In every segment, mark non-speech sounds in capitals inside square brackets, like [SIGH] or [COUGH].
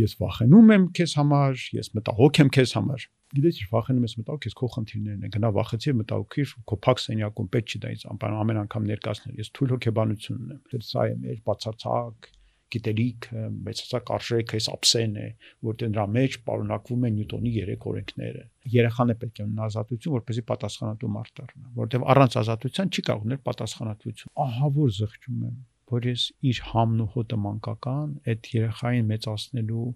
ես վախենում եմ քեզ համար, ես մտահոգ եմ քեզ համար։ Գիտես, ինչ վախենում ես մտահոգ, քեզ քո խնդիրներն են։ Գնա վախեցի, մտահոգիր, քո փակ սենյակում պետք չի դա ինձ ամեն անգամ ներկայացնել։ Ես թույլ հոգեբանություն ունեմ։ Դե սա է մեր բացարձակ գիտելիքը, մեծացակ արժեքը, այս ափսեն է, որտեղ դրա մեջ պարունակվում են Նյուտոնի երեք օրենքները։ Երեխան է պետք է ունենա ազատություն, որպեսզի պատասխանատու մարդ դառնա, որտեղ առանց ազատության չի կարող ունել պատասխանատվություն։ Ահա որ զղջում եմ, որ ես իր համն ու հոտը մանկական այդ երեխային մեծացնելու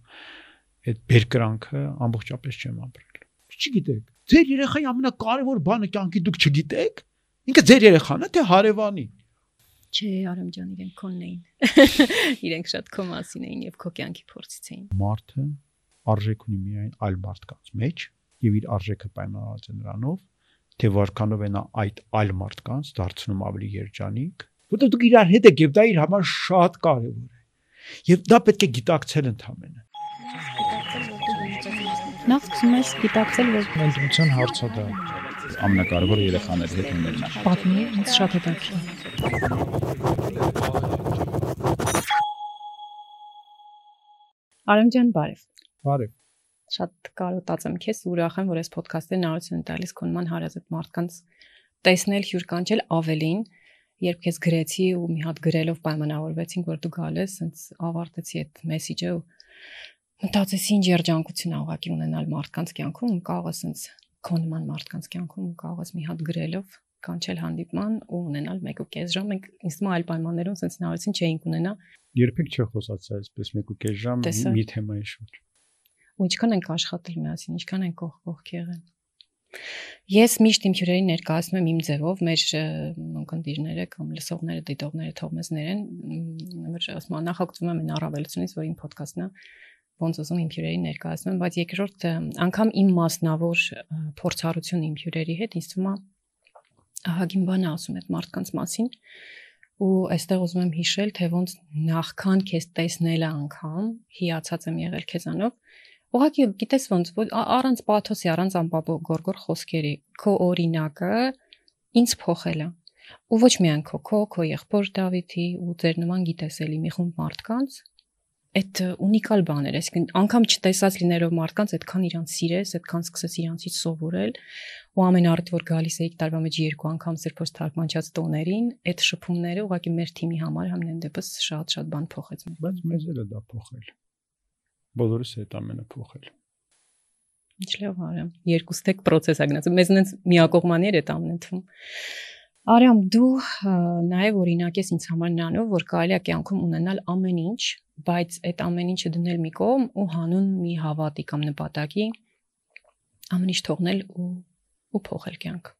այդ բերկրանքը ամբողջապես չեմ ապրել։ Չգիտեք, ձեր երեխայի ամենակարևոր բանը կյանքի դուք չգիտեք։ Ինքը ձեր երեխան է, թե հարևանի։ Չէ, Արամ ջան, իրենք քոնն էին։ [LAUGHS] Իրենք շատ քո մասին էին եւ քո կյանքի փորձից էին։ Մարդը արժեք ունի միայն այլ մարդկանց մեջ եւ իր արժեքը պայմանավորված է նրանով, թե որքանով է նա այդ այլ մարդկանց դարձնում ավելի երջանիկ, որտեղ դուք իրար հետ եք եւ դա իր համար շատ կարեւոր է։ Եվ դա պետք է գիտակցել ընդհանրապես։ Նախ սկսում ես գիտակցել, որ ընտրության հարցը դա ամենակարևորը երեխաների հետ ունենա։ Պատմի, ինձ շատ հետաքրքիր։ Արամ ջան, բարև։ Բարև։ Շատ կարոտած եմ քեզ, ուրախ եմ, որ այս ոդքասթը նորություն եմ տալիս քո նման հարազատ մարդկանց տեսնել, հյուր կանչել ավելին, երբ քեզ գրեցի ու մի հատ գրելով պայմանավորվեցինք, որ դու գալ ես, ինձ ավարտեցի այդ մեսեջը ու մտածեցի ինչ երջանկություն ա ուղակի ունենալ մարդկանց կյանքում ու կարող ես ինձ քո նման մարդկանց կյանքում կարող ես մի հատ գրելով կանչել հանդիպման ու ունենալ 1.5 ժամ։ Մենք ինձ թվում այլ պայմաններում sense նարեցին չէինք ունենա։ Երբեք չի խոսացա այսպես 1.5 ժամ մի թեմայի շուրջ։ Ու ինչքան ենք աշխատել միասին, ինչքան ենք կողք կողք եղել։ Ես միշտ իմ հյուրերին ներկայացնում եմ իմ ձևով, մեր ընկերները կամ լսողները, դիտողները թող մեզ ներեն, որ ասում նախագծում եմ այն առավելությունից, որ իմ ոդքասթն է ոնց ուզում իմ հյուրերին ներկայացնում եմ, բայց երկրորդ անգամ իմ մասնավոր փորձառություն իմ հյուրերի հետ ինձ թվում է ահագին բան ասում այդ մարդկանց մասին ու այստեղ ուզում եմ հիշել, թե ոնց նախքան քեզ տեսնելը անգամ հիացած եմ եղել քեզանով Ուղղակի գիտես ոնց առանց պաթոսի, առանց ամբողջ խոսքերի քո օրինակը ինձ փոխել է։ Ու ոչ միայն քո, քո, քո եղբոր Դավիթի ու ձեր նման գիտես էլի մի խումբ մարդկանց, այդ ունիկալ բան էր, այսինքն անգամ չտեսած լինելով մարդկանց այդքան իրանց սիրես, այդքան սկսես իրանցից սովորել ու ամեն առիթ որ գալիս էիք տարվա մեջ երկու անգամ սրբոց թարգմանչած տոներին, այդ շփումները ուղղակի մեր թիմի համար համենայն դեպս շատ-շատ բան փոխեց Բայց մեզ էլ է դա փոխել։ Բոլորս է այդ ամենը փոխել։ Ինչ լավ արամ։ Երկու ստեկ process ա գնացել։ Մեզ նենց միակողմանի էր այդ ամենը թվում։ Արամ դու նաև օրինակ ես ինձ համար նրանով, որ կարելի է կյանքում ունենալ ամեն ինչ, բայց այդ ամեն ինչը դնել մի կողմ ու հանուն մի հավատի կամ նպատակի ամեն ինչ թողնել ու ու փոխել կյանք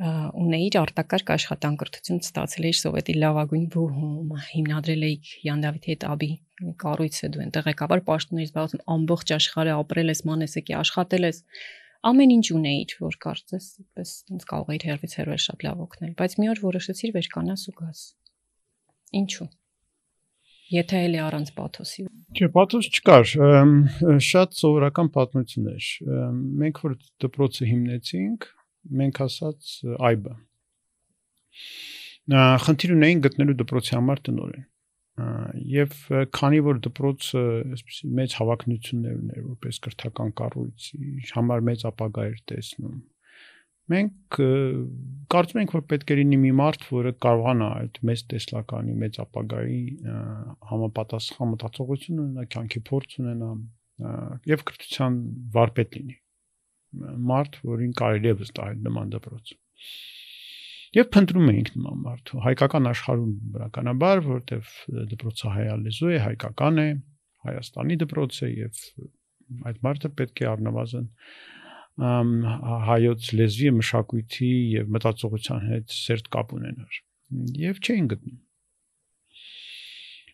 ունեիր արտակարգ աշխատանքրթություն ստացել էիր սովետի լավագույն բուհում հիմնադրել էիք Յան Դավիթի հետ աբի կառույցը դու այնտեղ ղեկավար պաշտոներ զբաղվում ամբողջ աշխարհը ապրել ես մանեսեկի աշխատել ես ամեն ինչ ունեիր, որ կարծես այդպես ինձ կարող էիր հերվից հերվել շատ լավ օգնել, բայց մի օր որոշեցիր վերկանաս ու գաս։ Ինչու։ Եթե էլի առանց պաթոսի։ Չէ, պաթոս չկար, շատ սովորական պատմություն էր։ Մենք որ դպրոցը հիմնեցինք, մենք ասած այբը։ Խնդիր ունեին գտնելու դպրոցի համար տնորեն եւ քանի որ դպրոցը այսպեսի մեծ հավակնություններ ուներ որպես կրթական կառույցի համար մեծ ապագա էր տեսնում մենք կարծում ենք որ պետք է լինի մի մարդ որը կարողանա այդ մեծ տեսլականի մեծ ապագայի համապատասխան մտածողություն ունենա կյանքի փորձ ունենա եւ կրթության վարպետ լինի մարդ որին կարելի է վստահել նման դպրոց Եվ փնտրում էինք նման մարդու։ Հայկական աշխարհում բնականաբար, որտեվ դպրոցը հայալեզու է, հայկական է, Հայաստանի դպրոց է եւ այդ մարդը պետք է առնվազն հայոց լեզվի, մշակույթի եւ մտածողության հետ սերտ կապ ունենար։ Եվ չէին գտնում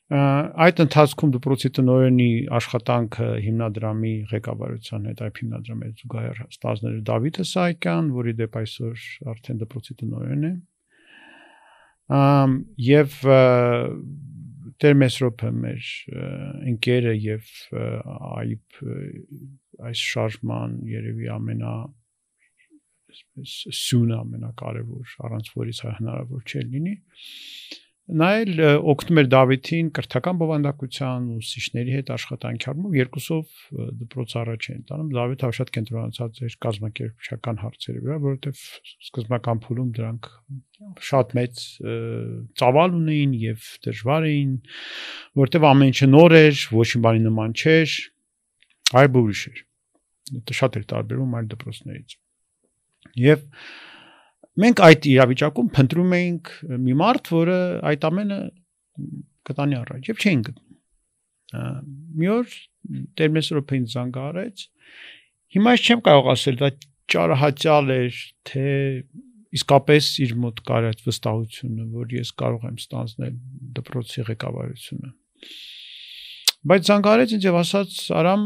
այդ ընթացքում դպրոցի տնօրենի աշխատանքը հիմնադրամի ղեկավարության հետ այդ հիմնադրամի զուգահեռ ստազները Դավիթը Սահակյան, որի դեպ այսօր արդեն դպրոցի տնօրեն է։ Ամ եւ Տեր Մեսրոպը մեր ընկերը եւ այբ այս շարժման երևի ամենա այսպես սյունը ամենակարևոր առանց որից հնարավոր չէ լինի նա էլ օգնում էր Դավիթին կրթական բովանդակության ու ուսուցիչների հետ աշխատանքի առումով երկուսով դպրոց առաջ են տանում Դավիթը շատ կենտրոնացած էր կազմակերպչական հարցերի վրա որովհետև սկզբնական փուլում դրանք շատ մեծ ծավալ ունեին եւ դժվար էին որովհետև ամեն ինչը նոր էր ոչ մի բանի նման չէր այլ ուրիշ էր դա շատ էր տարբերում այլ դպրոցներից եւ մենք այդ իրավիճակում փնտրում էինք մի մարդ, որը այդ ամենը կտանի առաջ եւ չէին գտնում։ Մի օր Տերմեսրոփին զանգարեց։ Հիմա ես չեմ կարող ասել դա ճարահաճալ էր, թե իսկապես իր մոտ կար այդ վստահությունը, որ ես կարող եմ ստանձնել դպրոցի ղեկավարությունը։ Բայց զանգարեց ինձ եւ ասաց Արամ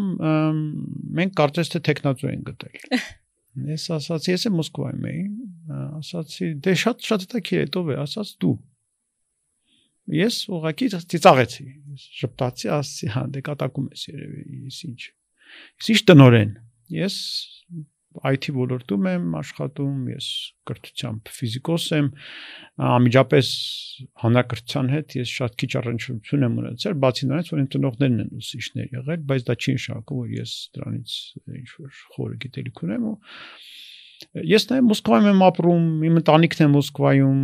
մենք կարծես թե տեխնացու են գտել [LAUGHS] Ես ասացի, ես եմ Մոսկվայում էի, ասացի, դե շատ շատ հետաքրքիր է, ով է, ասաց դու։ Ես ուղղակի ծիծաղեցի, շփտացի, ասացի, հա, դե կատակում ես երևի, ես ինչ։ Ես ինչ տնորեն։ Ես IT ոլորտում եմ աշխատում, ես կրթությամբ ֆիզիկոս եմ, ամիջապես հանրակրթության հետ ես շատ քիչ առնչություն եմ ունեցել, բացի նրանից, որ իմ տնողներն են ուսուցիչներ եղել, բայց դա չի նշանակում, որ ես դրանից ինչ որ խորը գիտելիք ունեմ ու Ես նաև Մոսկվայում եմ ապրում, իմ ընտանիքն է Մոսկվայում,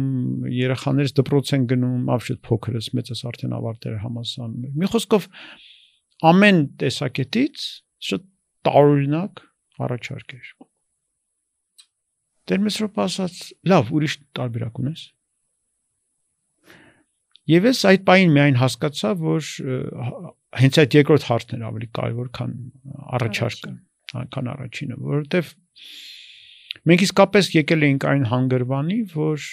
երեխաներս դպրոց են գնում, ավշետ փոքրս, մեծս արդեն ավարտել է համալսարանում։ Մի խոսքով ամեն տեսակետից շատ տարօրինակ առաջարկ էր։ Տերմեսրոպ ասաց. «Լավ, ուրիշ տարբերակ ունես»։ Եվ ես այդ պայն միայն հասկացա, որ հենց այդ երկրորդ հարցն էր ավելի կարևոր, քան առաջարկը, քան առաջինը, որովհետև մենք իսկապես եկել էինք այն հանգրվանի, որ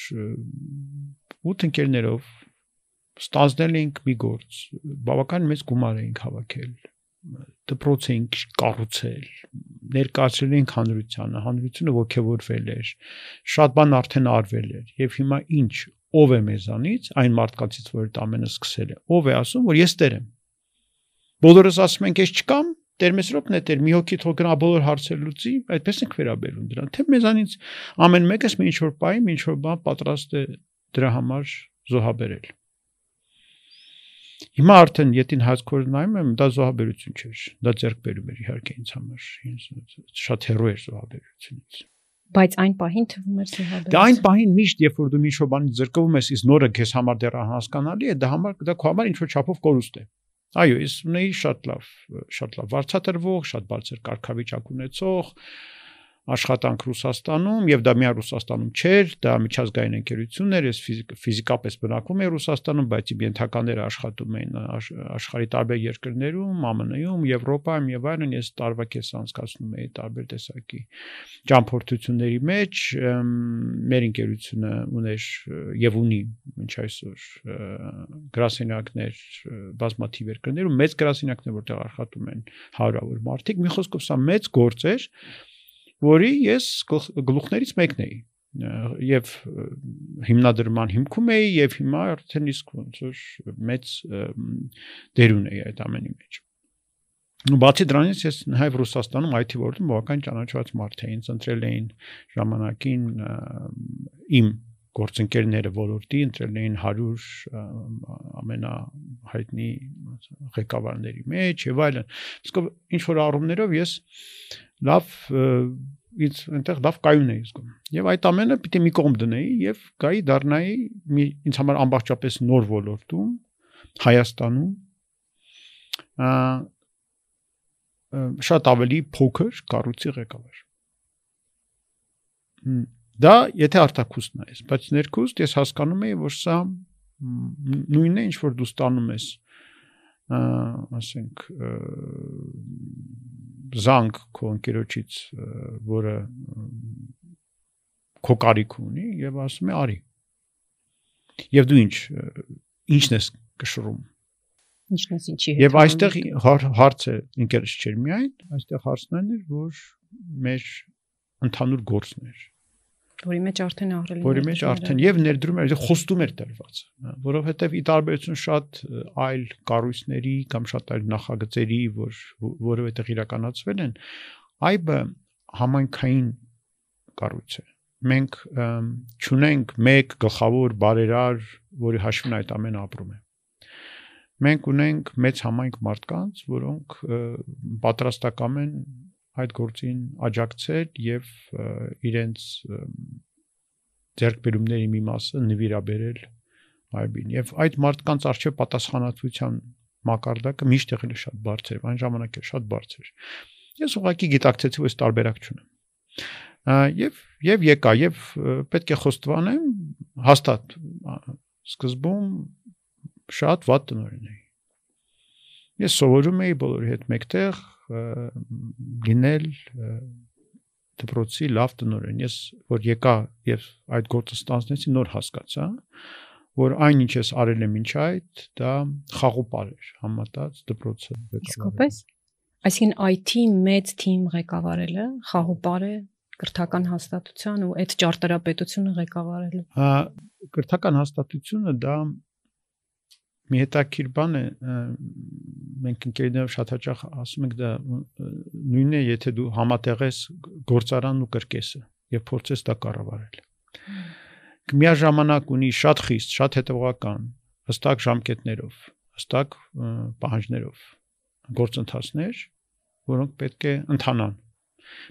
ութ ընկերներով ստանձնել էինք մի գործ, բավական մեծ գումար էինք հավաքել դպրոց էինք կառուցել, ներկայացրել էինք հանրությանը, հանրությունը ողջևորվել էր, շատ բան արդեն արվել էր եւ հիմա ինչ ով է մեզանից այն մարդկանցից որ այդ ամենը սկսել է ով է ասում որ ես տեր եմ բոլորս ասում ենք ես չկամ Տերմեսրոպն է տեր մի հոգի թող գնա բոլոր հարցեր լուծի այդպես ենք վերաբերում դրան թե մեզանից ամեն մեկս մի ինչ որ պահի մի ինչ որ բան պատրաստ է դրա համար զոհաբերել Հիմա արդեն յետին հազքոր նայում եմ, դա զոհաբերություն չէր։ Դա ձերկբերում էր իհարկե ինձ համար։ շատ հերո էր զոհաբերությունից բայց այն պահին թվում էր զոհաբերություն։ Դա այն պահին միշտ երբ որ դու մի շոբանի զրկվում ես, իսկ նորը քեզ համար դեռ անհասկանալի է, դա համար դա քո համար ինչ որ չափով կորուստ է։ Այո, ես ունեի շատ լավ, շատ լավ վարչատրվող, շատ բարձր կարգավիճակ ունեցող, աշխատանք Ռուսաստանում եւ դա միայն Ռուսաստանում չէր, դա միջազգային ընկերություն էր, ես ֆիզիկապես բնակվում եմ Ռուսաստանում, բայց իմ ենթականները աշխատում էին աշխարհի տարբեր երկրներում, ԱՄՆ-ում, Եվրոպայում եւ այլն, ես տարվա կես անցկացնում էի տարբեր տեսակի ճամփորդությունների մեջ, մեր ընկերությունը ուներ եւ ունի մինչ այսօր գրասենյակներ բազմաթիվ երկրներում, մեծ գրասենյակներ, որտեղ աշխատում են հարյուրավոր մարդիկ, մի խոսքով սա մեծ գործ էր, որի ես գլուխներից մեկն էի եւ հիմնադրման հիմքում էի եւ հիմա արդեն իսկ ոնց որ մեծ դեր ունեի այդ ամենի մեջ։ ու բացի դրանից ես հայ Ռուսաստանում IT ոլորտում բավական ճանաչված մարդ էի, ընտրել էին ժամանակին իմ գործընկերները ոլորտի ընտրել էին 100 ամենահայտնի ղեկավարների մեջ եւ այլն։ Իսկ ինչ որ առումներով ես լավ ինձ այնտեղ լավ կայուն էի զգում։ Եվ այդ ամենը պիտի մի կողմ դնեի եւ գայի դառնայի մի ինձ համար ամբողջապես նոր ոլորտում Հայաստանում շատ ավելի փոքր կառույցի ղեկավար։ Դա եթե արտակուսն է, բայց ներքուստ ես հասկանում եի, որ սա նույնն է, ինչ որ դու ստանում ես ասենք զանգ քո ընկերոջից, որը քո կարիք ունի եւ ասում է արի։ Եվ դու ինչ ինչն ես կշռում։ Ինչն ես ինչի հետ։ Եվ այստեղ հարցը ինքերս չէր միայն, այստեղ հարցն էր, որ մեր ընդհանուր գործն էր որի մեջ արդեն ահրել որի մեջ արդեն եւ ներդրում էր խոստում էր տրված որովհետեւ ի տարբերություն շատ այլ կառույցների կամ շատ այլ նախագծերի որ որովհետեւ իրականացվել են այբը համանքային կառույց է մենք ճունենք մեկ գլխավոր բարերար, որի հաշվին այդ ամենը ապրում է։ Մենք ունենք մեծ համայնք մարդկանց, որոնք պատրաստական են այդ գործին աջակցել եւ իրենց ձերկբերումների մի մասը նվիրաբերել այբին եւ այդ մարդկանց արժե պատասխանատվության մակարդակը միշտ եղել է շատ բարձր, այն ժամանակ է շատ բարձր։ Ես ուղղակի գիտակցեցի, որ այս տարբերակ չունեմ եւ եւ եկա եւ պետք է խոստովանեմ հաստատ սկզբում շատ վատ տնօրեն էի ես սովորում էի բոլորի հետ մեկտեղ լինել դպրոցի լավ տնօրեն ես որ եկա եւ այդ գործը ստանցնեցի նոր հասկացա որ այն ինչ ես արել եմ ինչ այդ դա խաղոպար էր համատած դպրոցը իսկապես այսինքն IT մեծ թիմ ղեկավարելը խաղոպար է կրթական հաստատության ու այդ ճարտարապետությունը ղեկավարելու։ Հա, կրթական հաստատությունը դա մի հետաքրիր բան է մենք ընկերներով շատ հաճախ ասում ենք դա նույնն է եթե դու համատեղես գործարանն ու կրկեսը եւ փորձես դա կառավարել միաժամանակ ունի շատ խիստ շատ հետևողական հստակ ժամկետներով հստակ պահանջներով գործընթացներ որոնք պետք է ընթանան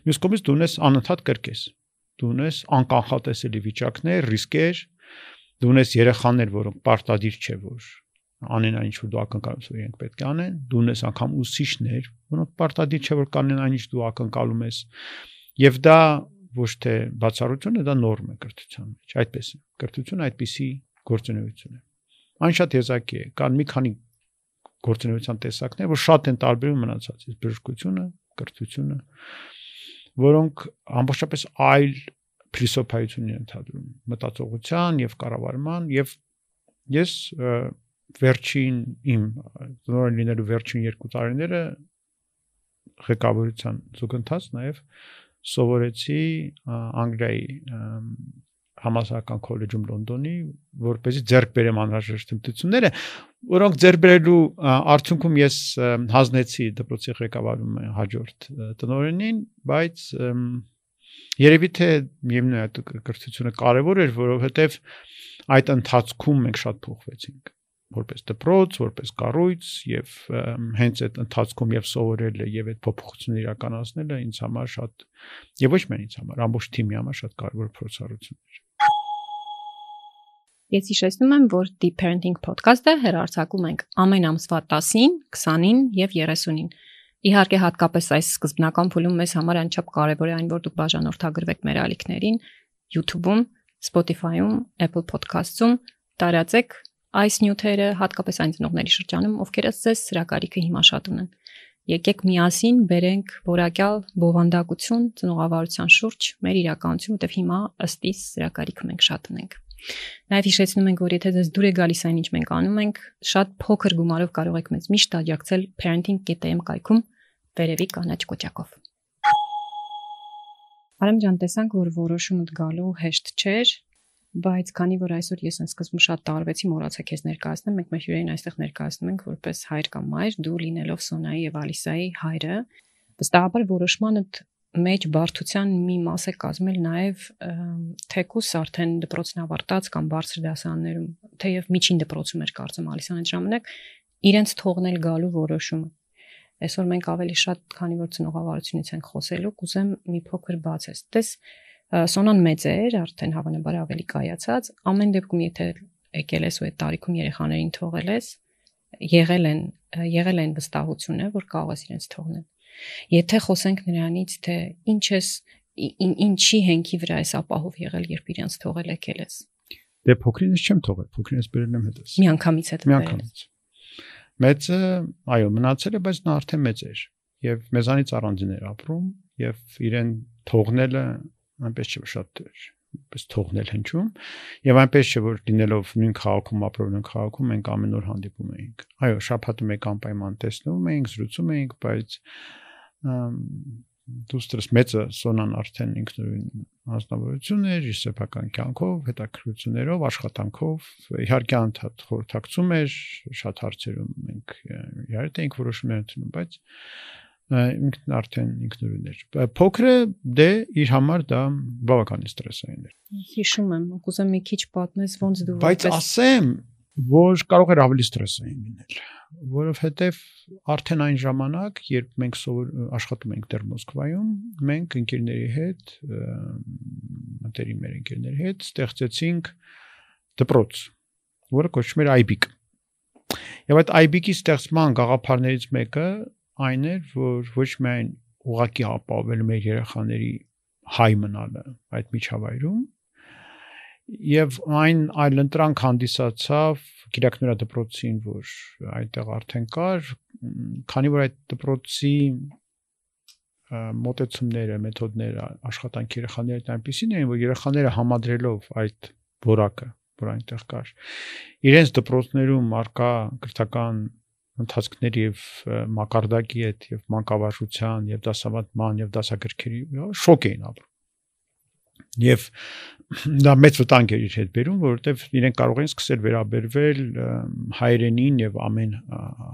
Մյուս կողմից դու ունես անընդհատ կրկես։ Դու ունես անկանխատեսելի վիճակներ, ռիսկեր, դու ունես երեխաներ, որոնք պարտադիր չէ որ անեն այն ինչ որ դու ակնկալում ես իրենք պետք է անեն, դու ունես անգամ ուսուցիչներ, որոնք պարտադիր չէ որ կանեն այն ինչ դու ակնկալում ես։ Եվ դա ոչ թե բացառություն է, դա նորմ է կրթության մեջ։ Այդպես է։ Կրթությունը այդպիսի գործունեություն է։ Այն շատ եզակի է։ Կան մի քանի գործունեության տեսակներ, որ շատ են տարբերում մնացածից՝ բժշկությունը, կրթությունը, որոնք ամբողջապես այլ փիլիսոփայություն են ընդհանրում մտածողության եւ կառավարման եւ ես վերջին իմ նոր լինելու վերջին երկու տարիները ղեկավարության զուգընթաց նաեւ սովորեցի Անգլիայի համասարական քոլեջում Լոնդոնի, որպեսզի ձեռք բերեմ անհրաժեշտ հմտությունները, որոնք ձեռք բերելու արդյունքում ես հանձնեցի դպրոցի ղեկավարում հաջորդ տնօրենին, բայց երևի թե միևնույն այդ կրթությունը կարևոր էր, որովհետև այդ ընթացքում մենք շատ փոխվեցինք որպես դպրոց, որպես կառույց եւ հենց այդ ընթացքում եւ սովորելը եւ այդ փոփոխությունները իրականացնելը ինձ համար շատ եւ ոչ միայն ինձ համար, ամբողջ թիմի համար շատ կարևոր փորձառություն էր։ Ես հիշեցնում եմ, որ Deep Parenting podcast-ը հերարցակում ենք ամեն ամսվա 10-ին, 20-ին եւ 30-ին։ Իհարկե հատկապես այս սկզբնական փուլում մեզ համար անչափ կարևոր է այն, որ դուք բաժանորդագրվեք մեր ալիքներին YouTube-ում, Spotify-ում, Apple Podcast-ում, տարածեք այս նյութերը հատկապես այն ծնողների շրջանում, ովքեր ըստ սրակարիքը հիմա շատ ունեն։ Եկեք միասին բերենք որակյալ բովանդակություն ծնողավարության շուրջ մեր իրականություն, որտեղ հիմա ըստ իս սրակարիքը մենք շատ ունենք։ Նաև հիշեցնում ենք, որ եթե դες դուր է գալիս այն ինչ մենք անում ենք, շատ փոքր գումարով կարող եք մեզ միշտ աջակցել parenting.am կայքում վերևի կանաչ կոճակով։ Արամ ջան, տեսանք, որ որոշումդ գալու հեշտ չէր, բայց քանի որ այսօր ես այն սկզբում շատ տարվեցի, մոռացա քեզ ներկայացնել, մենք մեր հյուրերին այստեղ ներկայացնում ենք որպես հայր կամ մայր, դու լինելով Սոնայի եւ Ալիսայի հայրը, վստահաբար որոշմանդ մեջ բարդության մի մաս է կազմել նաև թեկուս արդեն դպրոցն ավարտած կամ բարձր դասարաններում, թեև միջին դպրոցում էր կարծեմ Ալիսան այդ ժամանակ իրենց թողնել գալու որոշումը։ Այսօր մենք ավելի շատ, քանի որ ծնողավարությունից ենք խոսելու, կուզեմ մի փոքր բացես։ Տես Սոնան մեծ էր, արդեն հավանաբար ավելի կայացած, ամեն դեպքում եթե եկել ես ու այդ տարիքում երեխաներին թողել ես, եղել են եղել են վստահությունը, որ կարող ես իրենց թողնել Եթե խոսենք նրանից, թե ինչ ես ինչի հենքի վրա ես ապահով եղել, երբ իրենց թողել եկել ես։ Դե փոքրինս չեմ թողել, փոքրինս բերել եմ հետս։ Միանգամից հետ Միանգամից։ Մեծը, այո, մնացել է, բայց նա արդեն մեծ էր եւ մեզանից առանձին էր ապրում եւ իրեն թողնելը այնպես չէ շատ պես թողնել հնչում եւ այնպես չէ որ լինելով նույն քաղաքում ապրող նույն քաղաքում մենք ամեն օր հանդիպում էինք այո շաբաթը մեկ անպայման տեսնում էինք զրուցում էինք բայց դուստրս մեծը սոնան արդեն ինքնուրույն անձնավորություն էր իր սեփական կյանքով, հետաքրություններով, աշխատանքով, իհարկե անդադ խորհրդակցում էր, շատ հարցերում մենք իրար հետ էինք որոշումներ ընդունում, բայց ինքն արդեն ինքնուրույն էր։ Փոքրը դե իր համար դա բավականին ստրեսային էր։ Հիշում եմ, կուզեմ մի քիչ պատմես ոնց դու Բայց ասեմ, որ կարող էր ավելի ստրեսային լինել, որովհետև արդեն այն ժամանակ, երբ մենք աշխատում ենք դեռ Մոսկվայում, մենք ընկերների հետ, մտերի մեր ընկերների հետ ստեղծեցինք դպրոց, որը կոչվում էր IBIC։ Եվ այդ IBIC-ի ստեղծման գաղափարներից մեկը այն էր, որ ոչ միայն ուղակի ապահովել մեր երեխաների հայ մնալը այդ միջավայրում եւ այն այլ ընտրանք հանդիսացավ Կիրակնորա դպրոցին, որ այդտեղ արդեն կար, քանի որ այդ դպրոցի մոտեցումները, մեթոդները, աշխատանքի երեխաների այնպեսին էին, որ երեխաները համադրելով այդ որակը, որ այնտեղ կար, իրենց դպրոցներում արկա քրթական ընթացքների եւ մակարդակի հետ եւ մանկավարժության եւ դասավանդման եւ դասագրքերի շոկ էին ապրում եւ [CLEARS THROAT] դա մեծ վտանգ էր իր հետ բերում, որովհետեւ իրենք կարող են սկսել վերաբերվել հայրենին եւ ամեն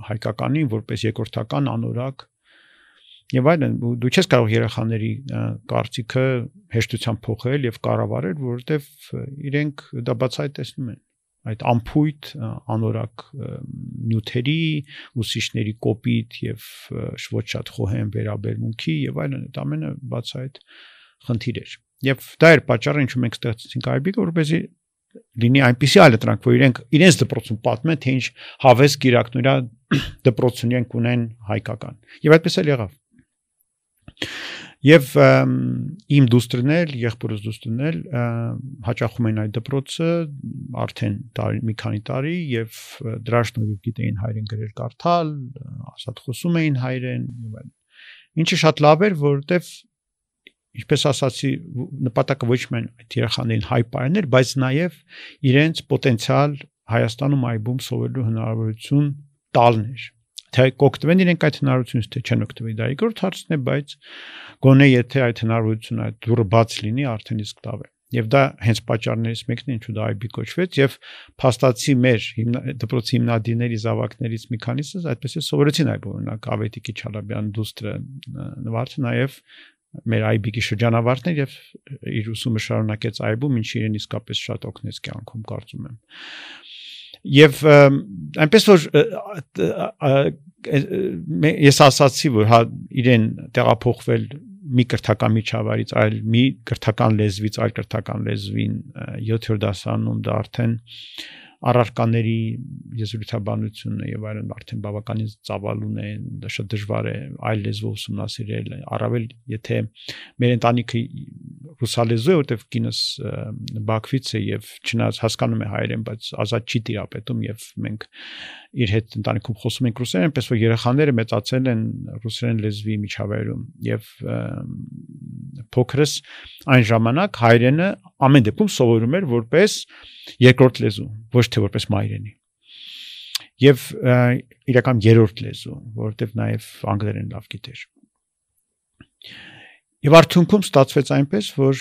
հայկականին որպես երկրորդական անորակ եւ այլն դու չես կարող երեխաների կարծիքը հեշտությամբ փոխել եւ կառավարել, որովհետեւ իրենք դա բացահայտ տեսնում են այդ ամփույթ անորակ նյութերի, ուսիշների կոպիտ եւ ոչ շատ խոհեմ վերաբերմունքի եւ այլն այդ ամենը բացահայտ խնդիր էր։ Եվ դա էր պատճառը, ինչու մենք ստեղծեցինք IB-ը, որպեսզի լինի այնպիսի այլ դրանք, որ իրենք իրենց դպրոցում պատմեն, թե ինչ հավես գիրակնուրա [CLEARS THROAT] դպրոցուն իրենք ունեն հայկական։ Եվ այդպես էլ եղավ։ Եվ իմ դուստրներ, եղբորս դուստրներ հաճախում են այդ դպրոցը արդեն տարի մի քանի տարի եւ դրա շնորհիվ գիտեին հայերեն գրել կարդալ, ասած խոսում էին հայերեն եւ այլն։ Ինչը շատ լավ էր, որովհետեւ ինչպես ասացի, նպատակը ոչ միայն այդ երեխաներին հայ պայաներ, բայց նաև իրենց պոտենցիալ Հայաստանում այբում սովորելու հնարավորություն տալն էր թե կօգտվեն իրենք այդ հնարավորությունից թե չեն օգտվի դա երկրորդ հարցն է բայց գոնե եթե այդ հնարավորությունը այդ դուրը բաց լինի արդեն իսկ տավ է եւ դա հենց պատճառներից մեկն է ինչու դա IB կոչվեց եւ փաստացի մեր դպրոցի հիմնադիրների զավակներից մի քանիսը այդպես է սովորեցին այբ օրինակ Ավետիքի Չալաբյան դուստրը նվարդը նաեւ մեր IB-ի շրջանավարտներ եւ իր ուսումը շարունակեց IB-ում, ինչը իրեն իսկապես շատ օգնեց կյանքում, կարծում եմ։ Եվ այնպես որ ես ասացի որ հա իրեն տեղափոխվել մի կրթական միջավայրից այլ մի կրթական լեզվից այլ կրթական լեզվին 7-րդ դասարանում դա արդեն առարկաների եզրութաբանությունը եւ այլն արդեն բավականին ծավալուն է, դա շատ դժվար է այլ լեզվով ուսումնասիրել, առավել եթե մեր ընտանիքը ռուսալեզու է, որտեվ կինս Բաքվից է եւ չնայած հասկանում է հայերեն, բայց ազատ չի տիրապետում եւ մենք իր հետ ընտանիքում խոսում ենք ռուսերեն, այնպես որ երեխաները մեծացել են ռուսերեն լեզվի միջավայրում եւ փոքրս այն ժամանակ հայրենը ամեն դեպքում սովորում էր որպես երկրորդ լեզու, ոչ թե որպես մայրենի եւ իրական երրորդ լեզու, որովհետեւ նաեւ անգլերեն լավ գիտեր։ Եվ արդյունքում ստացվեց այնպես, որ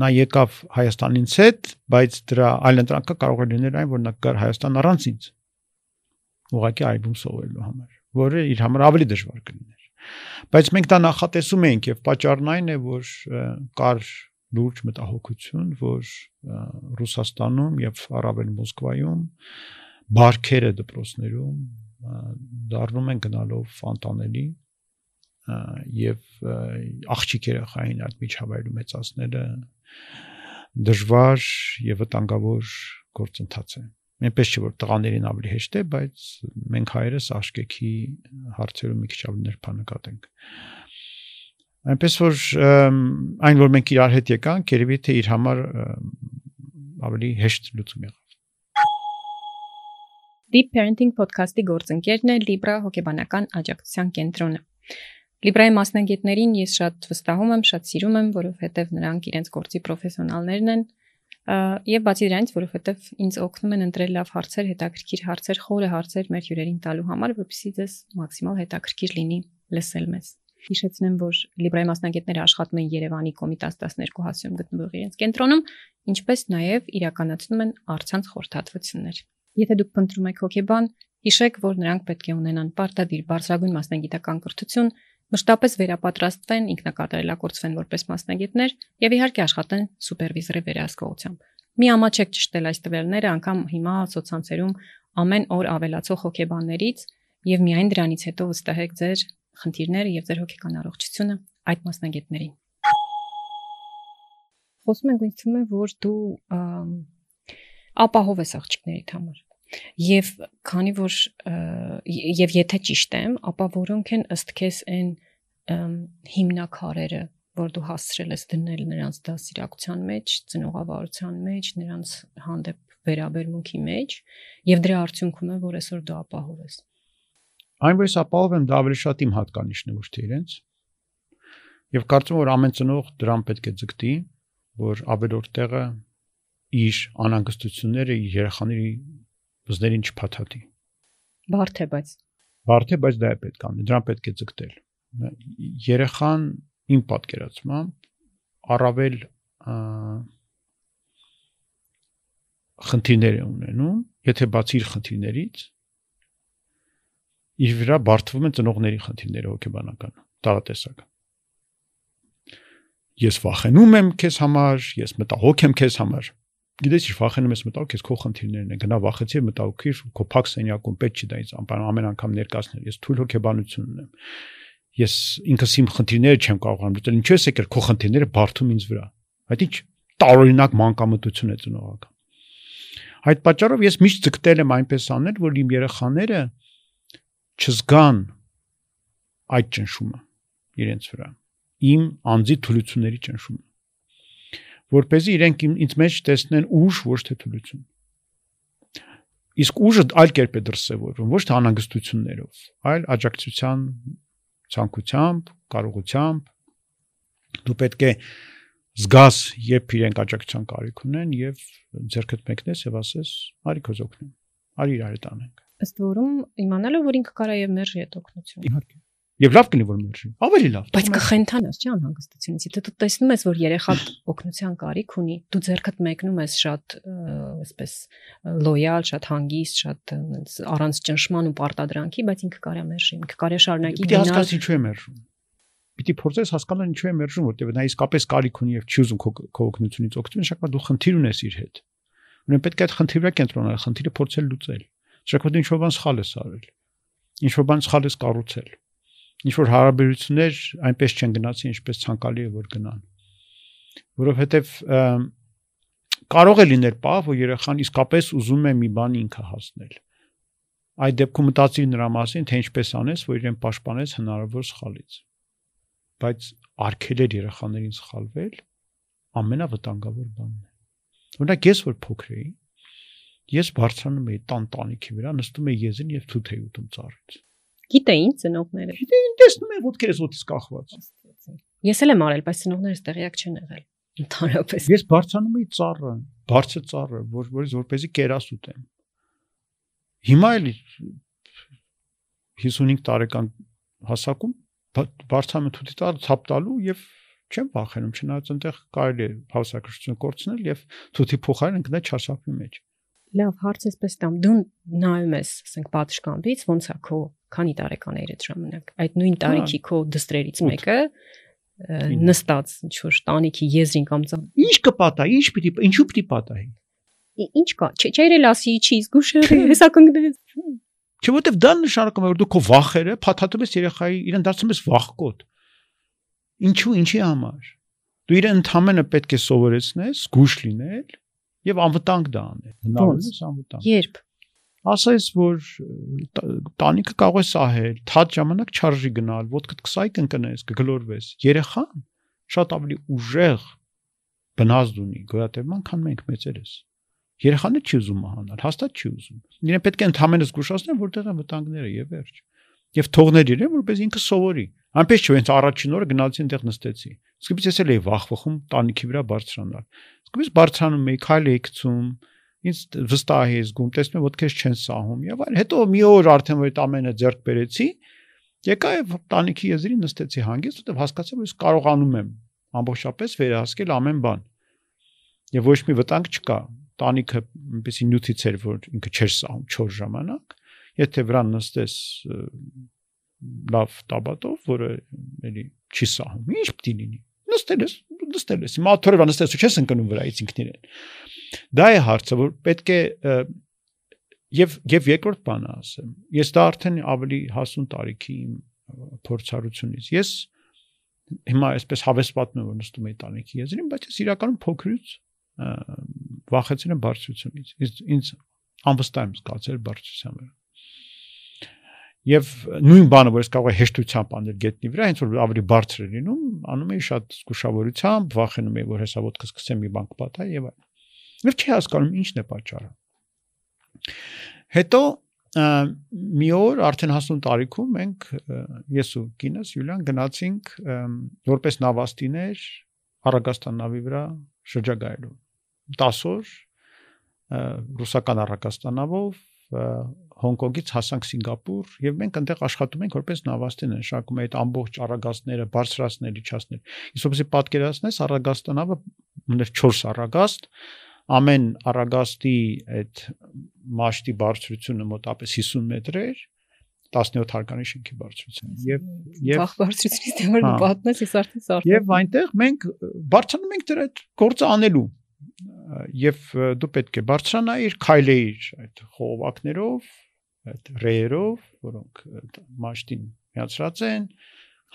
նա եկավ Հայաստանից հետ, բայց դրա այլ ընտրանքը կարող է լինել այն, որ նա գար Հայաստան առանց ինձ։ Ուղղակի այբում սովորելու համար, որը իր համար ավելի դժվար կլիներ։ Բայց մենք դա նախատեսում էինք եւ պատճառն այն է, որ կար լուրջ մտահոգություն, որ Ռուսաստանում եւ առավել Մոսկվայում բարքերը դպրոցներում դառնում են գնալով անտանելի եւ աղջիկ երեխային այդ միջավայրում մեծացնելը դժվար եւ վտանգավոր գործընթաց է։ Այնպես չէ որ տղաներին ավելի հեշտ է, բայց մենք հայերս աշկեքի հարցերում մի քիչ ավելի ներբանեկատ ենք։ Այնպես որ այն որ մենք իրար հետ եկանք, երևի թե իր համար ավելի հեշտ լուծում եղավ։ Deep Parenting podcast-ի գործընկերն է Libra հոգեբանական աջակցության կենտրոնը։ Լիբրայի մասնագետներին ես շատ վստահում եմ, շատ սիրում եմ, որովհետև նրանք իրենց գործի պրոֆեսիոնալներն են եւ բացի դրանից, որովհետև ինձ օգնում են ընտրել լավ հարցեր, հետաքրքիր հարցեր, խորը հարցեր մեր հյուրերին տալու համար, որպեսզի դες մաքսիմալ հետաքրքիր լինի լսել մեզ։ Հիշեցնեմ, որ Լիբրայի մասնագետները աշխատում են Երևանի Կոմիտաս 12 հասցեում գտնվող իրենց կենտրոնում, ինչպես նաև իրականացնում են արցանց խորհրդատվություններ։ Եթե դուք փնտրում եք հոգեբան, Հիշեք, որ նրանք պետք է ունենան պարտադիր բարձրագույն մասնագիտական կրթություն, մշտապես վերապատրաստվեն, ինքնակատարելակորցվեն որպես մասնագետներ եւ իհարկե աշխատեն սուպերվիզորի վերահսկողությամբ։ Մի ամաչեք ճշտել այս տվյալները անգամ հիմա սոցցանցերում ամեն օր ավելացող հոգեբաններից եւ միայն դրանից հետո վստահեք ձեր խնդիրները եւ ձեր հոգեկան առողջությունը այդ մասնագետներին։ Խոսում ենք ինձ թվում է, որ դու ապահով ես աղջիկներիդ համար։ Եվ քանի որ եւ եթե ճիշտ եմ, ապա որոնք են ըստ քեզ այն հիմնակարերը, որ դու հասցրել ես դնել նրանց դասիրակության մեջ, ծնողավարության մեջ, նրանց հանդեպ վերաբերմունքի մեջ եւ դրա արդյունքում է որ այսօր դու ապահով ես այն որ ես ապահով եմ դա ավելի շատ իմ հատկանիշն է ոչ թե իրենց եւ կարծում որ ամեն ծնող դրան պետք է ձգտի որ ավելորդ տեղը իր անհանգստությունները իր երեխաների վզներին չփաթաթի բարդ է բայց բարդ է բայց դա է պետք անի դրան պետք է ձգտել երեխան իմ պատկերացմամբ առավել խնդիրներ է ունենում, եթե բացի իր խնդիրներից իր վրա բարթվում են ծնողների խնդիրները հոգեբանական, տարատեսակ։ Ես վախենում եմ քեզ համար, ես մտահոգ եմ քեզ համար։ Գիտես, ինչ վախենում ես մտահոգ, քեզ քո խնդիրներն են։ Գնա վախեցի մտահոգիր, քո փակ սենյակում պետք չի դա ինձ ամեն անգամ ներկայացնել։ Ես թույլ հոգեբանություն ունեմ։ Ես ինքս իմ խնդիրները չեմ կարողանում լուծել։ Ինչու՞ ես եկել քո խնդիրները բարթում ինձ վրա։ Այդ ինչ տարօրինակ մանկամտություն է ծնողական Այդ պատճառով ես միշտ ձգտել եմ այնպես անել, որ իմ երեխաները չզգան այդ ճնշումը իրենց վրա։ Իմ անձի թուլությունների ճնշումը։ Որ เป զի իրենք ինձ մեջ տեսնեն ուժ, ոչ թե թուլություն։ Իսկ ուժը այլ կերպ է դրսևորվում, ոչ թե անհանգստություններով, այլ աջակցության ցանկությամբ, կարողությամբ։ Դու պետք է զգաս, երբ իրենք աջակցության կարիք ունեն եւ ձերքդ մեկնես եւ ասես՝ «Արի քոզ օգնեմ»։ Արի իրար հետ անենք։ Ըստ որում իմանալով որ ինքը կարա եւ մերժի այդ օգնությունը։ Իհարկե։ Եվ լավ կլինի որ մերժի։ Ավելի լավ։ Բայց կխենթանաս, չի անհանգստությունից։ Եթե դու տեսնում ես, որ երեխան օգնության կարիք ունի, դու ձերքդ մեկնում ես շատ այսպես լոյալ, շատ հանգիստ, շատ առանց ճնշման ու պարտադրանքի, բայց ինքը կարա մերժի, ինքը կարա շարունակի գնալ։ Դե հասկացի ինչու է մերժում պիտի փորձես հասկանալ ինչու է մերժում, որտեղ նա իսկապես կարիք ունի եւ չի ուզում քո օգնությունից օգտվել, շակմա դու խնդիր ունես իր հետ։ Ուրեմն պետք է այդ խնդիրը կենտրոնալ, խնդիրը փորձել լուծել։ Շակմա դու ինչ-որ բան սխալ ես արել։ Ինչ-որ բան սխալ ես կառուցել։ Ինչ-որ հարաբերություններ այնպես չեն գնացի, ինչպես ցանկալի է որ գնան։ Որովհետեւ կարող է լինել պահ, որ երեխան իսկապես ուզում է մի բան ինքը հասնել այդ դեպքում մտածի նրա մասին, թե ինչպես անես, որ իրեն պաշտպանես հնարավոր սխալից բայց արգելել երեխաներին սխալվել ամենավտանգավոր բանն է։ Օրինակ ես որ փոքր էի, ես բարձրանում էի տան տանիքի վրա, նստում էի եզին եւ թութ էի ուտում ծառից։ Գիտեին ծնողները։ Գիտեին, տեսնում եմ ոտքերս ոտից կախված։ Ես էլ եմ արել, բայց ծնողներս տեղյակ չեն եղել։ Ընդհանրապես։ Ես բարձրանում էի ծառը, բարձր ծառը, որ որից որպեսի կերաս ուտեմ։ Հիմա էլ 55 տարեկան հասակում բարձրամը թութի տալ ցապ տալու եւ չեմ վախենում չնայած այնտեղ կարելի է հավասարակշռություն կորցնել եւ թութի փոխարեն ընկնել չարշափի մեջ լավ հարց էսպես տամ դու նայում ես ասենք պատշգամբից ոնց է քո քանի տարեկան էր այդ ժամանակ այդ նույն տարիքի քո դստրերից մեկը նստած ինչ որ տանիքի եզրին կամ ծա ինչ կպատա ինչ պիտի ինչու պիտի պատահի ինչ կա չէ չէ ասի չի զգուշը հեսա կընկնես Չէ՞ որտեվ դա նշանակում է որ դու քո վախերը փաթաթում ես երեխայի, իրեն դարձնում ես վախկոտ։ Ինչու, ինչի համար։ Դու իրեն ընդհանրապես պետք է սովորեցնես զգուշ լինել եւ անվտանգ դա անել։ Հնարավորինս անվտանգ։ Երբ ասես որ տանիքը կարող է սահել, թատ ժամանակ չարժի գնալ, ոդկդ կսայի կընկնես, կգլորվես։ Երեխան շատ ավելի ուժեղ բնազդ ունի գոյատևման, քան մենք մեծերս։ Երեխանը չի ուզում մահանալ, հաստատ չի ուզում։ Իրեն պետք է ընդհանրապես զգուշացնել, որտեղ են վտանգները եւ վերջ։ Եվ թողնել իրեն, որպես ինքը սովորի։ Այնպես չէ, հենց առաջին օրը գնացի այնտեղ նստեցի։ Սկզբից ես էլ էի վախվխում տանիքի վրա բարձրանալ։ Սկզբից բարձրանում էի, քայլ էի գցում, ինձ վստահ էի զգում, տեսնում քեզ չեն սահում եւ այլ։ Հետո մի օր արդեն որ այդ ամենը ձեռք բերեցի, եկա եւ տանիքի եզրին նստեցի հանգիստ, որտեղ հասկացա, որ ես կարողանում եմ ամբողջապես վերահսկել ամեն բան։ Եվ ոչ մի վտանգ չկա տանիքը այնպեսի նյութից էր, որ ինքը չէր սահում 4 ժամանակ, Եթե վրան նստես լավ տաբատով, որը էլի չի սահում, ինչ պիտի լինի։ Նստել ես, նստել ես։ Հիմա թորևա նստես ու չես ընկնում վրայից ինքնին։ Դա է հարցը, որ պետք է եւ եւ երկրորդ բանը ասեմ։ Ես դա արդեն ավելի հասուն տարիքի իմ փորձառությունից։ Ես հիմա այսպես հավես պատմում եմ որ նստում եմ տանիքի եզրին, բայց ես իրականում փոքրուց վախեցել եմ բարձրությունից։ ինձ անվստահ եմ զգացել բարձրության վրա։ Եվ նույն բանը, որ ես կարող եմ հեշտությամբ անել գետնի վրա, հենց որ ավելի բարձր է լինում, անում եմ շատ զգուշավորությամբ, վախենում եմ, որ հեսա ոտքս սկսեմ մի բան կպատա եւ այլն։ Եվ չի հասկանում ինչն է պատճառը։ Հետո մի օր արդեն հասուն տարիքում մենք ես ու կինս Յուլիան գնացինք որպես նավաստիներ Արագաստան նավի վրա շրջագայելու 10 օր ռուսական Արագաստանավով Հոնկոնգից հասանք Սինգապուր եւ մենք այնտեղ աշխատում ենք որպես նավաստին են շակում այդ ամբողջ արագաստները բարձրացնել, իջացնել։ Իսկ որպեսզի պատկերացնես Արագաստանավը ուներ 4 արագաստ, ամեն արագաստի այդ մաշտի բարձրությունը մոտապես 50 մետր էր 17 հարկանի շենքի բարձրություն եւ եւ վաղ բարձրությունից դե որ պատմես ես արդեն սարթ եւ այնտեղ մենք բարձրանում ենք դրա այդ գործը անելու եւ դու պետք է բարձրանայիր քայլեիր այդ խողովակներով այդ ռեերով որոնք մաշտին միացրած են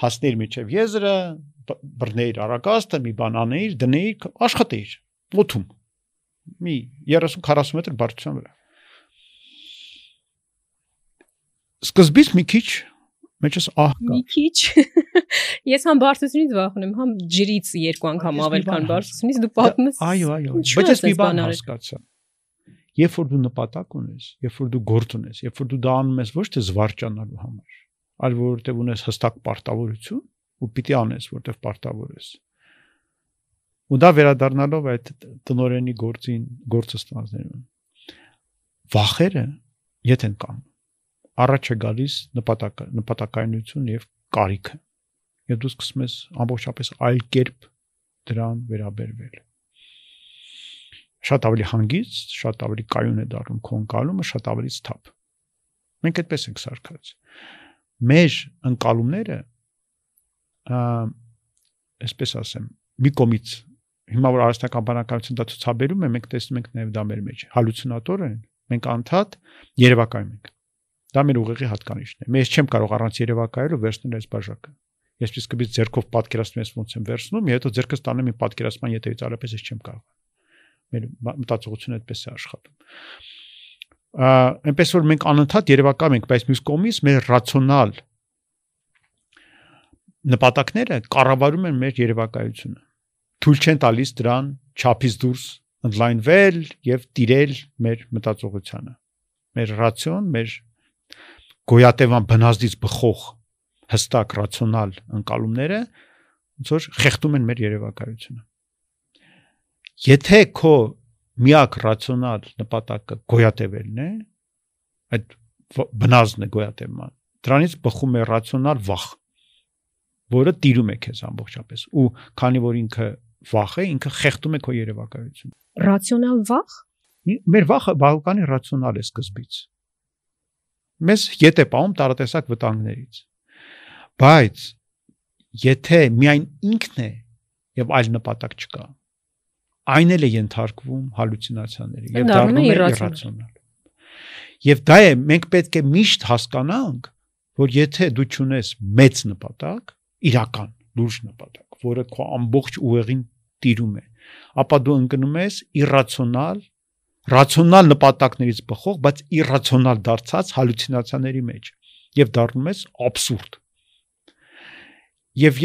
հասնեիր միջև եզրը բռնեիր արագաստը մի բան անեիր դնեիր աշխատեիր ոտում մի 30-40 մետր բարձրության վրա սկզբից մի քիչ մեջս ահ կա մի քիչ [LAUGHS] ես համ բարձրությունից վախենում համ ջրից երկու անգամ ավել քան բարձրությունից դու պատմում ես այո այո բայց ես մի բան հասկացա երբ որ դու նպատակ ունես երբ որ դու գործ ունես երբ որ դու դա անում ես ոչ թե զվարճանալու համար այլ որովհետև ունես հստակ պարտավորություն ու պիտի անես որովհետև պարտավոր ես ու դա վերադառնալով այդ տնորենի գործին գործը ստանձներում վախերը եթե կան առաջ է գալիս նպատակը նպատակայնություն եւ կարիքը եւ դու սկսում ես ամբողջապես այլ կերպ դրան վերաբերվել շատ ավելի հանգիստ, շատ ավելի կայուն է դառնում քո ընկալումը, շատ ավելի սթափ։ Մենք այդպես ենք սարքած։ Մեր ընկալումները այսպես ասեմ, մի կողմից հիմա որ արհեստական բանականություն դա ցուցաբերում է, մենք տեսնում ենք նաև դա մեր մեջ հալյուցինատոր են, մենք անդադ երևակայում ենք։ Դա մեր ուղեղի հատկանիշն է։ Մենք չեմ կարող առանց երևակայելու վերցնել այս բաժակը։ Ես իսկապես ձերքով պատկերացնում ես ոնց եմ վերցնում, եւ հետո ձերքս տանեմ իմ պատկերացման յետևից արապես ես չեմ կարող։ Մեր մտածողությունը այդպես է աշխատում։ այնպես որ մենք անընդհատ երևակայում ենք, բայց մյուս կողմից մեր ռացիոնալ նպատակները կառավարում են մեր երևակայությունը թույլ չեն տալիս դրան չափից դուրս ընդլայնվել եւ տիրել մեր մտածողությանը։ Մեր ռացիոն, մեր գոյատևան բնազդից բխող հստակ ռացիոնալ ընկալումները ոնց որ խեղդում են մեր երևակայությունը։ Եթե քո միակ ռացիոնալ նպատակը գոյատևելն է, այդ բնազդն է գոյատևման, դրանից բխում է ռացիոնալ վախ, որը տիրում է քեզ ամբողջապես։ Ու քանի որ ինքը վախ է, ինքը խեղդում է քո երևակայությունը։ Ռացիոնալ վախ։ Մեր վախը բավականին ռացիոնալ է սկզբից։ Մեզ ետ է պահում տարատեսակ վտանգներից։ Բայց եթե միայն ինքն է եւ այլ նպատակ չկա, այն էլ է ենթարկվում հալյուցինացիաների եւ դառնում է իրացիոնալ։ Եվ դա է մենք պետք է միշտ հասկանանք, որ եթե դու ճունես մեծ նպատակ, իրական լուրջ նպատակ, որը քո ամբողջ ուղեղին տիրում է, ապա դու ընկնում ես իրացիոնալ, ռացիոնալ նպատակներից բխող, բայց իրացիոնալ դարձած հալյուցինացիաների մեջ եւ դառնում ես абսուրդ։ Եվ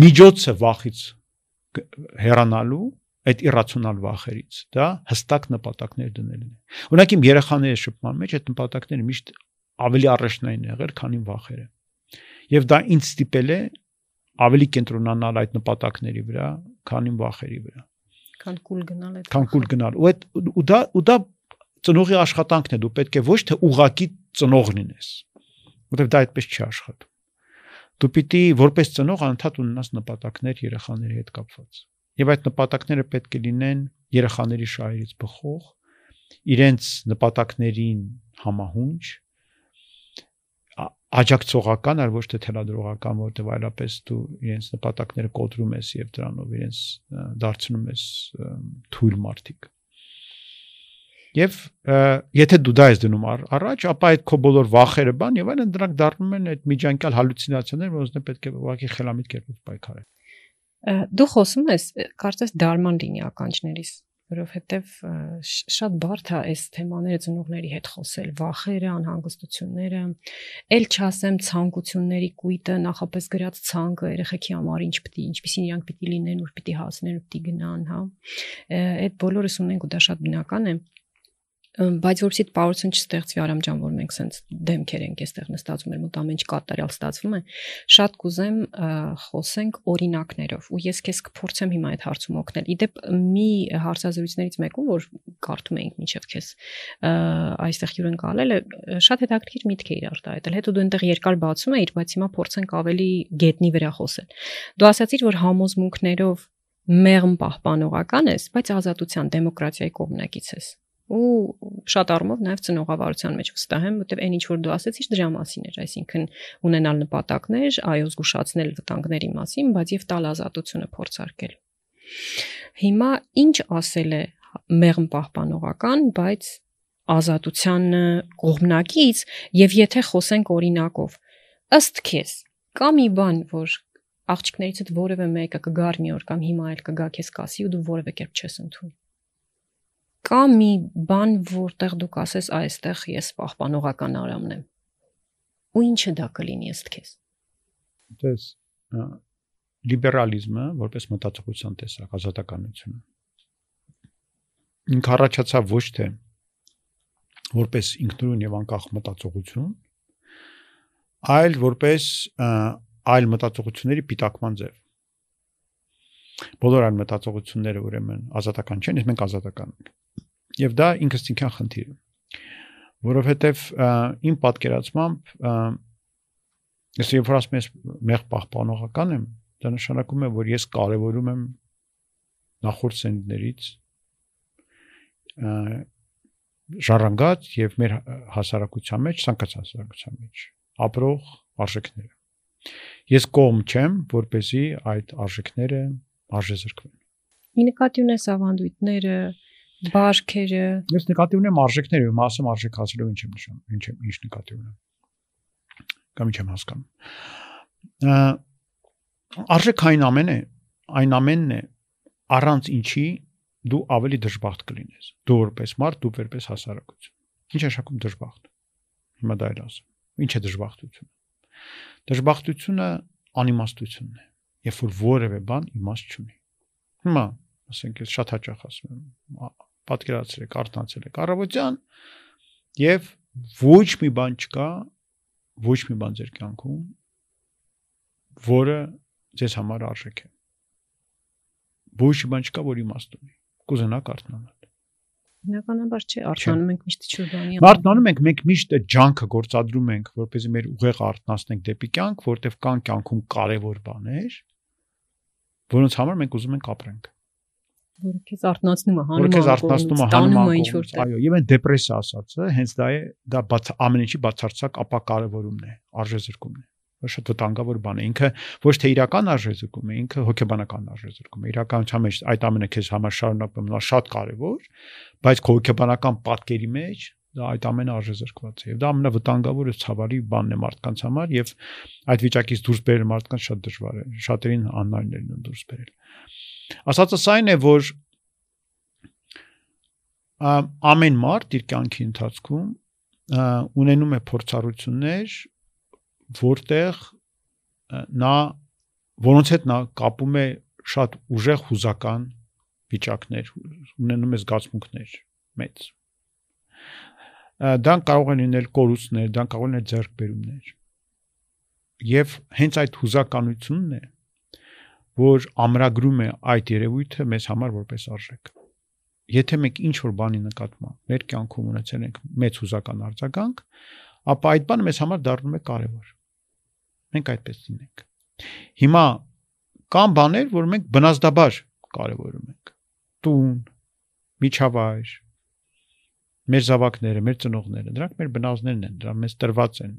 միջոցը վախից հեռանալու այդ իրացիոնալ վախերից դա հստակ նպատակներ դնելն է։ Օրինակ իմ երեխաների շփման մեջ այդ նպատակները միշտ ավելի առաջնային եղել, քան իմ վախերը։ Եվ դա ինձ ստիպել է ավելի կենտրոնանալ այդ նպատակների վրա, քան իմ վախերի վրա։ Քան կուլ գնալ այդ։ Քան կուլ գնալ։ Ու այդ ու դա ու դա ծնողի աշխատանքն է, դու պետք է ոչ թե ուղակի ծնող լինես, որովհետև դա այդպես չի աշխատում։ Դու պիտի որպես ծնող անընդհատ ունենաս նպատակներ երեխաների հետ կապված։ Եվ այդ նպատակները պետք է լինեն երեխաների շահերից բխող, իրենց նպատակներին համահունչ աջակցողական, այլ ոչ թե թելադրողական, որտեղ այլապես դու իրենց նպատակները կոտրում ես եւ դրանով իրենց դարձնում ես թույլ մարդիկ։ Եվ եթե դու դա ես դնում առ, առաջ, ապա այդ քո բոլոր վախերը բան եւ այլն դրանք դառնում են այդ միջանկյալ հալյուցինացիաներ, որոնց դե պետք է ուղղակի խելամիտ կերպով պայքարել։ Դու խոսում ես, կարծես դարման լինի ականջներիս որովհետև շատ բարդ է այս թեմաները ծնողների հետ խոսել, վախերը, անհանգստությունները, ել չասեմ ցանկությունների կույտը, նախապես գրած ցանկը երեխեքի համար ինչ պիտի, ինչպեսին իրանք պիտի լինեն, ուր պիտի հասնեն, ուր պիտի գնան, հա։ Այդ բոլորս ունենք ու դա շատ բնական է բայց որպեսզի պարություն չստեղծվի Արամ ջան, որ մենք սենց դեմքեր ենք այստեղ նստած ու մեր մոտ ամեն ինչ կատարյալ ստացվում է, շատ կուզեմ խոսենք օրինակներով ու ես քեզ կփորձեմ հիմա այդ հարցում օգնել։ Իդեպ մի հարցազրույցներից մեկում, որ կարդում էինք միջև քեզ այստեղ հյուրընկալել է, շատ հետաքրքիր միտք է իրար տայել։ Հետո դու այնտեղ երկար բացում էիր, բայց հիմա փորձենք ավելի գետնի վրա խոսել։ Դու ասացիր, որ համոզմունքներով մեղմ պահպանողական ես, բայց ազատության, դեմոկրատիայի կողմնակից ես ու շատ առումով նաև ծնողավարության մեջ վստահ եմ, որտեվ այն ինչ որ դու ասեցիր դրա մասին էր, այսինքն ունենալ նպատակներ, այո, զգուշացնել վտանգների մասին, բայց եւ տալ ազատությունը փորձարկել։ Հիմա ինչ ասել է մեղմ պահպանողական, բայց ազատության կողմնակից եւ եթե խոսենք օրինակով ըստ քեզ կա մի բան, որ աղջիկներիցդ որևէ մեկը կգար մի օր կամ հիմա էլ կգա քեզ կասի ու դու որևէ կերպ չես ընդունի կա մի բան, որտեղ դու կասես այստեղ ես պահպանողական արամն եմ։ Ու ինչը դա կլինի ըստ քեզ։ Դες լիբերալիզմը որպես մտածողության տեսակ ազատականությունը ինք առաջացավ ոչ թե որպես ինքնուրույն եւ անկախ մտածողություն, այլ որպես այլ մտածողությունների պիտակման ձև։ Բոլոր այլ մտածողությունները ուրեմն ազատական չեն, իսկ մենք ազատական ենք։ Եվ դա ինքս ինքան խնդիր է։ Որովհետև իմ պատկերացմամբ ես երբ որ ասում ես մեղ պահպանողական եմ, դա նշանակում է, որ ես կարևորում եմ նախորդ սերնդներից ժառանգած եւ մեր հասարակության մեջ, ցանկացած հասարակության մեջ ապրող արժեքները։ Ես կողմ չեմ, որպեսի այդ արժեքները արժեզրկվեն։ Ի նկատի ունես ավանդույթները, Բարքերը։ Ես նկատի ունեմ արժեքները, ու մասը արժեքացրելով ինչ եմ նշում, ինչ եմ ինչ նկատի ունեմ։ Կամ ինչ եմ հասկանում։ Արժեքային ամեն է, այն ամենն է, առանց ինչի դու ավելի դժբախտ կլինես։ Դու որպես մարդ, դու որպես հասարակություն։ Ինչ է շակում դժբախտ։ Հիմա դա էլ ասեմ։ Ինչ է դժբախտությունը։ Դժբախտությունը անիմաստությունն է, երբ որ որևէ բան իմաստ չունի։ Հիմա, ասենք, ես շատ հաճախ ասում եմ, պատկերացրեք, արթնացել եք առավոտյան եւ ոչ մի բան չկա, ոչ մի բան ձեր կյանքում, որը ձեզ համար արժեք է։ Ոչ մի բան չկա, որ իմաստ ունի։ Կուզենաք արթնանալ։ Բնականաբար չէ, արթնանում ենք միշտ ինչ-որ բանի։ Արթնանում ենք, մենք միշտ ջանքը գործադրում ենք, որպեսզի մեր ուղեղ արթնացնենք դեպի կյանք, որտեղ կան կյանքում կարևոր բաներ, որոնց համար մենք ուզում ենք ապրենք որը քեզ արթնացնում է, հանում է, քեզ արթնացնում է, հանում է ինչ որտեղ։ Այո, եւ այն դեպրեսիա ասածը, հենց դա է, դա բաց ամեն ինչի բացարձակ ապակարևորումն է, արժեզրկումն է որ շատ վտանգավոր բան է ինքը ոչ թե իրական արժեզրկում է ինքը հոգեբանական արժեզրկում է իրականության մեջ այդ ամենը քեզ համար շարունակում նա շատ կարևոր բայց քո հոգեբանական պատկերի մեջ դա այդ ամենը արժեզրկված է եւ դա ամենավտանգավորը ցավալի բանն է մարդկանց համար եւ այդ վիճակից դուրս բերել մարդկանց շատ դժվար է շատերին անհնարին է դուրս բերել Ասածս այն է, որ ամեն մարդ իր կյանքի ընթացքում ունենում է փորձառություններ, որտեղ նա որոնց հետ նա կապում է շատ ուժեղ հուզական վիճակներ, ունենում է զգացմունքներ մեծ։ Դա կարող է լինել կորուստներ, դա կարող է լինել ձեռքբերումներ։ Եվ հենց այդ հուզականությունն է, որ ամրագրում է այդ երևույթը մեզ համար որպես արժեք։ Եթե մենք ինչ որ բանի նկատմամբ մեր կյանքում ունեցել ենք մեծ հուզական արձագանք, ապա այդ բանը մեզ համար դառնում է կարևոր։ Մենք այդպես լինենք։ Հիմա կան բաներ, որ մենք բնազդաբար կարևորում ենք։ Տուն, միջավայր, մեր զավակները, մեր ծնողները, դրանք մեր բնազներն են, դրանք մեզ տրված են։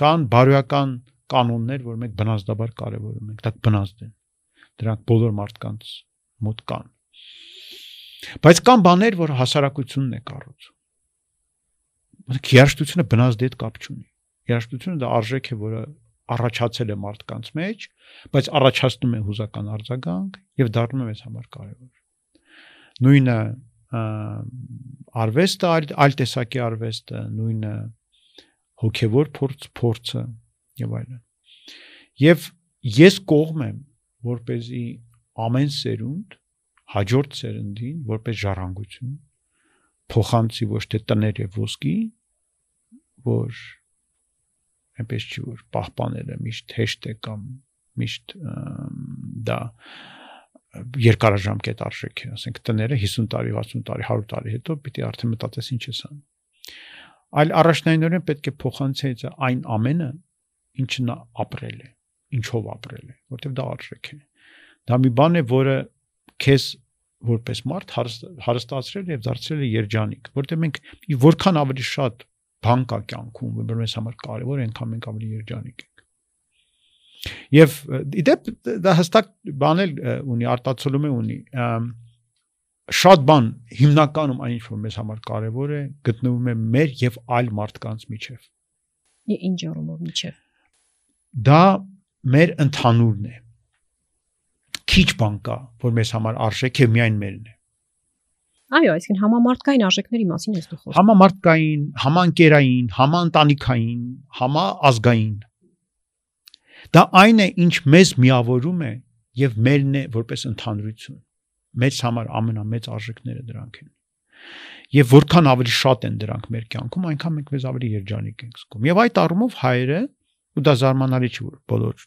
Կան բարոյական կանոններ, որ մենք բնազդաբար կարևորում ենք, դա բնազդ են։ Դրանք բոլոր մարդկանց մոտ կան։ Բայց կան բաներ, որ հասարակությունն է կառուցում։ Երաշտությունը բնազդի հետ կապ չունի։ Երաշտությունը դա արժեք է, որը առաջացել է մարդկանց մեջ, բայց առաջացնում է հուզական արձագանք եւ դառնում է մեզ համար կարևոր։ Նույնը արվեստը, այլ, այլ տեսակի արվեստը, նույնը հոգևոր փորձ, փորձը եւ այլն։ Եվ ես կողմ եմ, որ เป զի ամեն սերունդ հաջորդ սերնդին որպես ժառանգություն փոխանցի ոչ թե տներ եւ ոսկի, որ այնպես չի որ պահպանելը միշտ հեշտ է կամ միշտ դա երկարաժամկետ արժեք է, ասենք տները 50 տարի, 60 տարի, 100 տարի հետո պիտի արդեն մտածես ինչ ես անում։ Այլ առաջնայինորեն պետք է փոխանցեից այն ամենը, ինչը նա ապրել է, ինչով ապրել է, որտեվ դա արժեք է։ Դա մի բան է, որը քեզ որպես մարդ հարստացրել եւ դարձրել է երջանիկ, որտեղ մենք որքան ավելի շատ բան կա կյանքում, որ մեզ համար կարևոր է, այնքան մենք ավելի երջանիկ ենք։ Եվ իդեպ դա հստակ բանել ունի, արտացոլում է ունի շատ բան հիմնականում այն ինչ որ մեզ համար կարևոր է գտնվում է մեր եւ այլ մարդկանց միջև։ Ինչ առումով միջև։ Դա մեր ընդհանուրն է։ Քիչ բան կա, որ մեզ համար արժեք է միայն մերն է։ Այո, այսինքն համամարտկային արժեքների մասին ես դու խոսում։ Համամարտկային, համանկերային, համաընտանիքային, համաազգային Դա այն է, ինչ մեզ միավորում է եւ մերն է որպես ընդհանրություն։ Մեծ համար ամենամեծ արժեքները դրանք են։ Եվ որքան ավելի շատ են դրանք մեր կյանքում, այնքան մենք մեզ ավելի երջանիկ ենք զգում։ Եվ այդ առումով հայերը ու դա զարմանալի չի որ բոլոր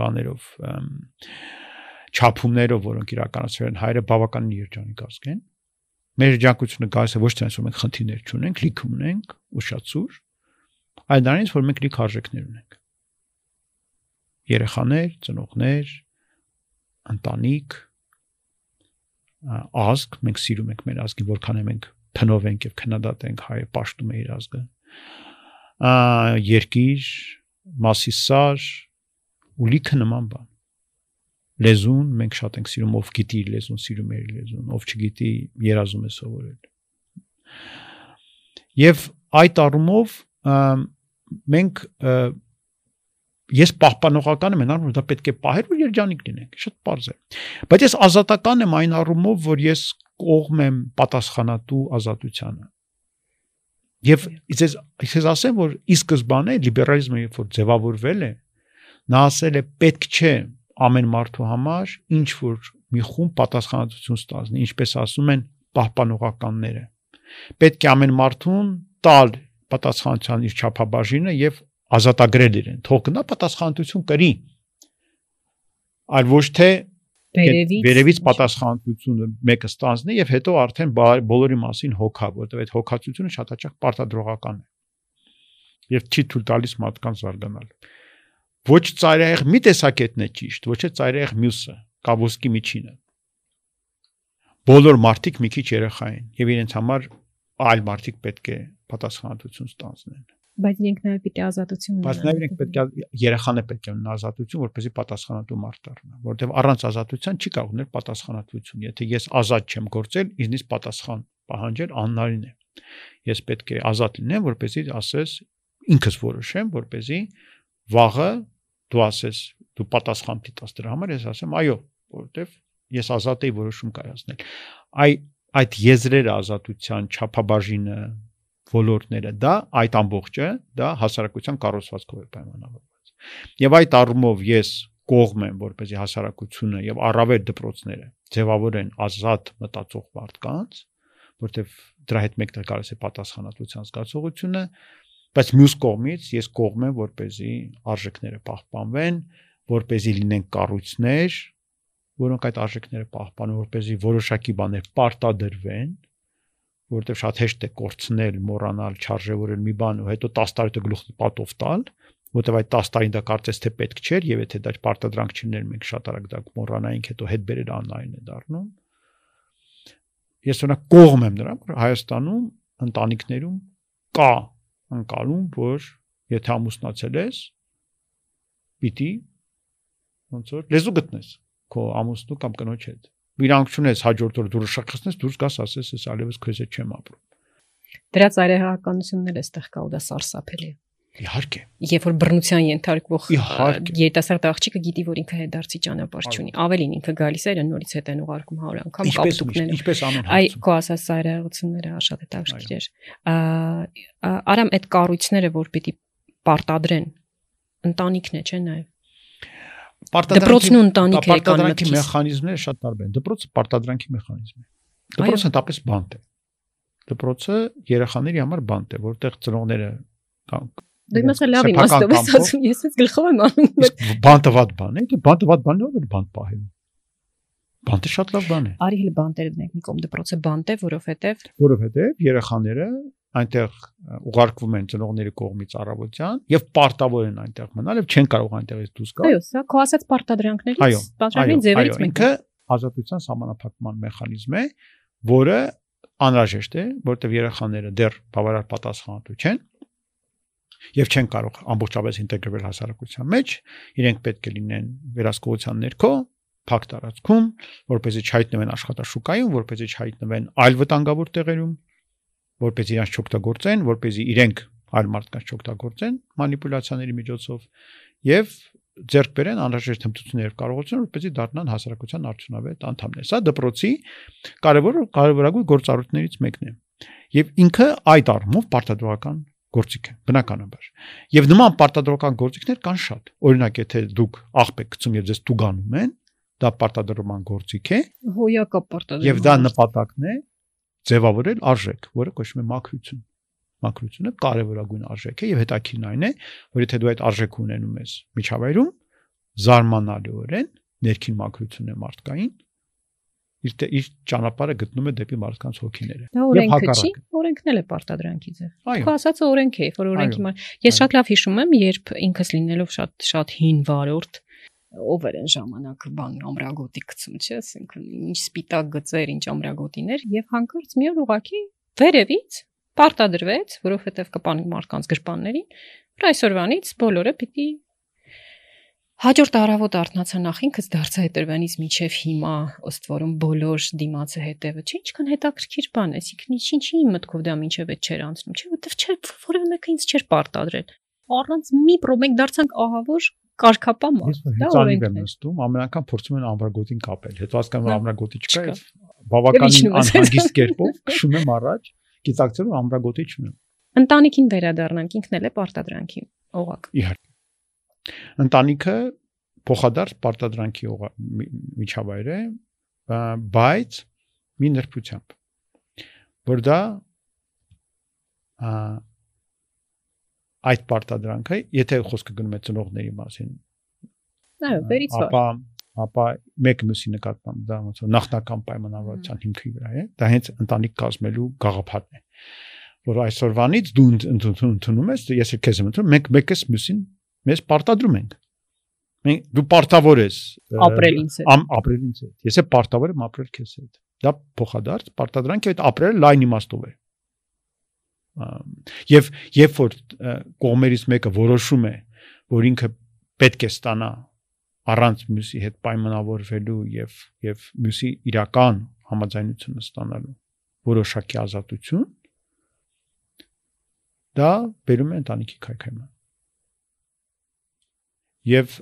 բաներով չափումներով, որոնք իրականացվել են հայերը բավականին երջանիկ ազգ են։ Մեր երջանկությունը գալիս է ոչ թե այսօր մենք խնդիրներ չունենք, լիք ունենք, ուշացուր, այլ դրանից որ մենք լիք արժեքներ ունենք երեխաներ, ծնողներ, ընտանիք, ազգ, մենք սիրում ենք մեր ազգին, որքան է մենք փնով ենք եւ քննադատենք հայը պաշտում է իր ազգը։ երկիր, մասիսար ու լիքը նման բան։ Լեզուն մենք շատ ենք սիրում, ով գիտի իր լեզուն, սիրում է իր լեզուն, ով չգիտի, երազում է սովորել։ Եվ այդ առումով մենք ես պահպանողական եմ առումով, որ դա պետք է պահել, որ երջանիկ լինենք, շատ པարզ է։ Բայց ես ազատական եմ այն առումով, որ ես կողմ եմ պատասխանատու ազատությանը։ Եվ ես ես ասեմ, որ ի սկզբանե լիբերալիզմը երբ որ ձևավորվել է, նա ասել է պետք չէ ամեն մարդու համար ինչ որ մի խումբ պատասխանատվություն ստանձնի, ինչպես ասում են պահպանողականները։ Պետք է ամեն մարդուն տալ պատասխանատվության իր չափաբաժինը եւ ազատագրել իրեն թող գնա պատասխանատվություն կրի այլ ոչ թե վերևից վերևից պատասխանատվությունը մեկը ստանձնի եւ հետո արդեն բոլորի մասին հոգա որտեւ այդ հոգացությունը շատ հաճախ պարտադրողական է եւ չի թույլ տալիս մարդկանց զարգանալ ոչ ծայրահեղ մի տեսակետն է ճիշտ ոչ է ծայրահեղ մյուսը կավոսկի միջինը բոլոր մարդիկ մի քիչ երեխա են եւ իրենց համար այլ մարդիկ պետք է պատասխանատվություն ստանձնեն բայց իրենք նաև պիտի ազատություն ունենան։ Բայց նաև իրենք պետք է երեխան է պետք է ունենա ազատություն, որպեսզի պատասխանատու մարդ դառնա, որովհետև առանց ազատության չի կարող ունել պատասխանատվություն։ Եթե ես ազատ չեմ գործել, ինձնից պատասխան պահանջել աննարին է։ Ես պետք է ազատ լինեմ, որպեսզի ասես ինքս որոշեմ, որպեսզի վաղը դու ասես դու պատասխան դիտաս դրա համար, ես ասեմ այո, որովհետև ես ազատ եի որոշում կայացնել։ Այ այդ եզրերը ազատության չափաբաժինը ոլորտները դա այդ ամբողջը դա հասարակության կառուցվածքով է պայմանավորված եւ այդ առումով ես կողմ եմ որպեսզի հասարակությունը եւ առավել դպրոցները ձևավորեն ազատ մտածող մարդկանց որտեվ դրա հետ մեկտեղ կարես է պատասխանատվության զգացողությունը բայց մյուս կողմից ես կողմ եմ որպեսզի արժեքները պահպանվեն որպեսզի լինեն կառույցներ որոնք այդ արժեքները պահպանեն որպեսզի որոշակի բաներ պարտադրվեն որովհետև շատ հեշտ է կորցնել, մոռանալ, չարժևորել մի բան ու հետո 10 տարի հետո գլուխ պատով տալ, որովհետև այդ 10 տարին դա կարծես թե պետք չէր եւ եթե դա պարտադրանք չլիներ մենք շատ արագ դա մոռանայինք, հետո հետ բերել անլայն է դառնում։ Ես օրինակ կողմ եմ նրան, որ Հայաստանում ընտանիքներում կա ընկալում, որ եթե ամուսնացել ես, պիտի ոնց որ լեզու գտնես քո ամուսնու կամ կնոջ հետ։ Իրանք չունես հաջորդ օր դուրս շախեցնես, դուրս գաս ասես, ես ալևս քեզ հետ չեմ ապրում։ Դրա ծայրահեղականությունն էլ էստեղ կա ու դա սարսափելի է։ Իհարկե։ Երբ որ բռնության ենթարկվող երիտասարդ աղջիկը գիտի, որ ինքը հետդարձի ճանապարհ չունի, ավելին ինքը գալիս է նորից հետ են ուղարկում 100 անգամ Ինչպես կապտուկները։ ինչպես ամեն Այ հարցում։ քո ասած ծայրահեղությունները շատ էր։ Ա, Արամ այդ կառույցները, որ պիտի պարտադրեն ընտանիքն է, չէ՞ նաև։ Դպրոցն ու ընտանիքը եկան Պարտադրանքի մտքիս։ մեխանիզմները շատ տարբեր են։ Դպրոցը պարտադրանքի մեխանիզմ է։ Դպրոցը հատապես բանտ է։ Դպրոցը երեխաների համար բանտ է, որտեղ ծնողները Դու իմացա լավ սեփական իմաստով ես ասում, ես ես գլխով եմ անում։ բանտը վատ բան է, դե բանտը վատ բան ով է բանտ պահելու։ Բանտը շատ լավ բան է, Արի հələ բանտերը դնենք մի կողմ դպրոցը բանտ է, որովհետև որովհետև երեխաները այնտեղ ուղարկվում են ծնողների կողմից առավոտյան եւ պարտավոր են այնտեղ մնալ եւ չեն կարող այնտեղից դուրս գալ։ այո, սա քո ասած պարտադրանքներից Այո, պատրաստի ձևերից է։ ազատության սահմանափակման մեխանիզմ է, որը անհրաժեշտ է, որտեղ երեխաները դեռ բավարար պատասխանատու չեն եւ չեն կարող ամբողջապես ինտեգրվել հասարակության մեջ, իրենք պետք է լինեն վերահսկողության ներքո, փակ տարածքում, որպեսզի չհայտնվեն աշխատաշուկայում, որպեսզի չհայտնվեն այլ վտանգավոր տեղերում, որպեսզի իրանք չօգտագործեն, որպեսզի իրենք այլ մարդկանց չօգտագործեն մանիպուլյացիաների միջոցով եւ ձեռք բերեն անհրաժեշտ հմտություններ եւ կարողություն, որպեսզի դառնան հասարակության արդյունավետ անդամներ։ Սա դպրոցի կարևոր կարևորագույն գործառույթներից մեկն է։ Եվ ինքը այդ առումով պարտադրական գործիք է, բնականաբար։ Եվ նման պարտադրական գործիքներ կան շատ։ Օրինակ, եթե դուք աղբ եք գցում եւ ձեզ տուգանում են, դա պարտադրման գործիք է հոյակապ պարտադրում։ եւ դա նպատակն է ձևավորել արժեք, որը կոչվում է մակրություն։ Մակրությունը կարևորագույն արժեք է եւ հետաքրքիրն այն է, որ եթե դու այդ արժեքը ունենում ես միջավայրում, զարմանալիորեն ներքին մակրությունն է մարդկային իր իր ճանապարհը գտնում է դեպի մարդկանց հոգիները։ Դա օրենքը չի, օրենքն էլ է պարտադրանքի ձև։ Քո ասածը օրենք է, որ օրենքի մար։ Ես շատ լավ հիշում եմ, երբ ինքս լինելով շատ շատ հին վարորդ ով էր այն ժամանակ բան ամրագոտի գցում, չէ՞, ասենք ինչ սպիտակ գծեր, ինչ ամրագոտիներ եւ հանկարծ մի օր ուղակի վերևից պարտադրվեց, որովհետեւ կպանի մարդկանց գրպաններին, որ այսօրվանից բոլորը պիտի Հաջորդ առավոտ արթնացա նախ ինքս դարձա հետերվանից միջև հիմա ըստ որում բոլոր դիմացը հետևը չի ինչքան հետաքրքիր բան է այսինքն ինչի մտքով դա միջև այդ չէր անցնում չէ որովհետև չէ որևէ մեկը ինձ չէր պարտադրել առանց մի պրոմեկ դարձանք ահավոր կարկապա ես մարդ դա օրենքն է նստում, ամեն անգամ փորձում են ամրագոտին կապել։ Հետո հասկանում Հա, եմ ամրագոտի չկա եւ բավականին անհանգիստ կերպով քշում եմ առաջ, գիտակցելով ամրագոտի չունեմ։ ընտանիքին վերադառնանք ինքն էլ է պարտադրանքի օղակ Իհարկե։ Ընտանիքը փոխադարձ պարտադրանքի միջավայր է, բայց մի նրբությամբ, որ դա այդ պարտադրանքը, եթե խոսքը գնում է ծնողների մասին, այո վերից վար ապա ապա մեկ մյուսի նկատմամբ դա ոնց որ նախնական պայմանավորվածության հիմքի վրա է դա հենց ընտանիք կազմելու գաղափարն է որ այսօրվանից դու ընդ- ընդ- ընդ- ընդունում ես ես էլ քեզ եմ ընդունում մենք մեկս մյուսին մեզ պարտադրում ենք մենք դու պարտավոր ես ապրել ինձ հետ ամ ապրել ինձ հետ ես էլ պարտավոր եմ ապրել քեզ հետ դա փոխադարձ պարտադրանք է այդ ապրելը լայն իմաստով է եւ երբ որ կողմերից մեկը որոշում է որ ինքը պետք է ստանա առանց մյուսի հետ պայմանավորվելու եւ եւ մյուսի իրական համաձայնությունը ստանալու որոշակի ազատություն դա բերում է ընտանիքի քայքայման եւ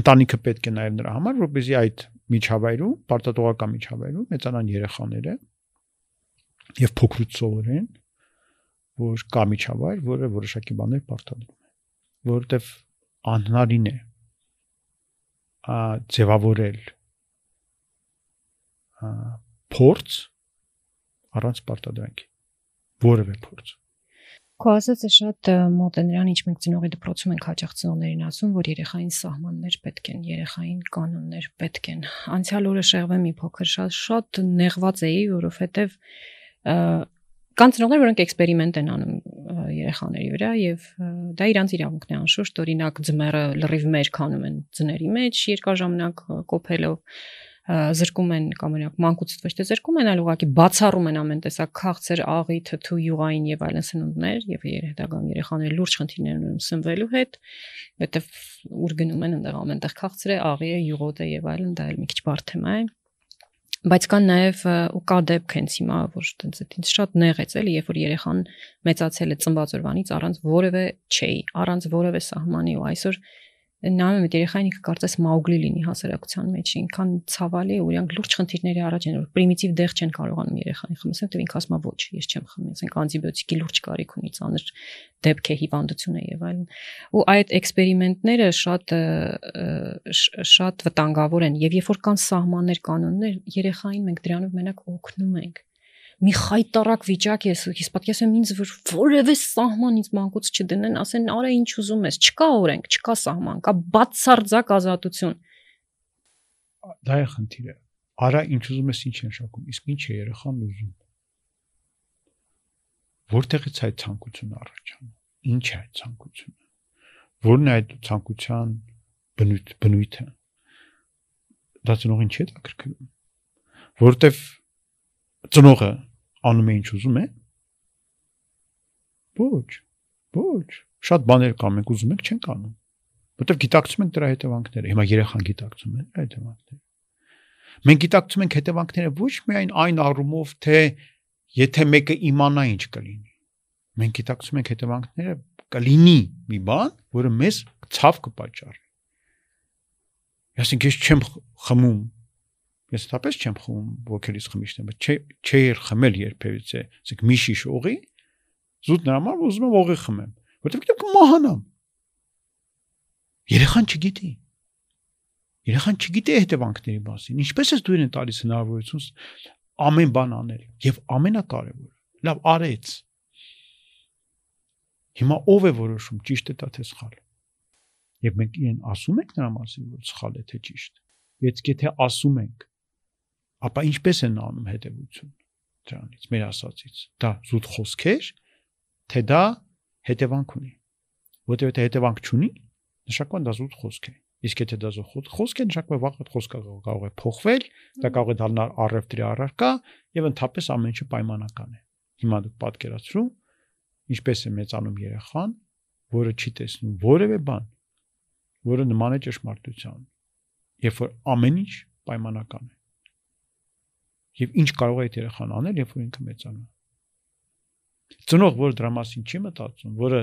ընտանիքը պետք է նաեւ նրա համար որպեսզի այդ միջավայրում պարտատողական միջավայրում մեծանան երեխաները եւ փոքրուց սովորեն որ կա միջավայր, որը որոշակի բաներ պարտադրում է, որովհետև անհնարին է ա ձևավորել ա փորձ առանց պարտադրանքի որևէ փորձ Քո ասածը շատ մոտ է նրան, ինչ մենք ծնողի դպրոցում ենք հաճախ ծնողներին ասում, որ երեխային սահմաններ պետք են, երեխային կանոններ պետք են։ Անցյալ օրը շեղվեմ մի փոքր շատ շատ նեղված էի, որովհետև կան ծնողներ, որոնք էքսպերիմենտ են անում երեխաների վրա եւ դա իրանց իրավունքն է անշուշտ, օրինակ ձմեռը լրիվ մեր քանում են ձների մեջ երկար ժամանակ կոփելով զրկում են կամ օրինակ մանկուց ոչ թե զրկում են, այլ ուղղակի բացառում են ամեն տեսակ քաղցր, աղի, թթու, յուղային եւ այլն սնունդներ եւ հետագայում երեխաների լուրջ խնդիրներ ունեն սնվելու հետ, որտեվ ուր գնում են այնտեղ ամենտեղ քաղցր է, աղի է, յուղոտ է եւ այլն, դա էլ մի քիչ բարդ թեմա է բայց կան նաև ու կա դեպք հենց հիմա որ տենց ինձ շատ նեղեց էլի երբ որ երեխան մեծացել է ծնված օրվանից առանց որևէ չէի առանց որևէ սահմանի ու այսօր նայում եմ երեխային ինքը կարծես մաուգլի լինի հասարակության մեջ ինքան ցավալի ու իրանք լուրջ խնդիրների առաջ են որ պրիմիտիվ դեղ չեն կարողանում երեխային խմել դե ինքը ասում է ոչ ես չեմ խմի ասենք անտիբիոտիկի լուրջ կարիք ունի ծանր դեպք է հիվանդություն է եւ այլն ու այդ էքսպերիմենտները շատ շատ վտանգավոր են եւ երբ որ կան սահմաններ կանոններ երեխային մենք դրանով մենակ օգնում ենք մի խայտարակ վիճակ ես, ես պատկերացնում ինձ որ որևէ սահման ինձ մանկուց չդնեն, ասեն արա ինչ ուզում ես, չկա օրենք, չկա սահման, կա բացարձակ ազատություն։ Դա է խնդիրը։ Արա ինչ ուզում ես, ինչ են շակում, իսկ ինչ է երեխան ուզում։ Որտեղից այդ ցանկությունը առաջանում։ Ինչ է այդ ցանկությունը։ Որն է այդ ցանկության բնույթ բնույթը։ Դա ծնողին չի կրկնում։ Որտեվ ծնողը անում է ինչ ուզում է։ Ոչ։ Ոչ։ Շատ բաներ կան, մենք ուզում ենք, չենք անում։ Որտեվ գիտակցում ենք դրա հետևանքները։ Հիմա երեխան գիտակցում է այդ հետևանքները։ Մենք գիտակցում ենք հետևանքները ոչ միայն այն առումով, թե եթե մեկը իմանա ինչ կլինի։ Մենք գիտակցում ենք հետևանքները կլինի մի բան, որը մեզ ցավ կպաճառի։ Այսինքն ես չեմ խմում Ես թապես չեմ խմում ոգելից խմիչներ, բայց չէ չէր խմել երբևիցե, ասենք մի շիշ օղի, զուտ նրա համար ուզում եմ օղի խմեմ, որովհետև գիտեմ կմահանամ։ Երեխան չգիտի։ Երեխան չգիտի հետևանքների մասին։ Ինչպես է դու իրեն տալիս հնարավորություն ամեն բան անել եւ ամենակարևորը, լավ արեց։ Հիմա ով է որոշում ճիշտ է դա թե սխալ։ Եվ մենք իրեն ասում ենք նրա մասին, որ սխալ է թե ճիշտ։ Եթե եթե ասում ենք, ապա ինչպես են անում հետևություն դրանից մեր ասածից դա զուտ խոսքեր թե դա հետևանք ունի որտեղ եթե հետևանք չունի նշանակում դա զուտ խոսք է իսկ եթե դա զուտ խոսք է նշանակում է վաղ այդ խոսքը կարող է փոխվել դա կարող է դառնալ առևտրի առարկա եւ ընդհանրապես ամեն ինչը պայմանական է հիմա դուք պատկերացրու ինչպես է մեծանում երեխան որը չի տեսնում որևէ բան որը նման է ճշմարտության երբ որ ամեն ինչ պայմանական է եւ ինչ կարող է այդ երեխան անել, երբ որ ինքը մեծանա։ Ծնող, որ դրա մասին չի մտածում, որը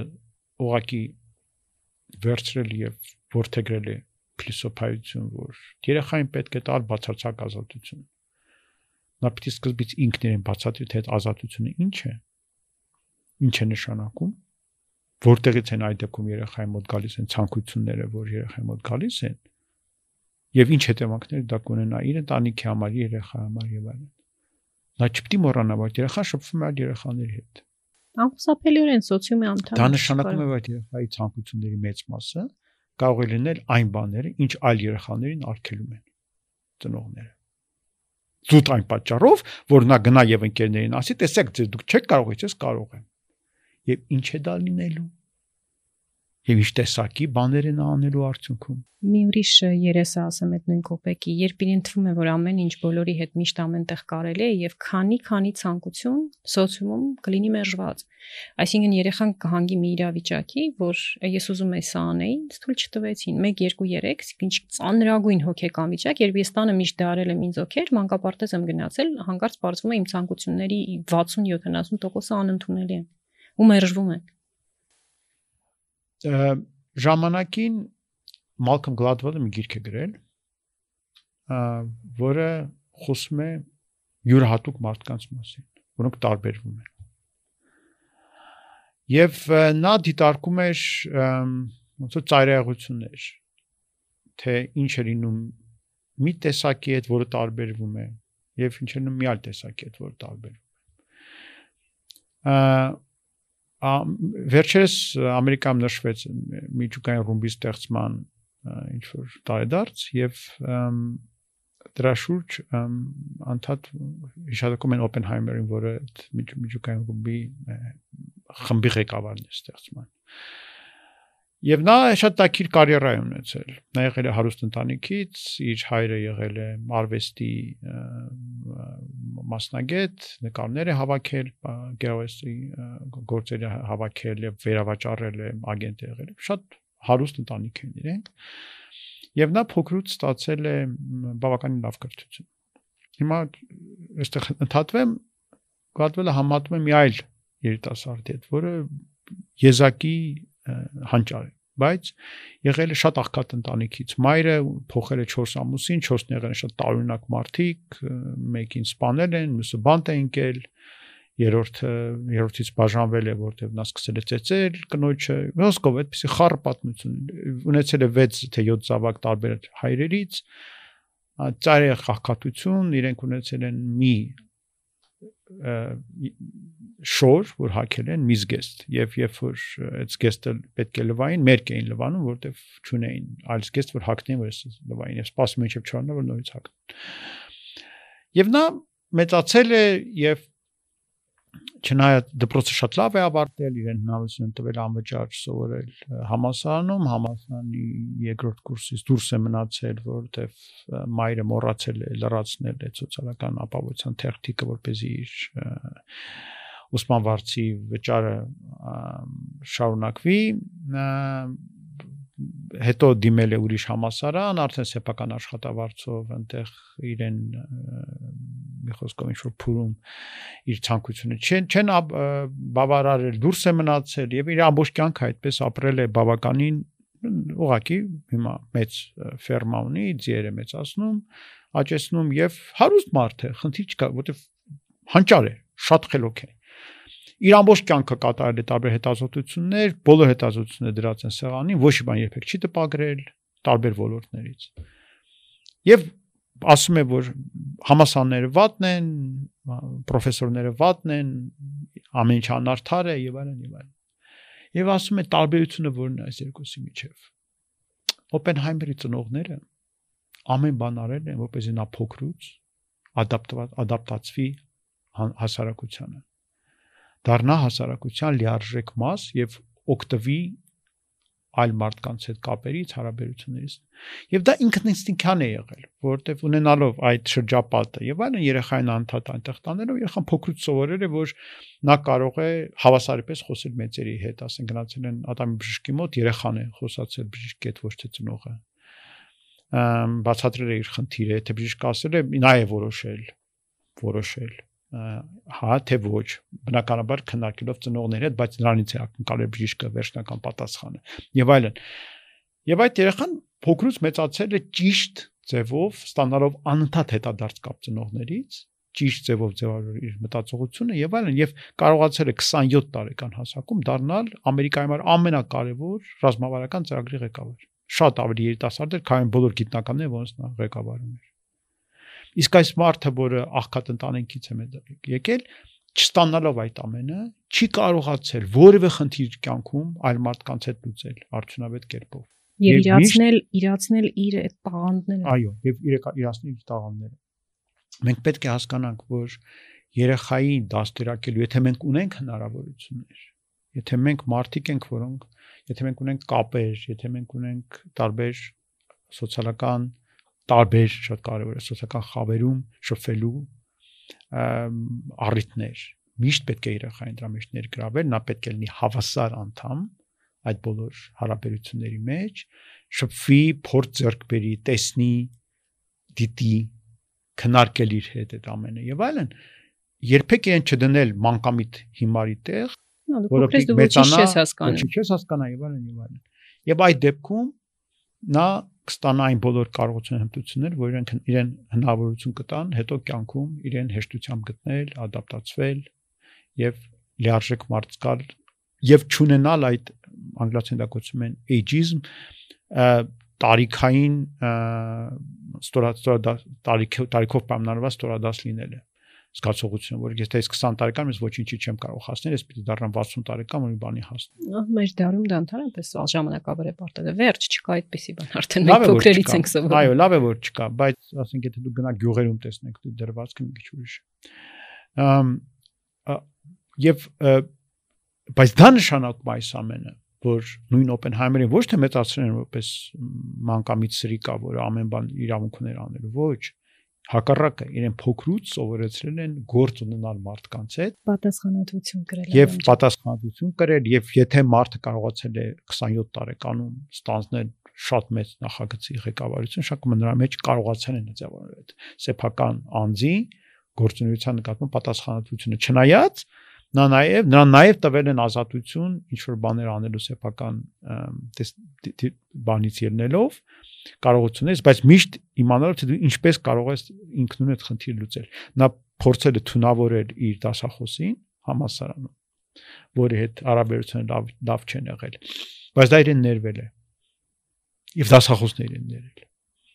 ուղակի վերցրել եւ որթեգրել է փիլիսոփայություն, որ երեխային պետք է տալ բացարձակ ազատություն։ Նա պիտի սկզբից ինքն իրեն բացատրի, թե այդ ազատությունը ինչ է։ Ինչ է նշանակում որտեղից են այդ դեպքում երեխայի մոտ գալիս են ցանկությունները, որ երեխայի մոտ գալիս են, եւ ինչ հետևանքներ դա կունենա իր ընտանիքի համար, երեխայի համար եւ այլն։ Նա չպետք է մոռանա, որ երեխան շփվում է այլ երեխաների հետ։ Անխուսափելիորեն սոցիումի անդամ։ Դա նշանակում է, որ երեխայի ցանկությունների մեծ մասը կարող է լինել այն բաները, ինչ այլ երեխաներին արգելում են ծնողները զուտ այն պատճառով, որ նա գնա եւ ընկերներին ասի, տեսեք, դուք չեք կարող, ես կարող եմ։ Եվ ինչ է դա լինելու եւ ինչ տեսակի բաներ են անելու արդյունքում։ Մի ուրիշ երեսը ասեմ այդ նույն կոպեկի, երբ իրեն թվում է, որ ամեն ինչ բոլորի հետ միշտ ամենտեղ կարելի է եւ քանի-քանի ցանկություն սոցիումում կլինի մերժված։ Այսինքն երեխան կհանգի մի իրավիճակի, որ ես ուզում եմ սա անեի, թույլ չտվեցին. 1 2 3, ինչ ծանրագույն հոգեկան վիճակ, երբ ես տանը միշտ դարել եմ ինձ օքեր, մանկապարտեզ եմ գնացել, հանկարծ բարձվում է իմ ցանկությունների 60-70%-ը անընդունելի են ու մերժվում են ժամանակին Malcolm Gladwell-ը մի գիրք է գրել, որը խոսում է յուրահատուկ մարդկանց մասին, որոնք տարբերվում են։ Եվ նա դիտարկում էր ոնց որ ծայրահեղություններ, թե ինչ է լինում մի տեսակի հետ, որը տարբերվում է, եւ ինչ է լինում մի այլ տեսակի հետ, որը տարբերվում է վերջերս Ամերիկայում նշվեց միջուկային ռումբի ստեղծման ինչ որ տարեդարձ եւ դրա շուրջ անդադ հիշատակում են Օպենհայմերին, որը միջուկային ռումբի խմբի ղեկավարն է ստեղծման։ Եվ նա շատ տակիր կարիերա է ունեցել։ Նա եղել է հարուստ ընտանիքից, իր հայրը եղել է արվեստի մասնագետ, նկարներ է հավաքել, գերոսի գործերը հավաքել եւ վերավաճառել է, ագենտ է եղել։ Շատ հարուստ ընտանիք են իրենք։ Եվ նա փոքրուց ստացել է բավականին լավ կրթություն։ Հիմա այստեղ ընդհատվեմ, գտվել է համատում է մի այլ երիտասարդի հետ, որը եզակի հանճար է բայց եղել է շատ աղքատ ընտանիքից մայրը փոխել է 4 ամուսին 4-ն եղել են շատ տարօրինակ մարդիկ մեկին սպանել են մյուսը բանտ է ընկել երրորդը երրորդից բաժանվել է որտեղ նա սկսել է ծեծել կնոջը ոսկով այդպեսի խառը պատմություն ունեցել է 6 թե 7 զավակ տարբեր հայրերից ծայրի խախկատություն իրենք ունեցել են մի շոր, որ հակել են միզգեստ եւ երբ որ այդ զգեստը պետք է լվային, մերկ էին լվանում, որտեվ չունեին այլ զգեստ, որ հակնեն, որ լվային եւ սպասում էին չփչանա, որ նորից հակն։ Եվ նա մեծացել է եւ չնայած դպրոցը շատ լավ է ավարտել, իրեն հնարավորություն տվել անվճար սովորել համասարանում, համասարանի երկրորդ կուրսից դուրս է մնացել, որովհետև մայրը մոռացել է լրացնել այդ սոցիալական ապահովության թերթիկը, որպեսզի իր ուսման վարձի վճարը շարունակվի հետո դիմել է ուրիշ համասարան, արդեն սեփական աշխատավարձով այնտեղ իրեն մի խոսքով ինչ որ փուրում իր ցանկությունը չեն չեն բավարարել, դուրս է մնացել եւ իր ամբողջ կյանքը այդպես ապրել է բավականին ուղակի հիմա մեծ ֆերմա ունի, ձիեր է մեծացնում, աճեցնում եւ հարուստ մարդ է, խնդիր չկա, որովհետեւ հանճար է, շատ խելոք է իր ամբողջ կյանքը կատարել է տարբեր հետազոտություններ, բոլոր հետազոտությունները դրած են սեղանին, ոչ մի բան երբեք չի տպագրել տարբեր ոլորտներից։ Եվ ասում է, որ համասանները վատն են, պրոֆեսորները վատն են, ամեն ինչ անարդար է եւ այլն եւ այլն։ Եվ ասում է տարբերությունը որն է այս երկուսի միջև։ Օպենհայմերի ծնողները ամեն բան արել են, որպեսզի նա փոքրուց ադապտված ադապտացվի հասարակությանը դառնա հասարակության լիարժեք մաս եւ օգտվի այլ մարդկանց հետ կապերից, հարաբերություններից։ Եվ դա ինքնինստինքյան է եղել, որովհետև ունենալով այդ շրջապատը եւ այլն երեխային անդադ այնտեղ տանելով երեխան փոքրուց սովորել է, որ նա կարող է հավասարապես խոսել մեծերի հետ, ասեն գնացել են ադամի բժշկի մոտ, երեխան է խոսացել բժշկի հետ ոչ թե ծնողը։ Ամ բացատրել է իր խնդիրը, եթե բժիշկը ասել է, նա է որոշել, որոշել հա թե ոչ բնականաբար քննարկելով ծնողների հետ բայց նրանից է ակնկալել բժիշկը վերջնական պատասխանը եւ այլն եւ այդ երեխան փոքրուց մեծացել է ճիշտ ձևով ստանալով անընդհատ հետադարձ կապ ծնողներից ճիշտ ձևով ձևավորել իր մտածողությունը եւ այլն եւ կարողացել է 27 տարեկան հասակում դառնալ ամերիկայի համար ամենակարևոր ռազմավարական ծրագրի ղեկավար շատ ավելի երիտասարդ էր քան բոլոր գիտնականները որոնց նա ղեկավարում էր Իսկ այս մարդը, որը աղքատ ընտանիքից է եկել, չստանալով այդ ամենը, չի կարողացել որևէ խնդիր կյանքում այլ մարդկանց հետ լուծել արդյունավետ կերպով։ Եվ իրացնել, իրացնել իր այդ տաղանդները։ Այո, եւ իրացնել իր տաղանդները։ Մենք պետք է հասկանանք, որ երեխայի դաստիարակելու, եթե մենք ունենք հնարավորություններ, եթե մենք մարդիկ ենք, որոնք, եթե մենք ունենք կապեր, եթե մենք ունենք տարբեր սոցիալական տարբեր շատ կարևոր է սոցիալական խավերում շփվելու առիթներ միշտ պետք է երեխային դրա մեջ ներգրավել, նա պետք է լինի հավասար անդամ այդ բոլոր հարաբերությունների մեջ, շփվի, փորձ ձեռք բերի, տեսնի, դիտի, քննարկել իր հետ այդ ամենը եւ այլն։ Երբեք իրեն չդնել մանկամիտ հիմարի տեղ, որովհետեւ մեծանա, չես հասկանում։ Չես հասկանա եւ այլն եւ այլն։ Եվ այդ դեպքում նա կստանա այն բոլոր կարողությունները հմտություններ, որ իրենք իրեն հնարավորություն կտան հետո կյանքում իրեն հեշտությամբ գտնել, ադապտացվել եւ լիարժեք մարդ զգալ եւ ճանենալ այդ անգլացիներեն դա կոչվում են ageism տարիքային ստորացած տարիք տարիքով պայմանավորված ստորադաս լինելը զգացողությունը, որ եթե ես 20 տարեկան ես ոչինչի չեմ կարող հասնել, ես պիտի դառնամ 60 տարեկան ու մի բանի հասնեմ։ Մեր դարում դա ընդհանրապես ժամանակավոր է պարտադիր։ Վերջ չկա այդպեսի բան, արդեն մենք փոքրերից ենք սովորում։ Այո, լավ է որ չկա, բայց ասենք եթե դու գնա գյուղերում տեսնեք դու դրվածքը մի քիչ ուրիշ է։ Ամ եւ բայց դա նշանակում այս ամենը, որ նույն Օպենհայմերին ոչ թե մեծացրեն որպես մանկամիտ սրիկա, որ ամեն բան իրավունք ուներ անելու, ոչ հակառակը իրեն փոքրուց սովորեցրել են գործ ունենալ մարդկանց հետ պատասխանատվություն կրել եւ պատասխանատվություն կրել եւ եթե մարդը կարողացել է 27 տարեկանում ստանձնել շատ մեծ նախագծի ղեկավարություն շատ նրա մեջ կարողացան են ձևավորել այդ սեփական անձի գործունեության նկատմամբ պատասխանատվությունը չնայած նա նաև նրան նաև տվել են ազատություն ինչ որ բաներ անելու սեփական բանից ելնելով կարողությունից, բայց միշտ իմանալով թե դու ինչպես կարող ես ինքնուն այդ խնդիրը լուծել։ Նա փորձել է թունավորել իր դասախոսին համասարանում, որի հետ հարաբերությունը լավ լավ չեն եղել։ Բայց դա իրեն ներվել է։ Եվ դասախոսներին են ներել։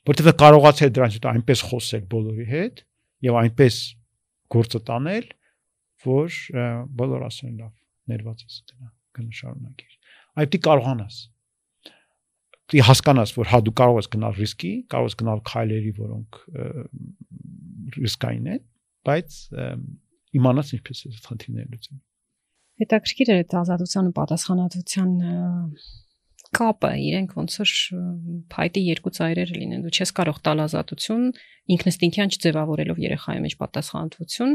Որտեւ կարողացել դրանից հետո այնպես խոսել բոլորի հետ եւ այնպես գործը տանել, որ բոլոր ասեն լավ, ներված ես գնա, կնշարունակիր։ Այդ դի կարողանաս։ Դի հասկանաս, որ հա դու կարող ես գնալ ռիսկի, կարող ես գնալ քայլերի, որոնք ռիսկային են, բայց իմանաս ինչպես է խնդիրները լուծել։ Հետաքրքիր է այդ ազատության ու պատասխանատվության կապը իրենք ոնց որ փայտի երկու ծայրերը լինեն դու չես կարող տալ ազատություն ինքնստինքյան չձևավորելով երեխայի մեջ պատասխանատվություն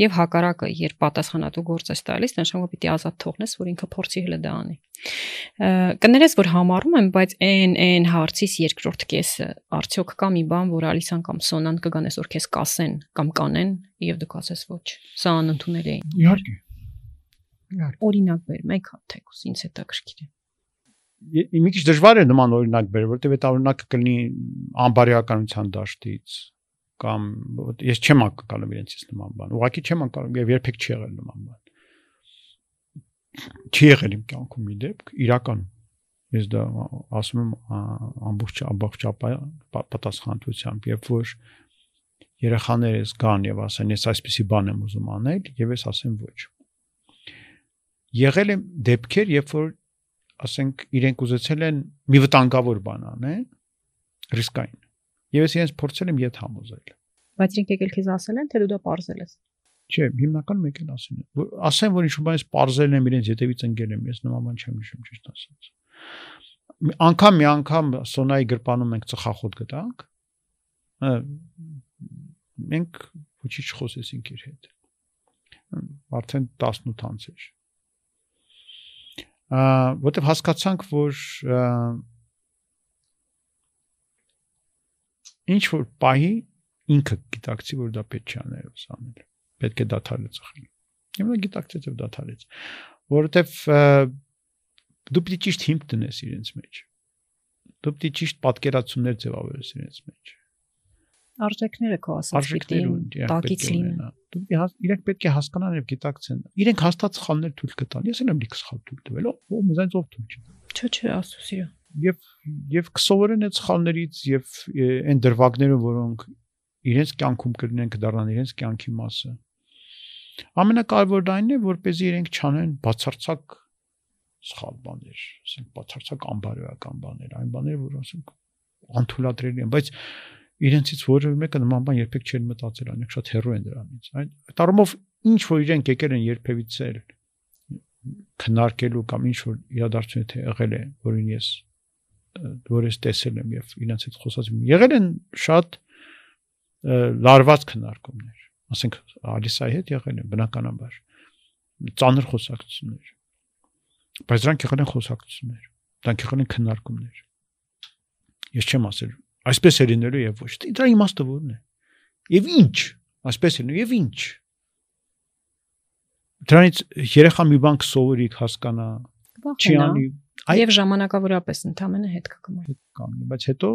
եւ հակառակը երբ պատասխանատու գործ ես տալիս նշանակում պիտի ազատ թողնես որ ինքը փորձի հələ դա անի կներես որ համառում եմ բայց այն այն հարցից երկրորդ կեսը արդյոք կա մի բան որ Ալիսան կամ Սոնան կգան այսօր քեզ կասեն կամ կանեն եւ դու կասես ոչ սա անընդունել է իհարկե իհարկե օրինակ բեր մեկ հատ թեկուս ինձ հետաքրքիր է մի քիչ դժվար է նման օրինակ բերել, որտեղ այդ օրինակը կլինի անբարոյականության դաշտից կամ ես չեմ ակալում իրենցից նման բան։ Ուղղակի չեմ ակալում եւ երբեք չի եղել նման բան։ Չի եղել իմ կյանքում մի դեպք իրականում։ Ես դա ասում եմ ամբողջ ամբողջ պատասխանատվությամբ, երբ որ երեխաներս գան եւ ասեն, ես այսպեսի բան եմ ուզում անել, եւ ես ասեմ ոչ։ Եղել եմ դեպքեր, երբ որ ասենք իրենք ուզեցել են մի վտանգավոր բան անեն, ռիսկային։ Եվ ես իրենց փորձել եմ իդ համոզել։ Բայց իրենք եկել քեզ ասել են, թե դու դա parzել ես։ Չէ, հիմնականում եկել ասեն։ Ասեն, որ ինչ-որ բանից parzելն եմ իրենց յետևից ընկել եմ, ես նման բան չեմ հիշում ճիշտ ասած։ Անկամ մի անգամ Սոնայի գրպանում մենք ծխախոտ գտանք։ Մենք ոչինչ խոսեցինք իր հետ։ Արդեն 18 անց էր որտեվ հասկացանք, որ ինչ որ պահի ինքը գիտակցի, որ դա պետք չի անել ուսանել։ Պետք է դաթարը ծխել։ Եվ նա գիտակցեց եւ դաթարեց, որովհետեւ դու պիտի ճիշտ հիմք դնես իրենց մեջ։ Դու պիտի ճիշտ պատկերացումներ ձևավորես իրենց մեջ արժեքները քո ասած պիտի տակից լինեն։ Դու իրենք պետք է հասկանան եւ գիտակցեն։ Իրենք հաստատ սխալներ թույլ կտան։ Ես էլ եմ լիք սխալ թույլ տվել, ով մեզանից ով թույլ չի։ Չէ, չէ, ասուսիա։ Եվ եւ կսովորեն այդ սխալներից եւ այն դրվագները, որոնք իրենց կյանքում կլինեն կդառնան իրենց կյանքի մասը։ Ամենակարևորն այն է, որպեսզի իրենք չանեն բացարձակ սխալ բաներ, ասենք բացարձակ անբարոյական բաներ, այն բաներ, որ ասենք անթույլատրելի են, բայց իրենցից որևէ մեկը նման բան երբեք չեն մտածել, այնք շատ հեռու են դրանից։ Այդ տարումով ինչ որ իրենք եկել են երբևիցե քննարկելու կամ ինչ որ իրադարձություն թե եղել է, որին ես որ ես տեսել եմ եւ իրենց հետ խոսած եմ։ Եղել են շատ լարված քննարկումներ, ասենք Ալիսայի հետ եղել են բնականաբար ծանր խոսակցություններ։ Բայց դրանք եղել են խոսակցություններ, դրանք եղել են քննարկումներ։ Ես չեմ ասել Այսպես է լինելու եւ ոչ։ Դրա իմաստը ո՞րն է։ Եվ ինչ, այսպես լինելու եւ ինչ։ Դրանից երեխան մի բան կսովորի, հասկանա, չի անի Եվ ժամանակավորապես ընդամենը հետ կգնա։ Հետ կանգնի, բայց հետո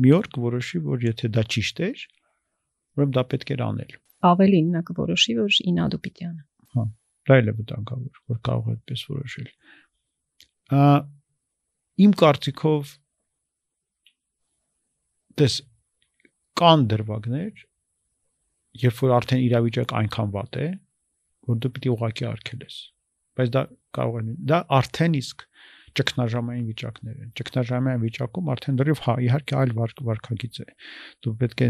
մի օր կորոշի, որ եթե դա ճիշտ էր, ուրեմն դա պետք էր անել։ Ավելին նա կորոշի, որ ինադու պիտի անա։ Հա, դա էլ է վտանգավոր, որ կարող է այդպես որոշել։ Ա իմ կարծիքով դες կան դրվագներ, երբ որ արդեն իրավիճակ այնքան վատ է, որ դու պիտի ուղակի արկելես։ Բայց դա կարող է դա արդեն իսկ ճգնաժամային վիճակներ են։ Ճգնաժամային վիճակում արդեն դեռև հա իհարկե այլ վարկ, վարկագիծ է։ Դու պետք է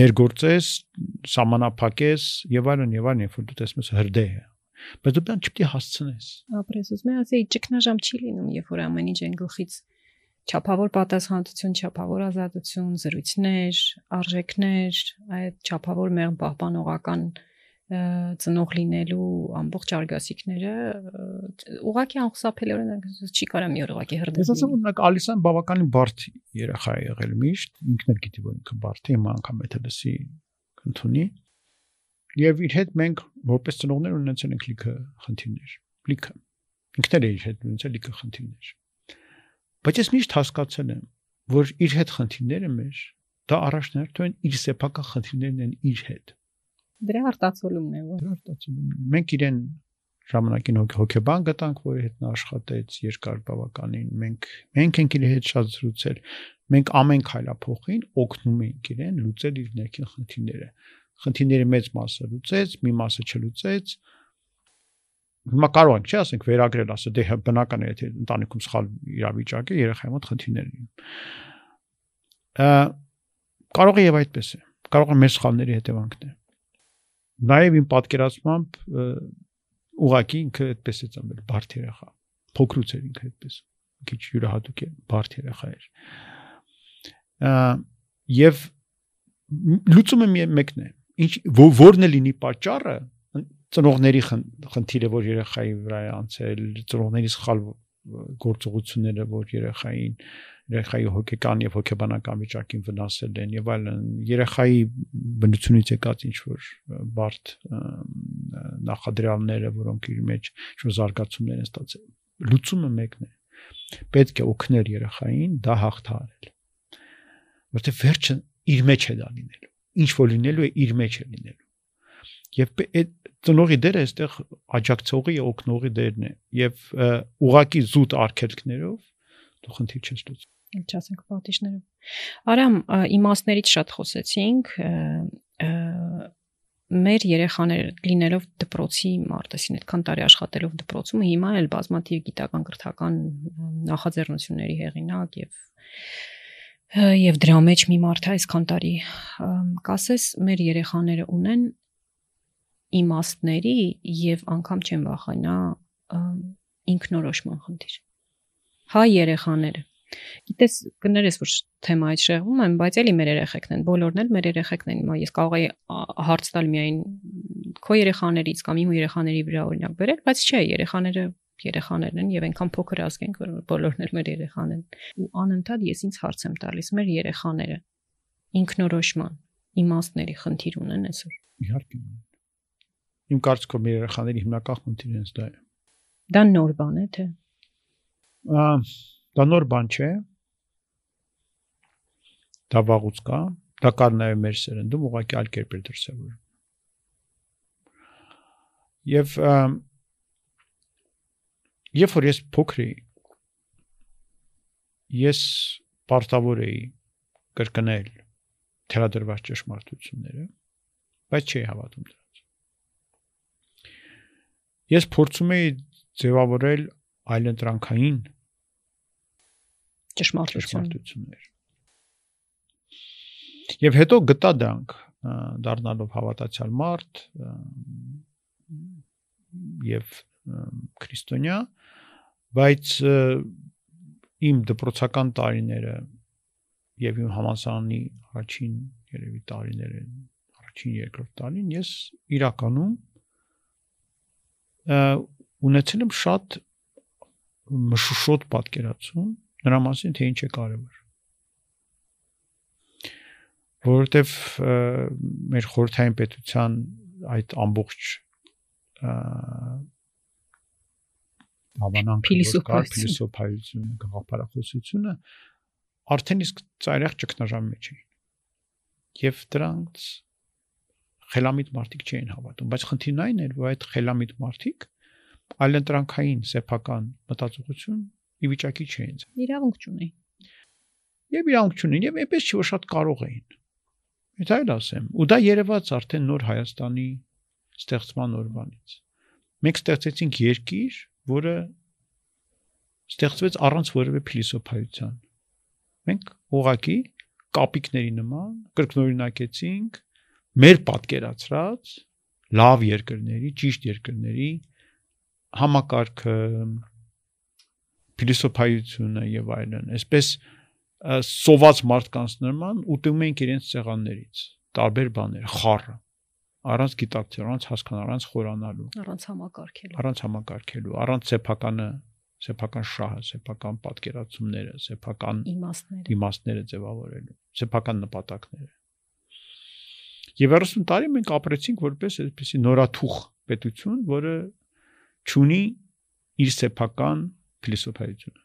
ներգործես, սահմանափակես եւ այլն եւ այլն, երբ որ դու տեսնում ես հրդեհ է։ բայց դու բան չպետք է հասցնես ապրես ուզում եմ ասեի ճգնաժամ չի լինում երբ որ ամեն ինչ այն գլխից չափավոր պատասխանատվություն, չափավոր ազատություն, զրույցներ, արժեքներ, այդ չափավոր մեղմ պահպանողական ծնող լինելու ամբողջ արգասիքները ուղղակի անխուսափելիորեն չի կարա մի օր ուղղակի հրդեհ։ Ես ասում եմ նա Ալիսան բավականին բարդ երեխա է եղել միշտ, ինքն էլ գիտի որ ինքը բարդ է, հիմա անգամ եթե լսի կընդունի։ Եվ իր հետ մենք որպես ծնողներ ունեցել ենք լիքը խնդիրներ, լիքը։ Ինքն էլ իր հետ ունեցել լիքը խնդիրներ Բայց ես միշտ հասկացել եմ, որ իր հետ խնդիրները մեր դա առաջնահերթ են իր սեփական խնդիրներն են իր հետ։ Դրա արտացոլումն է, որ դրա արտացոլումն է։ Մենք իրեն ժամանակին հոգեբան գտանք, որի հետ նա աշխատեց երկար բավականին։ Մենք մենք ենք իր հետ շատ զրուցել։ Մենք ամեն քայլափոխին օգնում ենք իրեն լուծել իր ներքին խնդիրները։ Խնդիրների մեծ մասը լուծեց, մի մասը չլուծեց, հիմա կարող ենք, չի ասենք վերագրել, ասը դե բնական է, եթե ընտանիքում սխալ իրավիճակ է, երեխայի մոտ խնդիրներ լինում։ Կարող է եւ այդպես է։ Կարող է մեր սխալների հետևանքն է։ Նաեւ իմ պատկերացմամբ ուղակի ինքը այդպես է ծնվել, բարդ երեխա։ Փոքրուց էր ինքը այդպես։ Քիչ յուրահատուկ է, բարդ երեխա էր։ Եվ լուծումը մեկն է։ Ինչ որն է լինի պատճառը, ծնողների խնդիրը, որ երեխայի վրա է անցել, ծնողների սխալ գործողությունները, որ երեխային երեխայի հոգեկան եւ հոգեբանական վիճակին վնասել են եւ այլն երեխայի բնությունից եկած ինչ որ բարդ նախադրյալները, որոնք իր մեջ ինչ-որ զարգացումներ են ստացել։ Լուծումը մեկն է։ Պետք է օգնել երեխային դա հաղթահարել։ Որտեւ վերջը իր մեջ է դա լինելու։ Ինչ որ լինելու է իր մեջ է լինելու եւ այդ ծնողի դերը այստեղ աջակցողի օգնողի դերն է եւ ուղակի զուտ արգելքներով դու խնդիր չես լուծում ինչ ասենք պատիժներով արամ իմաստներից շատ խոսեցինք մեր երեխաները լինելով դպրոցի մարտեսին այդքան տարի աշխատելով դպրոցում հիմա էլ բազմաթիվ գիտական կրթական նախաձեռնությունների հեղինակ եւ եւ դրա մեջ մի մարդ է այսքան տարի կասես մեր երեխաները ունեն իմաստների եւ անգամ չեն վախենա ինքնորոշման խնդիր։ Հայ երեխաները Գիտես, կներես որ թեմայից շեղվում եմ, բայց էլի մեր երեխեքն են, բոլորն էլ մեր երեխեքն են։ Հիմա ես կարող եի հարց տալ միայն քո երեխաներից կամ իմ երեխաների վրա օրինակ բերել, բայց չէ, երեխաները երեխաներն են եւ այնքան փոքր ազգ ենք, որ բոլորն էլ մեր երեխան են։ Ու անընդհատ ես ինձ հարց եմ տալիս, մեր երեխաները ինքնորոշման իմաստների խնդիր ունեն այսօր։ Իհարկե Իմ կարծիքով մեր երեխաների հիմնական խնդիրը հենց դա է։ Դա նոր բան է, թե։ Ա դա նոր բան չէ։ Դա վաղուց կա, դա կար նաև մեր սերնդում, ուղղակի այլ կերպ էր դրսևորվում։ Եվ երբ որ ես փոքր էի, ես պարտավոր էի կրկնել թերադրված ճշմարտությունները, բայց չի հավատում դրա Ես փորձում էի ձևավորել այլընտրանքային ճշմարտություններ։ Եվ հետո գտա դրանք դառնալով հավատացյալ մարդ եւ քրիստոնյա, բայց իմ դպրոցական տարիները եւ իմ համասարանի առաջին երևի տարիները, առաջին երկրորդ տարին ես իրականում ունեցել եմ շատ մշուշոտ պատկերացում նրա մասին թե ինչ է կարևոր որովհետև մեր խորհրդային պետության այդ ամբողջ հավանանք փիլիսոփայությունը գաղափարախոսությունը արդեն իսկ ծայրահ ճգնաժամի մեջ էին եւ դրանց խելամիտ մարդիկ չէին հավատում, բայց խնդիրն այն էր, որ այդ խելամիտ մարդիկ այլընտրանքային սեփական մտածողություն ի վիճակի չէին։ Իրավունք չունեին։ Եվ իրավունք չունեին, եւ այնպես չի որ շատ կարող էին։ Եթե այլ ասեմ, ու դա երևաց արդեն նոր Հայաստանի ստեղծման օրվանից։ Մենք ստեղծեցինք երկիր, որը ստեղծվեց առանց որևէ փիլիսոփայության։ Մենք ուղակի կապիկների նման կրկնօրինակեցինք մեր պատկերացրած լավ երկրների, ճիշտ երկրների համակարգը փիլիսոփայությունը եւ այլն այսպես սոված մարդկանց նման ուտում են իրենց սեղաններից տարբեր բաներ խառը առանց գիտակցելու առանց հասկանալու առանց խորանալու առանց համակարգելու առանց համակարգելու առանց սեփականը սեփական շահը սեփական պատկերացումները սեփական իմաստները իմաստները ձևավորելու սեփական նպատակները Եվ 30 տարի մենք ապրեցինք որպես այսպեսի նորաթուխ պետություն, որը ճունի իր սեփական փիլիսոփայությունը,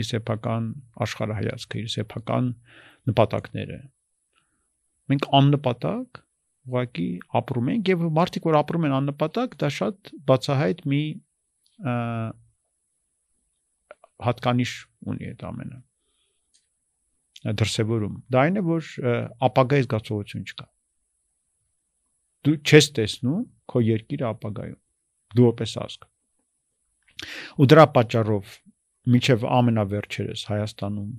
իր սեփական աշխարհայացքը, իր սեփական նպատակները։ Մենք աննպատակ ուղղակի ապրում ենք եւ մարդիկ որ ապրում են աննպատակ, դա շատ բացահայտ մի հատկանիշ ունի այդ ամենը դրսևորում։ Դա այն է, որ ապագայի զգացողություն չկա դու չես տեսնում քո երկիրը ապագայում դու որպես ազգ ու դրա պատճառով միջև ամենավերջերս Հայաստանում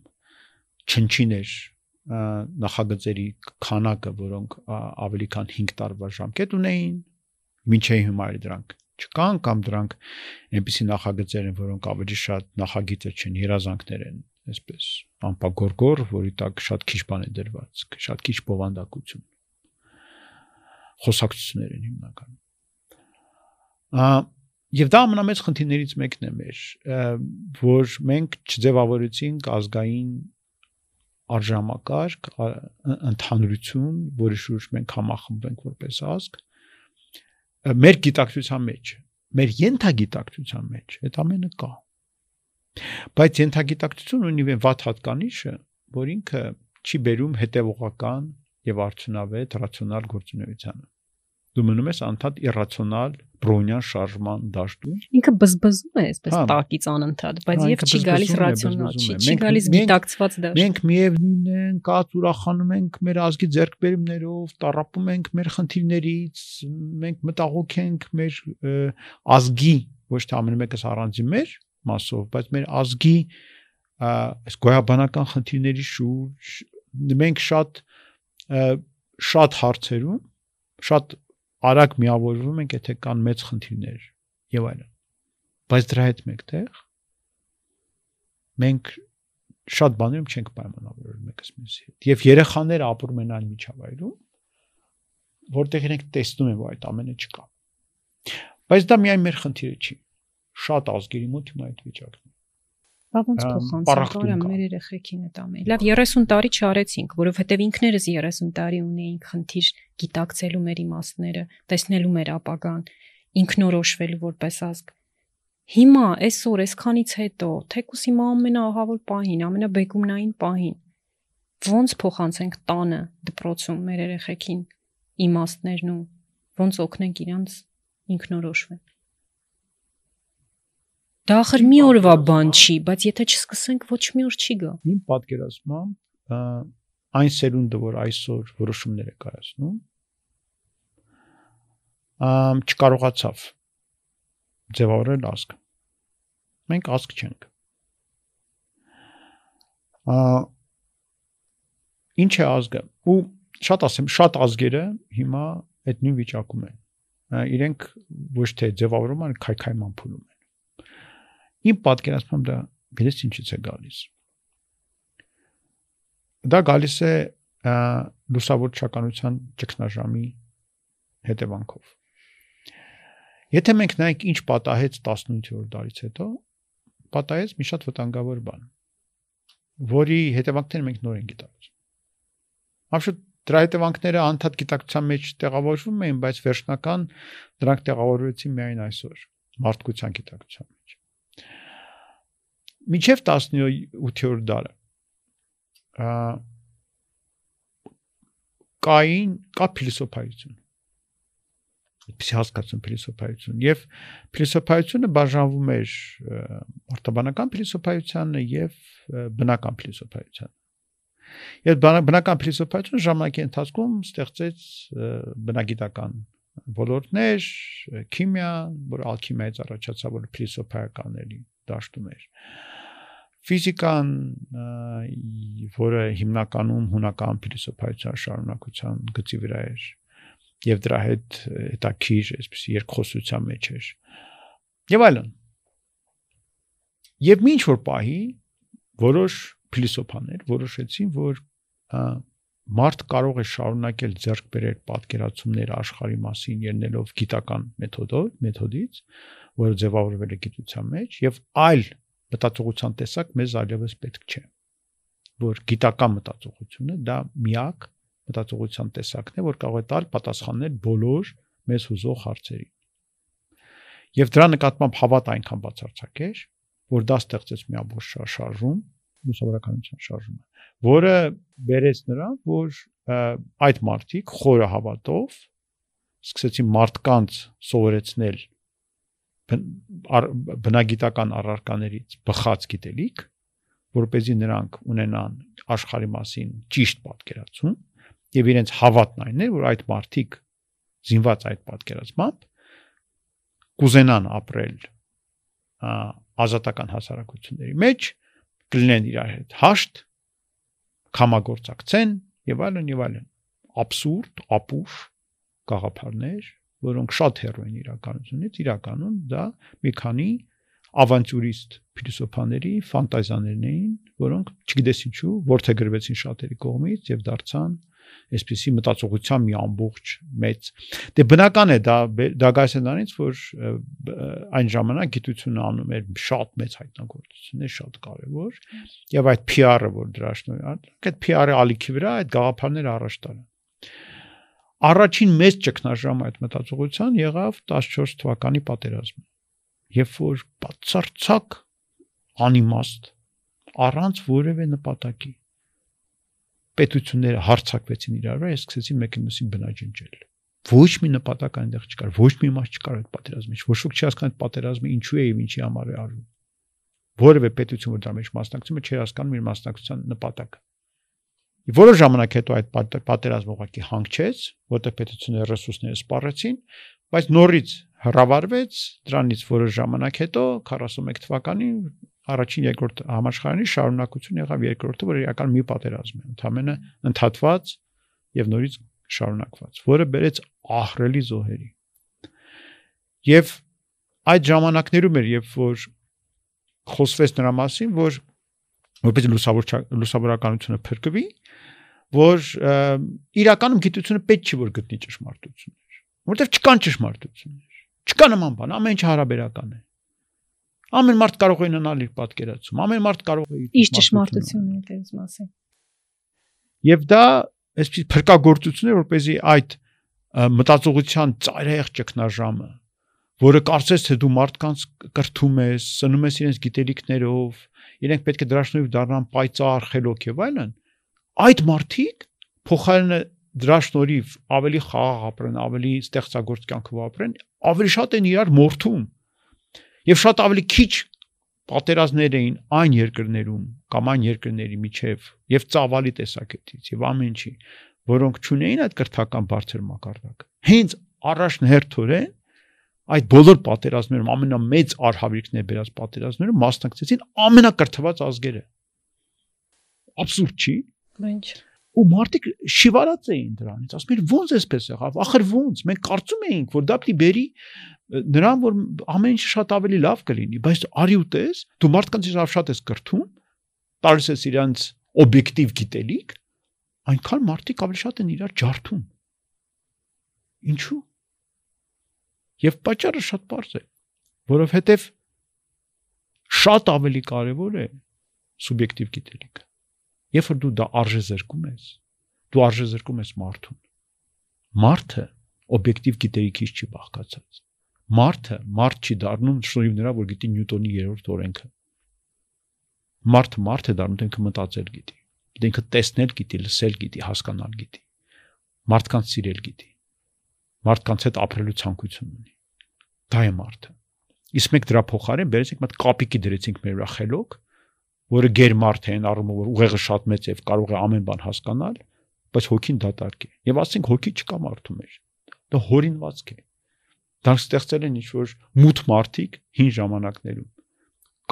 չնչիներ նախագծերի քանակը, որոնք ավելի քան 5 տարվա ժամկետ ունեին, միջև հիմա դրանք չկան կամ դրանք այնպիսի նախագծեր են, որոնք ավելի շատ նախագիծը չեն, երազանքներ են, այսպես ամպագորգոր, որի տակ շատ քիչ բան է դրված, շատ քիչ բովանդակություն խոսակցություններ են հիմնականում։ Եվ դա ամենամեծ խնդիրներից մեկն է մեր, որ մենք չձևավորեցինք ազգային արժամակարգ, ընդհանրություն, որի շուրջ մենք համախմբենք որպես ազգ, մեր գիտակցության մեջ, մեր յենթագիտակցության մեջ, այդ ամենը կա։ Բայց յենթագիտակցություն ունի վատ հատկանիշը, որ ինքը չի բերում հետևողական եւ արդյունավետ ռացիոնալ գործունեությանը դու մնում ես անդադ իրացիոնալ բրոնյան շարժման դաշտում ինքը բզբզում է այսպես տակից անընդհատ բայց եւ չի գալիս ռացիոնալ չի չի գալիս գիտակցված դաշտ մենք միևնույն են կած ուրախանում ենք մեր ազգի ձերկբերումներով տարապում ենք մեր խնդիրներից մենք մտաղոք ենք մեր ազգի ոչ թե ամեն մեկս առանձին մեր մասով բայց մեր ազգի այս գոյաբանական խնդիրների շուրջ մենք շատ շատ հարցերում շատ արագ միավորվում ենք, եթե կան մեծ խնդիրներ եւ այլն։ Բայց դրա հետ մեկտեղ մենք շատ բաներում չենք պայմանավորվել մեկս մյուսի հետ։ Եվ երեխաները ապրում են այն միջավայրում, որտեղ իրենք տեսնում են, որ այդ ամենը չկա։ Բայց դա միայն մեր խնդիրը չի։ Շատ ազգերի մոտ հիմա այդ վիճակն Բա ոնց փոխանցել մեր երեխեքին այդ ամենը։ Լավ 30 տարի չարեցինք, որովհետև ինքներս 30 տարի ունեինք խնդիր գիտակցելու մեր իմաստները, տեսնելու մեր ապագան, ինքնորոշվելու որպես ազգ։ Հիմա այսօր այսքանից հետո, թեկուս հիմա ամենաահավոր պահին, ամենաբեկումնային պահին ոնց փոխանցենք տանը դպրոցում մեր երեխեքին իմաստներն ու ոնց օգնենք իրանց ինքնորոշվել Դա ախր մի օրվա բան չի, բայց եթե չսկսենք, ոչ մի օր չի գա։ Իմ պատկերացմամբ այն սերունդը, որ այսօր որոշումներ է կայացնում, ամ չկարողացավ ձևավորել ազգ։ Մենք ազգ չենք։ Ա ինչ է ազգը։ Ու շատ ասեմ, շատ ազգերը հիմա այդ նույն վիճակում են։ Իրենք ոչ թե ձևավորում են, քայքայման փուլում Իմ պատկերացմամբ դա գիտես ինչից է գալիս։ Դա գալիս է լուսավոր ճականության ճգնաժամի հետևանքով։ Եթե մենք նայենք ինչ պատահեց 18-րդ դարից հետո, պատահեց մի շատ վտանգավոր բան, որի հետևանքները մենք նոր են գիտակցում։ Absolut դրա հետևանքները անդադ գիտակցության մեջ տեղավորվում էին, բայց վերջնական դրանք տեղավորվեցին միայն այսօր մարդկության գիտակցության մեջ միջև 17-րդ դարը կային կա փիլիսոփայություն այդպես հասկացում փիլիսոփայություն եւ փիլիսոփայությունը բաժանվում էր արտաբանական փիլիսոփայությանը եւ բնական փիլիսոփայությանը Եվ բնական փիլիսոփայությունը ժամանակի ընթացքում ստեղծեց բնագիտական ոլորտներ, քիմիա, որ ալքիմիայից առաջացավ որ փիլիսոփայականների դաշտում էր ֆիզիկան, որը հիմնականում հունական փիլիսոփայության շարունակության գծի վրա էր եւ դրա հետ հետաքրիր այսպես երկխոսության մեջ էր Եվ այլն։ Եվ ինչ որ պահի որոշ փիլիսոփաներ որոշեցին, որ մարդ կարող է շարունակել ձեռք բերել պատկերացումներ աշխարհի մասին ելնելով գիտական մեթոդով, մեթոդից, որը ձևավորվել է գիտության մեջ, եւ այլ մտածողության տեսակ մեզ այլևս պետք չէ որ գիտական մտածողությունը դա միակ մտածողության տեսակն է, որ կարող է տալ պատասխաններ բոլոր մեզ հուզող հարցերին։ Եվ դրա նկատմամբ հավատ այնքան բացարձակ էր, որ դա ստեղծեց մի ամբողջ շարժում, լուսավորականության շարժումը, որը բերեց նրան, որ այդ մարտիկ խորը հավատով սկսեցին մարդկանց սովորեցնել բնագիտական առարկաներից բխած գիտելիք, որ เป զի նրանք ունենան աշխարհի մասին ճիշտ պատկերացում եւ իրենց հավատն այն է, որ այդ մարդիկ զինված այդ պատկերացմամբ կուզենան ապրել ազատական հասարակությունների մեջ, կլինեն իրար հետ հաշտ, կամագործակցեն եւ այլն եւ այլն։ Աբսուրդ, ապուշ գաղափարներ, որոնք շատ հեռու են իրականությունից, իրականում դա մի քանի ավանտյուրիստ փիլիսոփաների ֆանտազիաներն էին, որոնք չգիտեսի չու որթե գրվեցին շատերի կողմից եւ դարձան այսպիսի մտածողության մի ամբողջ մեծ դե բնական է դա դա գասենանից որ այն ժամանակ գիտությունը անում էր շատ մեծ հայտնագործություններ շատ կարևոր եւ այդ PR-ը որ դրա շնորհիվ այդ PR-ը ալիքի վրա այդ գաղափարները առաջ տարան առաջին մեծ ճգնաժամը այդ մտածողության եղավ 14 թվականի պատերազմը երբ որ բացարձակ անիմաստ առանց որևէ նպատակի պետությունները հարցակվեցին իրար վրա, ես սկսեցի մեկը մյուսին բնաջնջել։ Ոչ մի նպատակ այնտեղ չկար, ոչ մի մաս չկար այդ պատերազմի մեջ։ Ոչ ոք չի հասկանում այդ պատերազմը ինչու է եւ ինչի համար է արվում։ Որևէ պետություն որ դրա մեջ մասնակցում է, չի հասկանում իր մասնակցության նպատակը։ Որոշ ժամանակ հետո այդ պատերազմը ուղղակի հանգչեց, որտեղ պետությունները ռեսուրսները սպառեցին, բայց նորից հրավարվեց դրանից որոշ ժամանակ հետո 41 թվականին առաջին երկրորդ համաշխարհանի շարունակություն եղավ երկրորդը, որ իրական մի պատերազմ է, ընդամենը ընդհատված եւ նորից շարունակված, որը բերեց ահրելի զոհերի։ Եվ այդ ժամանակներում էր, երբ որ խոսվեց նրա մասին, որ որպես լուսավոր լուսավորականությունը փրկվի, որ իրականում գիտությունը պետք չի որ գտնի ճշմարտություններ, որովհետև չկան ճշմարտություններ։ Չկա նման բան, ամեն ինչ հարաբերական է։ Ամեն մարդ կարող է ունենալ իր պատկերացում, ամեն մարդ կարող է իր ճշմարտությունն է դες մասը։ Եվ դա այսպես փրկagorցություններ, որպեսզի այդ մտածողության ծայրահեղ ճգնաժամը, որը կարծես թե դու մարդկանց կրթում ես, սնում ես իրենց գիտելիքներով, իրենք պետք է դրա շնորհիվ դառնան պայծառ, խելոք եւ այլն, այդ մարդիկ փոխարենը դրա շնորհիվ ավելի խաղաղ ապրեն, ավելի ստեղծագործ կյանքով ապրեն, ավելի շատ են իրար մորթում Եվ շատ ավելի քիչ պատերազմներ էին այն երկրներում կամ այն երկրների միջև եւ ծավալի տեսակետից եւ ամեն ինչի, որոնք ճունեին այդ կրթական բարձր մակարդակը։ Հենց առաջնահերթորեն այդ բոլոր պատերազմներում ամենամեծ արհավիրքներ բերած պատերազմներում մասնակցեցին ամենակրթված ազգերը։ Абսուրդ չի։ Ինչ ու մարդիկ շիվարած էին դրանից ասում են ո՞նց էսպես եղավ ախր ո՞նց? Մենք կարծում էինք որ դա պիտի բերի նրան որ ամեն ինչ շատ ավելի լավ կլինի բայց արի ու տես դու մարդկանց իրավ շատ ես կրթում տալիս ես իրանց օբյեկտիվ գիտելիք այնքան մարդիկ ավելի շատ են իրար ջարդում ինչու եւ պատճառը շատ པարզ է որովհետեւ շատ ավելի կարեւոր է սուբյեկտիվ գիտելիքը Երբ որ դու դա արժե զրկում ես, դու արժե զրկում ես մարդուն։ Մարդը օբյեկտիվ գիտելիքից չի բաղկացած։ Մարդը մարդ չի դառնում շնորհիվ նրա, որ գիտի Նյուտոնի երրորդ օրենքը։ Մարդը մարդ է դառնում, թե ինքը մտածել գիտի։ Դե ինքը տեսնել գիտի, լսել գիտի, հասկանալ գիտի։ Մարդկանց սիրել գիտի։ Մարդկանց հետ ապրելու ցանկություն ունի։ Դա է մարդը։ Իսկ մեկ դրա փոխարեն բերեցինք մտ կապիկի դրեցինք մեր վրա խելոք, որը գերմարդ է այն առումով որ ուղեղը շատ մեծ է կարող է ամեն բան հասկանալ, բայց հոգին դատարկ է։ Եվ ասենք հոգի չկա մարդու մեջ։ Դա հորինվածք է։ Դրանք ստեղծել են ինչ-որ մութ մարդիկ հին ժամանակներում։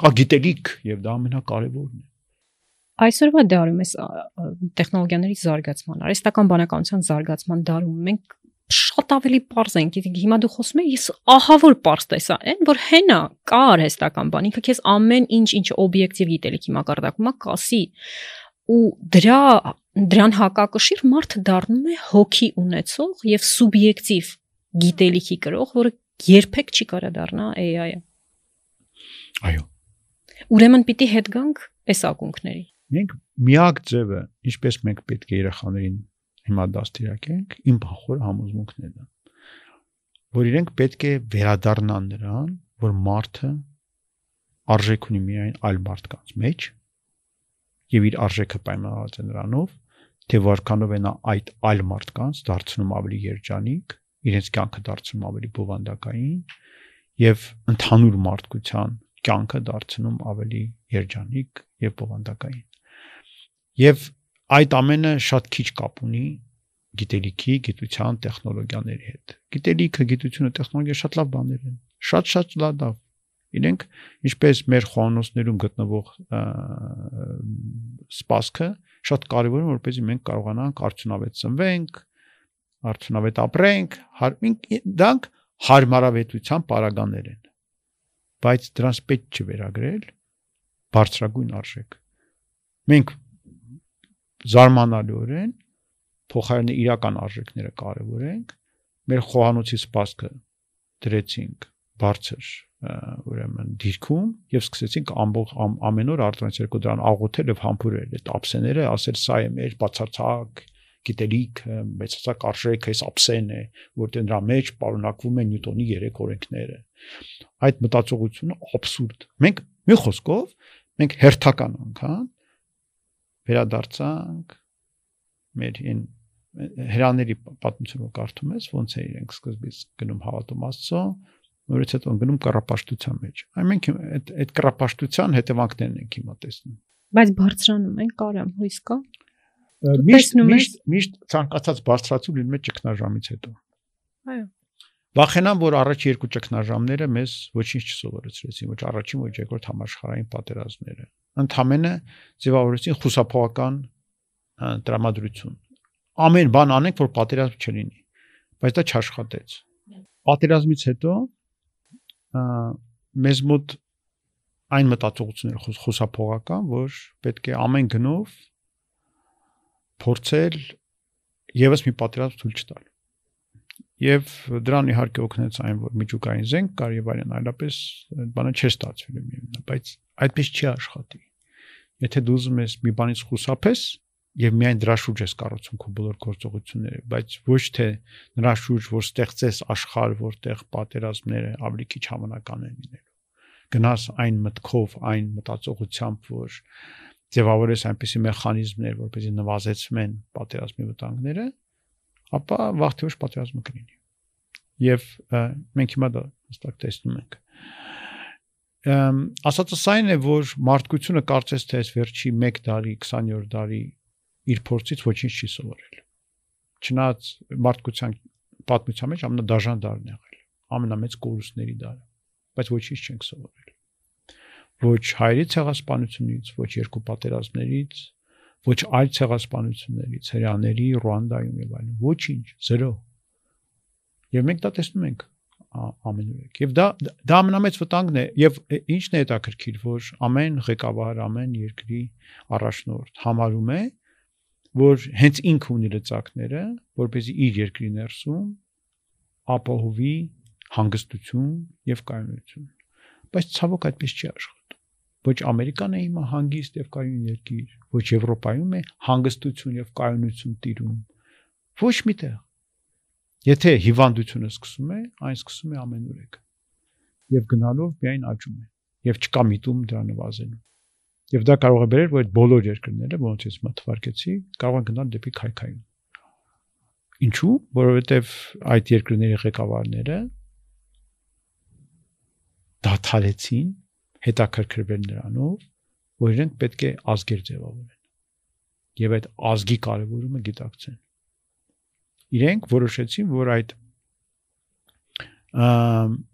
Կա գիտելիք եւ դա ամենակարևորն է այսօրվա դարում էս տեխնոլոգիաների զարգացման, արհեստական բանականության զարգացման դարում մենք շատ ավելի པարզ են։ Հիմա դու խոսում ես, ես ահա որ པարզ տեսա, այն որ հենա կա արհեստական բան, ինքը քեզ ամեն ինչ ինչ օբյեկտիվ գիտելիքի մակարդակում է կասի ու դրա դրան հակակշիռ մարդը դառնում է հոգի ունեցող եւ սուբյեկտիվ գիտելիքի կրող, որը երբեք չի կարա դառնա AI-ը։ Այո։ Ուրեմն պիտի հետ գանք այս ակունքների։ Մենք միակ ձևը, ինչպես մենք պետք է երեխաներին հիմա դաստիարակենք, իմ փախոր համոզմունքն է, որ իրենք պետք է վերադառնան նրան, որ մարդը արժեք ունի միայն այլ մարդկանց մեջ եւ իր արժեքը պայմանավորված է նրանով, թե որքանով է նա այդ այլ մարդկանց դարձնում ավելի երջանիկ, իրենց կյանքը դարձնում ավելի բովանդակային եւ ընդհանուր մարդկության կյանքը դարձնում ավելի երջանիկ եւ բովանդակային։ Եվ այդ ամենը շատ քիչ կապ ունի գիտելիքի, գիտության, տեխնոլոգիաների հետ։ Գիտելիքը, գիտությունը, տեխնոլոգիա շատ լավ բաներ են։ Շատ-շատ լավ Իրենք ինչպես մեր խոհանոցներում գտնվող սպասքը շատ կարևոր է որպեսզի մենք կարողանանք արդյունավետ ծնվենք, արդյունավետ ապրենք, դրանք հարմարավետության պարագաներ են։ Բայց դրանց պետք չի վերագրել բարձրագույն արժեք։ Մենք զարմանալիորեն փոխարենը իրական արժեքները կարևորենք, մեր խոհանոցի սպասքը դրեցինք բարձր ուրեմն դիրքում եւ սկսեցինք ամբողջ ամ, ամեն օր արտոնից երկու դրան աղոթել եւ համբուրել այդ ափսեները, ասել սա է մեր բացարձակ գիտելիք, մեծացակ արժեքը, այս ափսեն է, որտեղ նրա մեջ պարունակվում են Նյուտոնի երեք օրենքները։ Այդ մտածողությունը աբսուրդ։ Մենք մի խոսքով մենք հերթական անգամ վերադարձանք մեր այն հրաների պատմությունը կարդում ես, ոնց է իրենք սկզբից գնում հավատում Աստծո, որից հետո ընկնում կռապաշտության մեջ։ Այն մենք այդ այդ կռապաշտության հետևանքներն ենք հիմա տեսնում։ Բայց բարձրանում են կարամ հույս կա։ Միշտ միշտ միշտ ցանկացած բարձրացում լինում է ճգնաժամից հետո։ Այո։ Վախենամ, որ առաջ երկու ճգնաժամները մեզ ոչինչ չսովորեցրեցին, ոչ առաջին, ոչ երկրորդ համաշխարհային պատերազմները։ Ընդհանրապես ձևավորեցին խուսափողական տրամադրություն։ Ամեն բան անենք, որ պատերազմ չլինի, բայց դա չաշխատեց։ Պատերազմից հետո մեզ մոտ այն մտածողությունները խոսափողական, որ պետք է ամեն գնով փորձել եւս մի պատերազմ ցույց չտալ։ Եվ դրան իհարկե օգնեց այն, որ միջուկային զենք կար եւ այլն, այլապես բանը ստացվելու միևնույն, բայց այդպես չի աշխատի։ Եթե դու ուզում ես մի բանից խուսափես, եւ միայն դրա շուրջ ես կառուցում քո բոլոր գործողությունները, բայց ոչ թե նրա շուրջ, որ ստեղծես աշխարհ, որտեղ պատերազմները ավելի քիչ հավանական են լինելու։ Գնաս այն մտքով, այն մտածողությամբ, որ ձևավորես այնպիսի մեխանիզմներ, որպեսզի նվազեցվեն պատերազմի վտանգները, ապա վաղ թե ուշ պատերազմը կլինի։ Եվ մենք հիմա դա հստակ տեսնում ենք ասածը այն է, որ մարդկությունը կարծես թե այս վերջի 1 տարի, 20-յոր տարի իր փորձից ոչինչ չի սովորել։ Չնայած մարդկության պատմության մեջ ամենադաժան դարն եղել, ամենամեծ կորուստների դարը, բայց ոչինչ չենք սովորել։ Ոչ հայերի ցեղասպանությունից, ոչ երկու պատերազմներից, ոչ այլ ցեղասպանություններից, հրաների, Ռուանդայում եւ այլն, ոչինչ, 0։ Եվ մենք դա տեսնում ենք ամենուրեք։ Եվ դա դա ամենամեծ վտանգն է եւ ինչն է հետաքրքիր, որ ամեն ղեկավար, ամեն երկրի առաջնորդ համարում է, որ հենց ինքը ունի լծակները, որպեսզի իր երկրի ներսում ապահովի հանգստություն եւ կայունություն։ Բայց ցավոք այդպես չի աշխատում։ Ոչ Ամերիկան է հիմա հանգիստ եւ կայուն երկիր, ոչ Եվրոպայում է հանգստություն եւ կայունություն տիրում։ Ոչ միտեղ։ Եթե հիվանդությունը սկսում է, այն սկսում է ամենուրեք։ Եվ գնալով միայն աճում է եւ չկա միտում դրա նվազելու։ Եվ դա կարող է բերել, որ այդ բոլոր երկրները, ոնց ես մտվարկեցի, կարող են գնալ դեպի քայքայում։ Ինչու? Որովհետև այդ երկրների ղեկավարները դաթարեցին հետաքրքրվել նրանով, որ իրենք պետք է ազգեր ձևավորեն։ Եվ այդ ազգի կարևորումը գիտակցեն։ Իրենք որոշեցին, որ այդ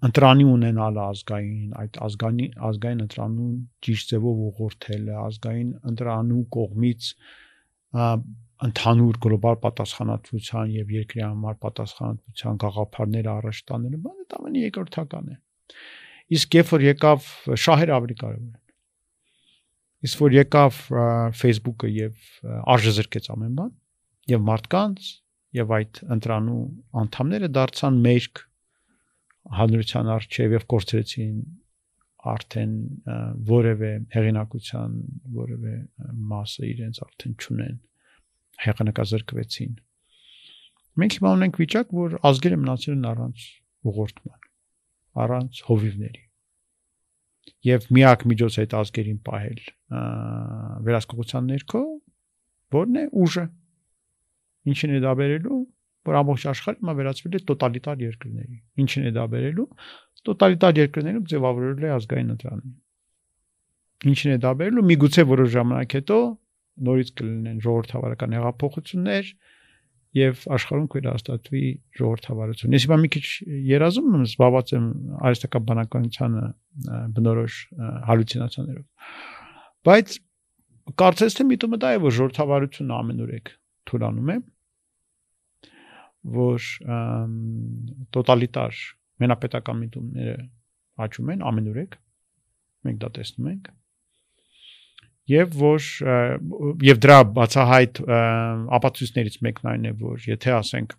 ընտրանի ունենալը ազգային, այդ ազգանի ազգային ընտրանուն ճիշտ ձևով ուղղորդելը, ազգային ընտրանու կողմից ընդհանուր գլոբալ պատասխանատվության եւ երկրի համար պատասխանատվության գաղափարները առաջ տանելը բանը դա ամենի երկրորդական է իսկ երբ որ եկավ շահերը ավելի կարևոր են իսկ որ եկավ Facebook-ը եւ արժեզրկեց ամեն բան եւ մարդկանց եւ այդ ընտրանու անդամները դարձան մերկ հանրության արչեւ եւ կորցրեցին արդեն որևէ հեղինակության որևէ մասը իրենց արդեն չունեն հեղինակազրկվեցին մենք հիմա ունենք վիճակ որ ազգերը մնացել են առանց ուղղորդման առանց հովիվների եւ միակ միջոց այդ ազգերին պահել վերահսկողության ներքո որն է ուժը ինչին է դա բերելու որ ամբողջ աշխարհը հիմա վերածվել է տոտալիտար երկրների ինչին է դա բերելու տոտալիտար երկրներում ձևավորել է ազգային ընտրանը։ Ինչին է դա բերելու։ Միգուցե որոշ ժամանակ հետո նորից կլինեն ժողովրդավարական հեղափոխություններ եւ աշխարհում կվերահաստատվի ժողովրդավարություն։ Ես հիմա մի քիչ երազում եմ, զբաղված եմ արհեստական բանականությանը բնորոշ հալյուցինացիաներով։ Բայց կարծես թե միտումը դա է, որ ժողովրդավարությունը ամենուրեք թուրանում է, որ տոտալիտար մենապետական միտումները աճում են ամենուրեք մենք դա տեսնում ենք եւ որ եւ դրա բացահայտ ապացույցներից մեկն այն է որ եթե ասենք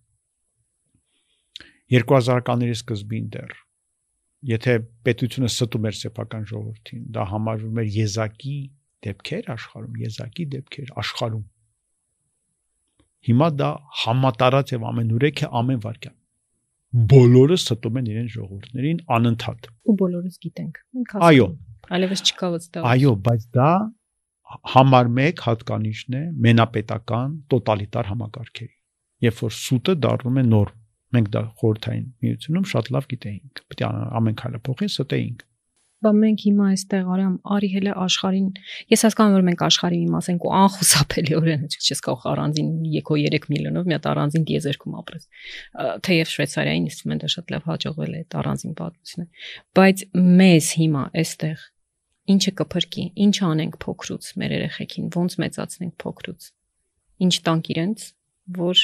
2000-ականների սկզբին դեռ եթե պետությունը ստում էր սեփական ժողովրդին դա համարվում էր եզակի դեպքեր աշխարհում եզակի դեպքեր աշխարհում հիմա դա համատարած եւ ամենուրեք է ամեն վարքյան բոլորը ստում են իրեն ժողովուրդներին անընդհատ։ Ու բոլորս գիտենք։ Մենք հասկանում։ Այո։ Այլևս չկա վստահ։ Այո, բայց դա համար 1 հատկանիշն է մենապետական տոտալիտար համակարգերի։ Երբ որ սուտը դառնում է նորմ, մենք դա խորթային միությունում շատ լավ գիտեինք։ Պետք է ամեն քայլը փոխի, ստեինք բա մենք հիմա այստեղ արամ արի հələ աշխարհին ես հասկանում որ մենք աշխարհի մի մաս ենք ու անխուսափելիորեն չես կարող առանձին եքո 3 միլիոնով մի հատ առանձին դիեզերքում ապրես թեև շվեյցարիայի ինստրումենտը շատ լավ հաջողվել է այդ առանձին պատմությունը բայց մեզ հիմա այստեղ ինչը կփրկի ինչ անենք փոքրուց մեր երեխեքին ոնց մեծացնենք փոքրուց ինչ տանք իրենց որ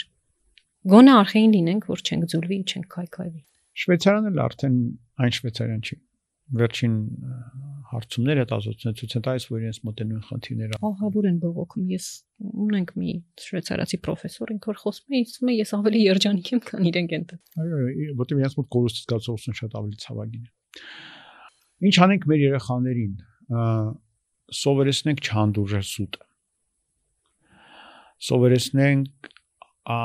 գոնե արխային լինենք որ չենք ձուլվի չենք քայքայվի շվեյցարիան էլ արդեն այն շվեյցարիան չի վերջին հարցումներ հետազոտություններ ցույց են տալիս, որ իրենց մոտենում են խնդիրները։ Ահավոր են բողոքում։ Ես ունենք մի շվեյցարացի պրոֆեսոր, ինքը որ խոսում է, ինձ թվում է ես ավելի երջանիկ եմ, քան իրենք են։ Այո, որտեղ իրենց մոտ կորուստից զգացողությունը շատ ավելի ցավագին է։ Ինչ անենք մեր երեխաներին։ Սովորեցնենք չհանդուրժել սուտը։ Սովորեցնենք ա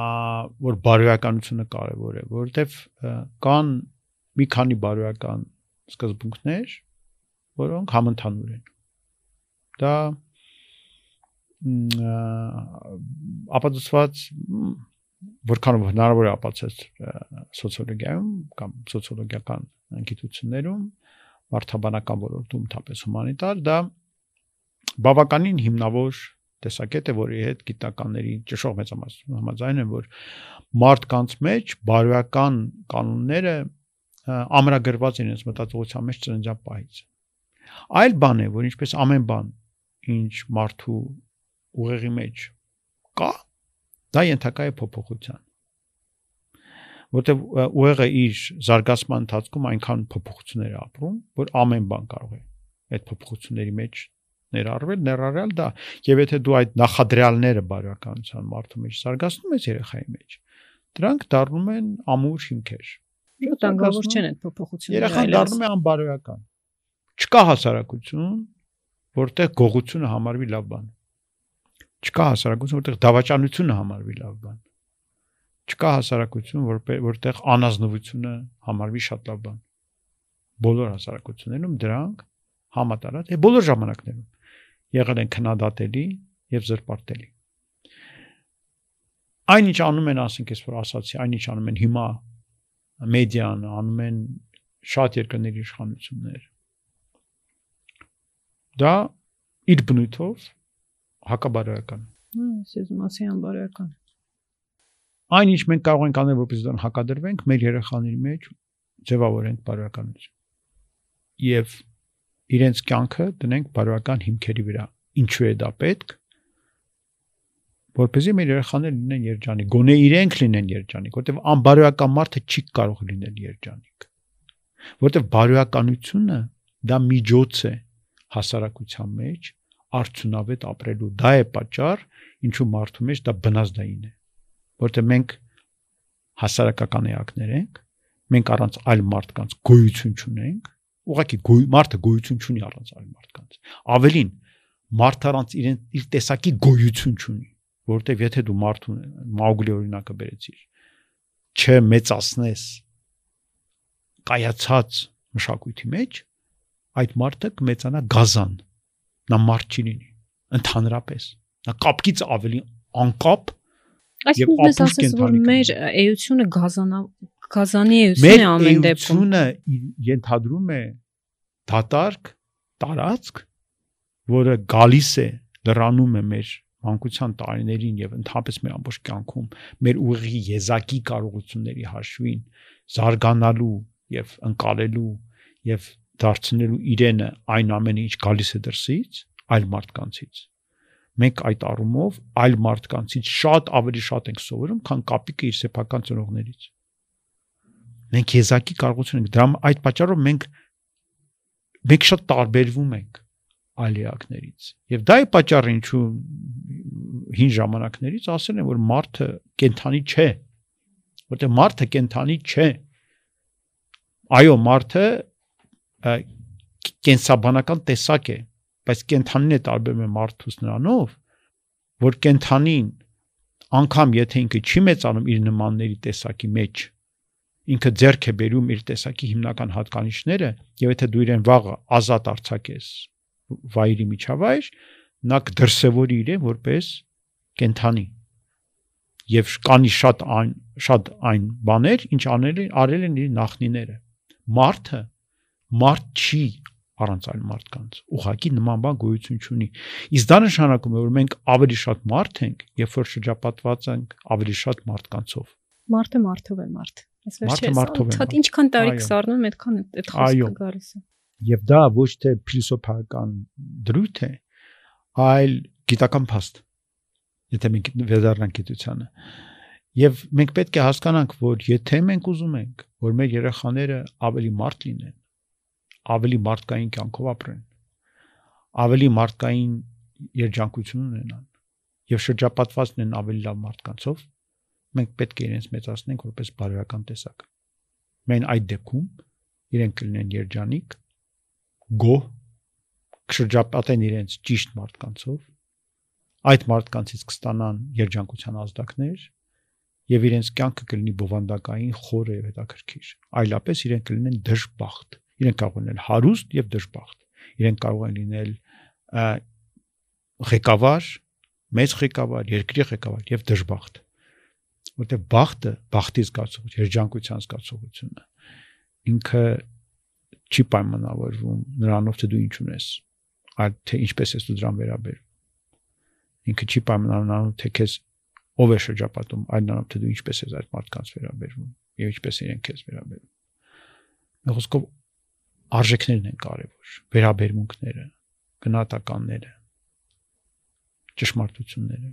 որ բարոյականությունը կարևոր է, որովհետև կան մի քանի բարոյական սկզբունքներ, որոնք համընդհանուր են։ Դա ապացուցված որքանով հնարավոր է ապացուցել սոցիոլոգիայում կամ սոցիոլոգիական գիտություններում, մարդաբանական ոլորտում, թապես հումանիտար, դա բավականին հիմնավոր տեսակետ է, որի հետ գիտնականների ճշող մեծամասնություն համաձայն են, որ մարդկանց մեջ բարոյական կանոնները ամրագրված իրենց մտածողության մեջ ծննդյան պահից։ Այլ բան է, որ ինչպես ամեն բան, ինչ մարդու ուղեղի մեջ կա, դա ենթակա է փոփոխության որտեվ ուղեղը իր զարգացման ընթացքում այնքան փոփոխություններ է ապրում, որ ամեն բան կարող է այդ փոփոխությունների մեջ ներառվել, ներառյալ դա։ Եվ եթե դու այդ նախադրյալները բարոյականության մարդու մեջ զարգացնում ես երեխայի մեջ, դրանք դառնում են ամուր հիմքեր, Վտանգավոր չեն այդ փոփոխությունները։ Երախան դառնում է անբարոյական։ Չկա հասարակություն, որտեղ գողությունը համարվի լավ բան։ Չկա հասարակություն, որտեղ դավաճանությունը համարվի լավ բան։ Չկա հասարակություն, որ որտեղ անազնվությունը համարվի շատ լավ բան։ Բոլոր հասարակություններում դրանք համատարած է բոլոր ժամանակներում եղել են քննադատելի եւ զրպարտելի։ Այնինչ անում են, ասենք, ես որ ասացի, այնինչ անում են հիմա մեդիան անում են շատ երկրների իշխանություններ դա իր բնույթով հակաբարոյական ես ուզում ասի անբարոյական այն ինչ մենք կարող ենք անել որպես դրան հակադրվենք մեր երեխաների մեջ ձևավորենք բարոյականություն եւ իրենց կյանքը դնենք բարոյական հիմքերի վրա ինչու է դա պետք որպեսզի մեր երեխաները լինեն երջանիկ, գոնե իրենք լինեն երջանիկ, որտեվ անբարոյական մարդը չի կարող լինել երջանիկ։ Որտեվ բարոյականությունը դա միջոց է հասարակության մեջ արդյունավետ ապրելու։ Դա է պատճառ, ինչու մարդու մեջ դա բնազդային է։ Որտեվ մենք հասարակական էակներ ենք, մենք առանց այլ մարդկանց գոյություն չունենք, ուղղակի գոյ մարդը գոյություն չունի առանց այլ մարդկանց։ Ավելին, մարդը առանց իրեն իր տեսակի գոյություն չունի, որովհետև եթե դու մարդ Մաուգլի օրինակը բերեցիր, չմեծացնես կայացած մշակույթի մեջ, այդ մարդը կմեծանա գազան նա մարդ չի լինի ընդհանրապես նա կապկից ավելի անկապ Այսինքն ես ասես որ մեր էությունը գազանա գազանի էություն է ամեն դեպքում էությունը ենթադրում է դատարկ տարածք որը գալիս է լրանում է մեր մանկության տարիներին եւ ընդհանրապես մեր ամբողջ կյանքում մեր ուղիղի եզակի կարողությունների հաշվին զարգանալու եւ ընկալելու եւ դարձնելու իրենը այն ամենը ինչ գալիս է դրսից, այլ մարդկանցից։ Մենք այդ առումով այլ մարդկանցից շատ ավելի շատ ենք սովորում, քան կապիկը իր սեփական ծնողներից։ Մենք եզակի կարողություն ենք։ Դրա այդ պատճառով մենք մենք շատ տարբերվում ենք ալիակներից։ Եվ դա է պատճառը, ինչու հին ժամանակներից ասել են, որ մարդը կենթանի չէ։ Որտեղ մարդը կենթանի չէ։ Այո, մարդը կենսաբանական տեսակ է, բայց կենթանին է տարբերում է մարդուց նրանով, որ կենթանին անգամ եթե ինքը չի մեծանում իր նմանների տեսակի մեջ, ինքը ձեռք է բերում իր տեսակի հիմնական հատկանիշները, եւ եթե դու իրեն վաղը ազատ արձակես վայրի միջավայր, նա կդրսևորի իրեն որպես կենթանի եւ կանի շատ այն շատ այն բաներ, ինչ անել են արել են իր նախնիները։ Մարդը մարդ չի առանց այլ մարդկանց։ Ուղղակի նման բան գոյություն չունի։ Իսկ դա նշանակում է, որ մենք ավելի շատ մարդ ենք, երբ որ շրջապատված ենք ավելի շատ մարդկանցով։ Մարդը մարդով է մարդ։ մարդով է։ Ցած ինչքան տարիք սառնում, այդքան այդ խոսքը գալիս է։ Եվ դա ոչ թե փիլիսոփայական դրույթ է, այլ գիտական փաստ։ Եթե մենք վերադառնանք գիտությանը։ Եվ մենք պետք է հասկանանք, որ եթե մենք ուզում ենք, որ մեր երեխաները ավելի մարդ լինեն, ավելի մարդկային կյանքով ապրեն, ավելի մարդկային երջանկություն ունենան եւ շրջապատված լինեն ավելի լավ մարդկանցով, մենք պետք է իրենց մեծացնենք որպես բարոյական տեսակ։ Մեն այդ դեպքում իրենք կլինեն երջանիկ, գոհ, կշրջապատեն իրենց ճիշտ մարդկանցով, այդ մարդկանցից կստանան երջանկության ազդակներ եւ իրենց կյանքը կլինի բովանդակային, խորը եւ հետաքրքիր։ Այլապես իրենք կլինեն դժբախտ Իրենք կարող են լինել հարուստ եւ դժբախտ։ Իրենք կարող են լինել ղեկավար, մեծ ղեկավար, երկրի ղեկավար եւ դժբախտ։ Որտեղ բախտը, բախտի զգացողություն, երջանկության զգացողությունը ինքը չի պայմանավորվում նրանով թե դու ինչ ունես, այլ թե ինչպես ես դու դրան վերաբերվում։ Ինքը չի պայմանավորվում թե քեզ ով է շրջապատում, այլ նրանով թե դու ինչպես ես այդ մարդկանց վերաբերվում եւ ինչպես իրենք քեզ վերաբերվում։ Խոսքով արժեքներն են կարևոր, վերաբերմունքները, գնահատականները, ճշմարտությունները,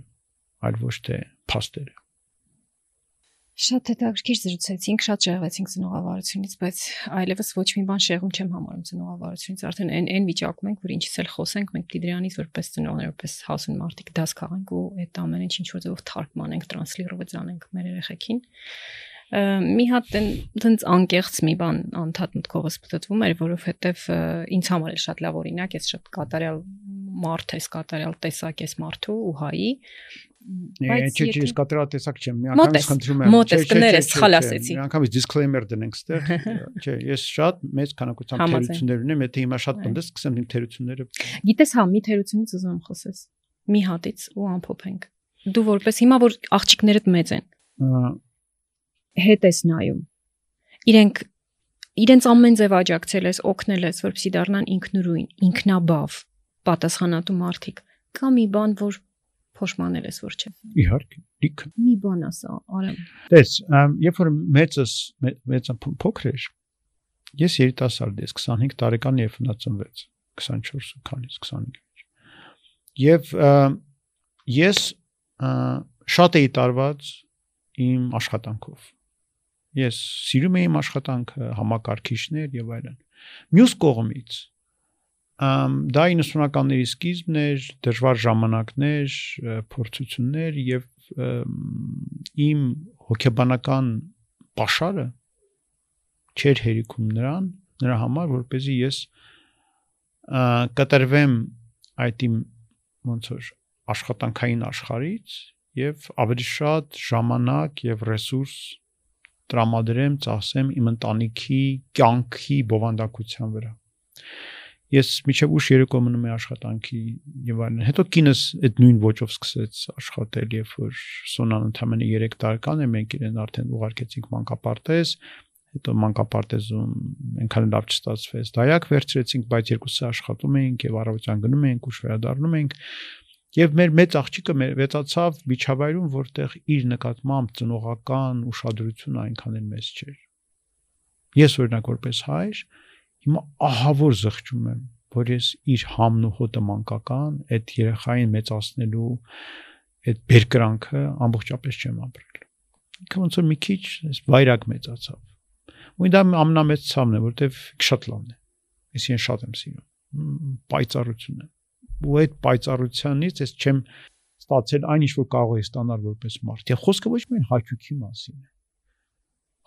այլ ոչ թե փաստերը։ Շատ հետաքրքիր զրուցեցինք, շատ շեղվեցինք ծնողավարությունից, բայց այլևս ոչ մի բան շեղում չեմ համարում ծնողավարությունից։ Արդեն այն այն վիճակում ենք, որ ինչից էլ խոսենք, մենք պիտի դրանից որպես ծնողներ, որպես հասուն մարդիկ դաս քաղենք ու այդ ամենը ինչ որ ձևով թարգմանենք, տրանսլիրովից անենք մեր երեխեքին մի հատ այնց անկեղծ մի բան անդադ մտքովս պատտվում էր, որովհետև ինձ համար էլ շատ լավ օրինակ է, շատ կատարյալ մարդ ես, կատարյալ տեսակ ես մարդու ու հայի բայց չէ, չէ, ես կատարյալ տեսակ չեմ։ Մի անգամից խնդրում եմ։ Մոտ ես կներես, սխալ ասեցի։ Մի անգամից disclaimer դնենք ստեղ։ [LAUGHS] Չէ, ես շատ մեծ քանակությամբ թերություններ ունեմ, եթե հիմա շատ տնտես սկսեմ իմ թերությունները։ Գիտես հա, մի թերությունից ուզում խոսես։ Մի հատից ու ամփոփենք։ Դու որպես հիմա որ աղջիկներդ մեծ են հետ ես նայում։ Իրենք իրենց ամեն ձև աջակցել ես, օգնել ես, որպեսզի դառնան ինքնուրույն, ինքնաբավ, պատասխանատու մարդիկ։ Կա մի բան, որ փոշմանել ես, որ չէ։ Իհարկե, լիքը։ Մի բան ասա, արեմ։ Տես, երբ որ մեծս մեծը փոքր էր, ես երիտասարդ ես 25 տարեկան եւ հնացնվեց 24 քանից 25 Եվ ես շատ էի տարված իմ աշխատանքով ես սիրում եմ իմ աշխատանքը համակարգիչներ եւ այլն մյուս կողմից դա 90-ականների սկիզբն էր, դժվար ժամանակներ, փորձություններ եւ իմ հոգեբանական pašարը չեր հերիքում նրան, նրա համար, որ เป զի ես կտրվեմ այդ իմ ոնց որ աշխատանքային աշխարից եւ ավելի շատ ժամանակ եւ ռեսուրս տրամադրեմ, ծախսեմ իմ ընտանիքի կյանքի բովանդակության վրա ես միջև ուշ երեկո մնում եմ աշխատանքի եւ այլն։ Հետո կինս այդ նույն ոճով սկսեց աշխատել, երբ որ Սոնան ընդամենը 3 տարեկան է, մենք իրեն արդեն ուղարկեցինք մանկապարտեզ, հետո մանկապարտեզում այնքան լավ չստացվեց։ Դայակ վերցրեցինք, բայց երկուսը աշխատում էինք եւ առավոտյան գնում էինք, ուշ վերադառնում էինք։ Եվ մեր մեծ աղջիկը մեր վեցացավ միջավայրում, որտեղ իր նկատմամբ ծնողական ուշադրությունը այնքան էլ մեծ չէր։ Ես օրինակ որպես հայր Հիմա ահավոր զղջում եմ, որ ես իր համն ու հոտը մանկական այդ երեխային մեծացնելու այդ բերկրանքը ամբողջապես չեմ ապրել։ Ինքը ոնց որ մի քիչ այս վայրակ մեծացավ։ Ու դա ամենամեծ ցավն է, որտեվ շատ լավն է։ Ես իրեն շատ եմ սիրում։ Պայծառություն է։ Ու այդ պայծառությանից ես չեմ ստացել այն ինչ որ կարող եմ ստանալ որպես մարդ։ Եվ խոսքը ոչ միայն հաճույքի մասին է։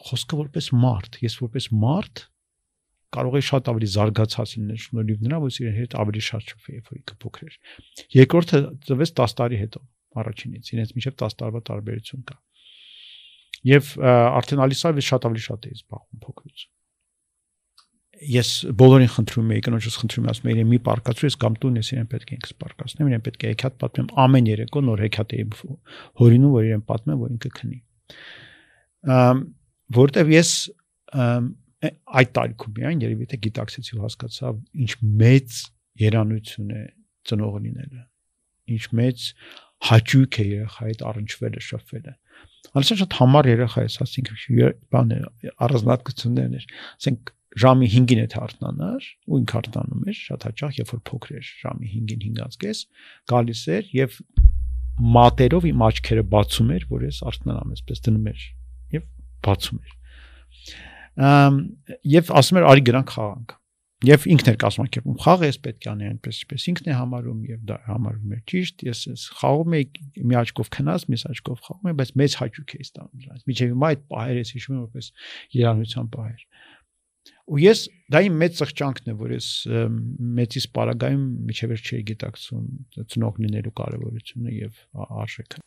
Խոսքը որպես մարդ, ես որպես մարդ կարող է շատ ավելի զարգացած լինել շնորհիվ նրա, որ իրեն հետ ավելի շատ շփվի, երբ որ ինքը փոքր էր։ Երկրորդը ծվեց 10 տարի հետո, առաջինից, իրենց միջև 10 տարվա տարբերություն կա։ Եվ արդեն Ալիսավը շատ ավելի շատ է զբաղվում փոքրուց։ Ես բոլորին խնդրում եի, կնոջս խնդրում եմ, ասում եմ, մի պարկացու ես կամ տուն ես իրեն պետք է ինքս պարկացնեմ, իրեն պետք է հեքիաթ պատմեմ ամեն երեկո նոր հեքիաթ էի հորինում, որ իրեն պատմեմ, որ ինքը քնի։ Ամ որտեվ ես այդ տարիքում միայն երևի թե գիտակցեցի ու հասկացա ինչ մեծ երանություն է ծնող լինելը ինչ մեծ հաճույք է երեխայի հետ առնչվելը շփվելը անցած շատ համառ երեխա է ասենք բան է առանձնատկություններն էր ասենք ժամի 5-ին է հարթնանար ու ինքը հարթնանում էր շատ հաճախ երբ որ փոքր էր ժամի 5-ին 5-ից կես գալիս էր եւ մատերով իմ աչքերը բացում էր որ ես արթնանամ այսպես դնում էր եւ բացում էր եւ ասում էր արի գրանք խաղանք եւ ինքն էր կազմակերպում խաղը ես պետք է անեի այնպես ինչպես ինքն է համարում եւ դա համարում է ճիշտ ես ես խաղում եի մի աչքով քնած մյուս աչքով խաղում եի բայց մեծ հաճույք էի ստանում դրանից միջև հիմա այդ պահերը ես հիշում եմ որպես երանության պահեր ու ես դա իմ մեծ ծղճանքն է որ ես մեծից պարագայում միջև չէի գիտակցում ծնող լինելու կարևորությունը եւ արժեքը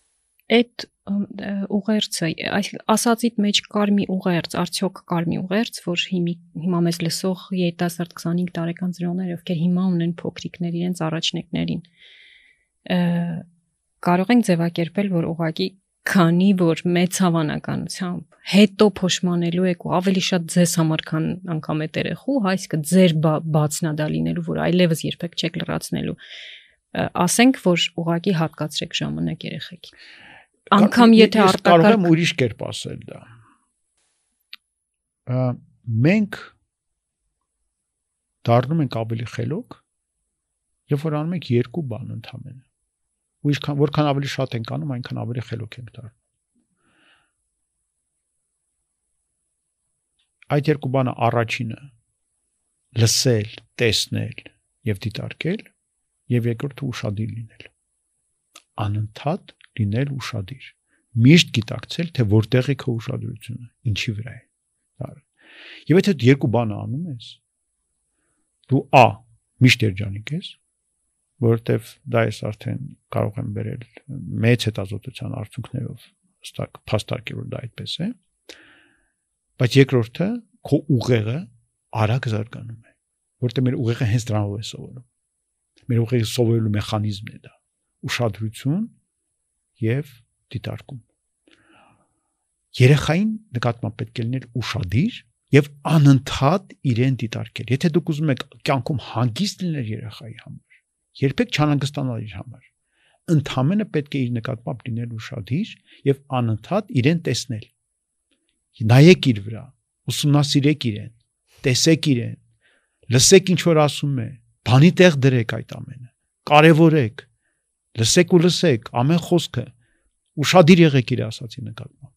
այդ ուղերձը ասածիդ մեջ կար մի ուղերձ, արդյոք կար մի ուղերձ, որ հիմի հիմա մեզ լսող երիտասարդ 25 տարեկան ծնողներ, ովքեր հիմա ունեն փոքրիկներ իրենց առաջնեկներին, կարող ենք ձևակերպել, որ ուղակի քանի որ մեծ հավանականությամբ հետո փոշմանելու եք ու ավելի շատ ձեզ համար քան անգամ այդ երեխու, այսինքն ձեր բացնադա լինելու, որ այլևս երբեք չեք լրացնելու ասենք որ ուղակի հատկացրեք ժամանակ երեխեքին անգամ եթե արտակարգ կարող եմ ուրիշ կերպ ասել դա մենք դառնում ենք ավելի խելոք երբ որ անում ենք երկու բան ընդհանրապես ու ինչքան որքան ավելի շատ ենք անում այնքան ավելի խելոք ենք դառնում այդ երկու բանը առաջինը լսել, տեսնել եւ դիտարկել եւ երկրորդը ուշադիր լինել անընդհատ լինել ուրشادիր։ Միշտ գիտակցել, թե որտեղ է քո ուշադրությունը, ինչի վրա է։ Դարը։ Եվ եթե այդ երկու բանը անում ես, դու ա միշտ երջանիկ ես, որովհետև դա ես արդեն կարող եմ վերել մեծ հետազոտության արդյունքներով հստակ փաստարկել որ դա այդպես է։ Բայց երկրորդը քո ուղեղը արագ զարգանում է, որտեղ մեր ուղեղը հենց դրանով է սովորում։ Մեր ուղեղի սովորելու մեխանիզմն է դա՝ ուշադրություն, եւ դիտարկում։ Երեխային նկատմամբ պետք է լինել ուշադիր եւ անընդհատ իրեն դիտարկել։ Եթե դուք ուզում եք կյանքում հանգիստ լինել երեխայի համար, երբեք չանհանգստանալ իր համար։ Ընդհանրապես պետք է իր նկատմամբ լինել ուշադիր եւ անընդհատ իրեն տեսնել։ Նայեք իր վրա, ուսումնասիրեք իրեն, տեսեք իրեն, լսեք ինչ որ ասում է, բանի տեղ դրեք այդ ամենը, կարևորեք, լսեք ու լսեք ամեն խոսքը Ուշադիր եղեք իր ասացի նկատմամբ։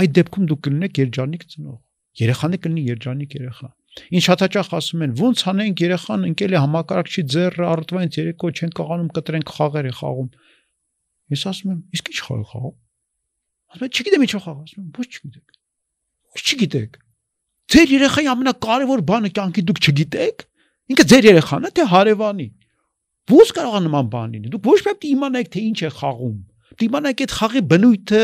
Այդ դեպքում դուք կլինեք երջանիկ ծնող։ Երեխան է կլինի երջանիկ երեխա։ Ինչ շատ հաճախ ասում են, ո՞նց անենք երեխան ընկել է համակարգչի ձեռը առտվանից երեկո չեն կողանում կտրենք խաղեր է խաղում։ Ես ասում եմ, իսկ ի՞նչ խաղ խաղում։ Ասում եմ, չգիտեմ ինչ խաղ ասում ոչ չգիտեք։ Ոչ չգիտեք։ Ձեր երեխայի ամենակարևոր բանը կյանքի դուք չգիտեք։ Ինքը ձեր երեխան է, թե հարևանի։ Ո՞ւս կարող է նման բան լինի։ Դուք ոչ պետք է իմանաք, թե ինչ է խաղում դիմանակ այդ խաղի բնույթը,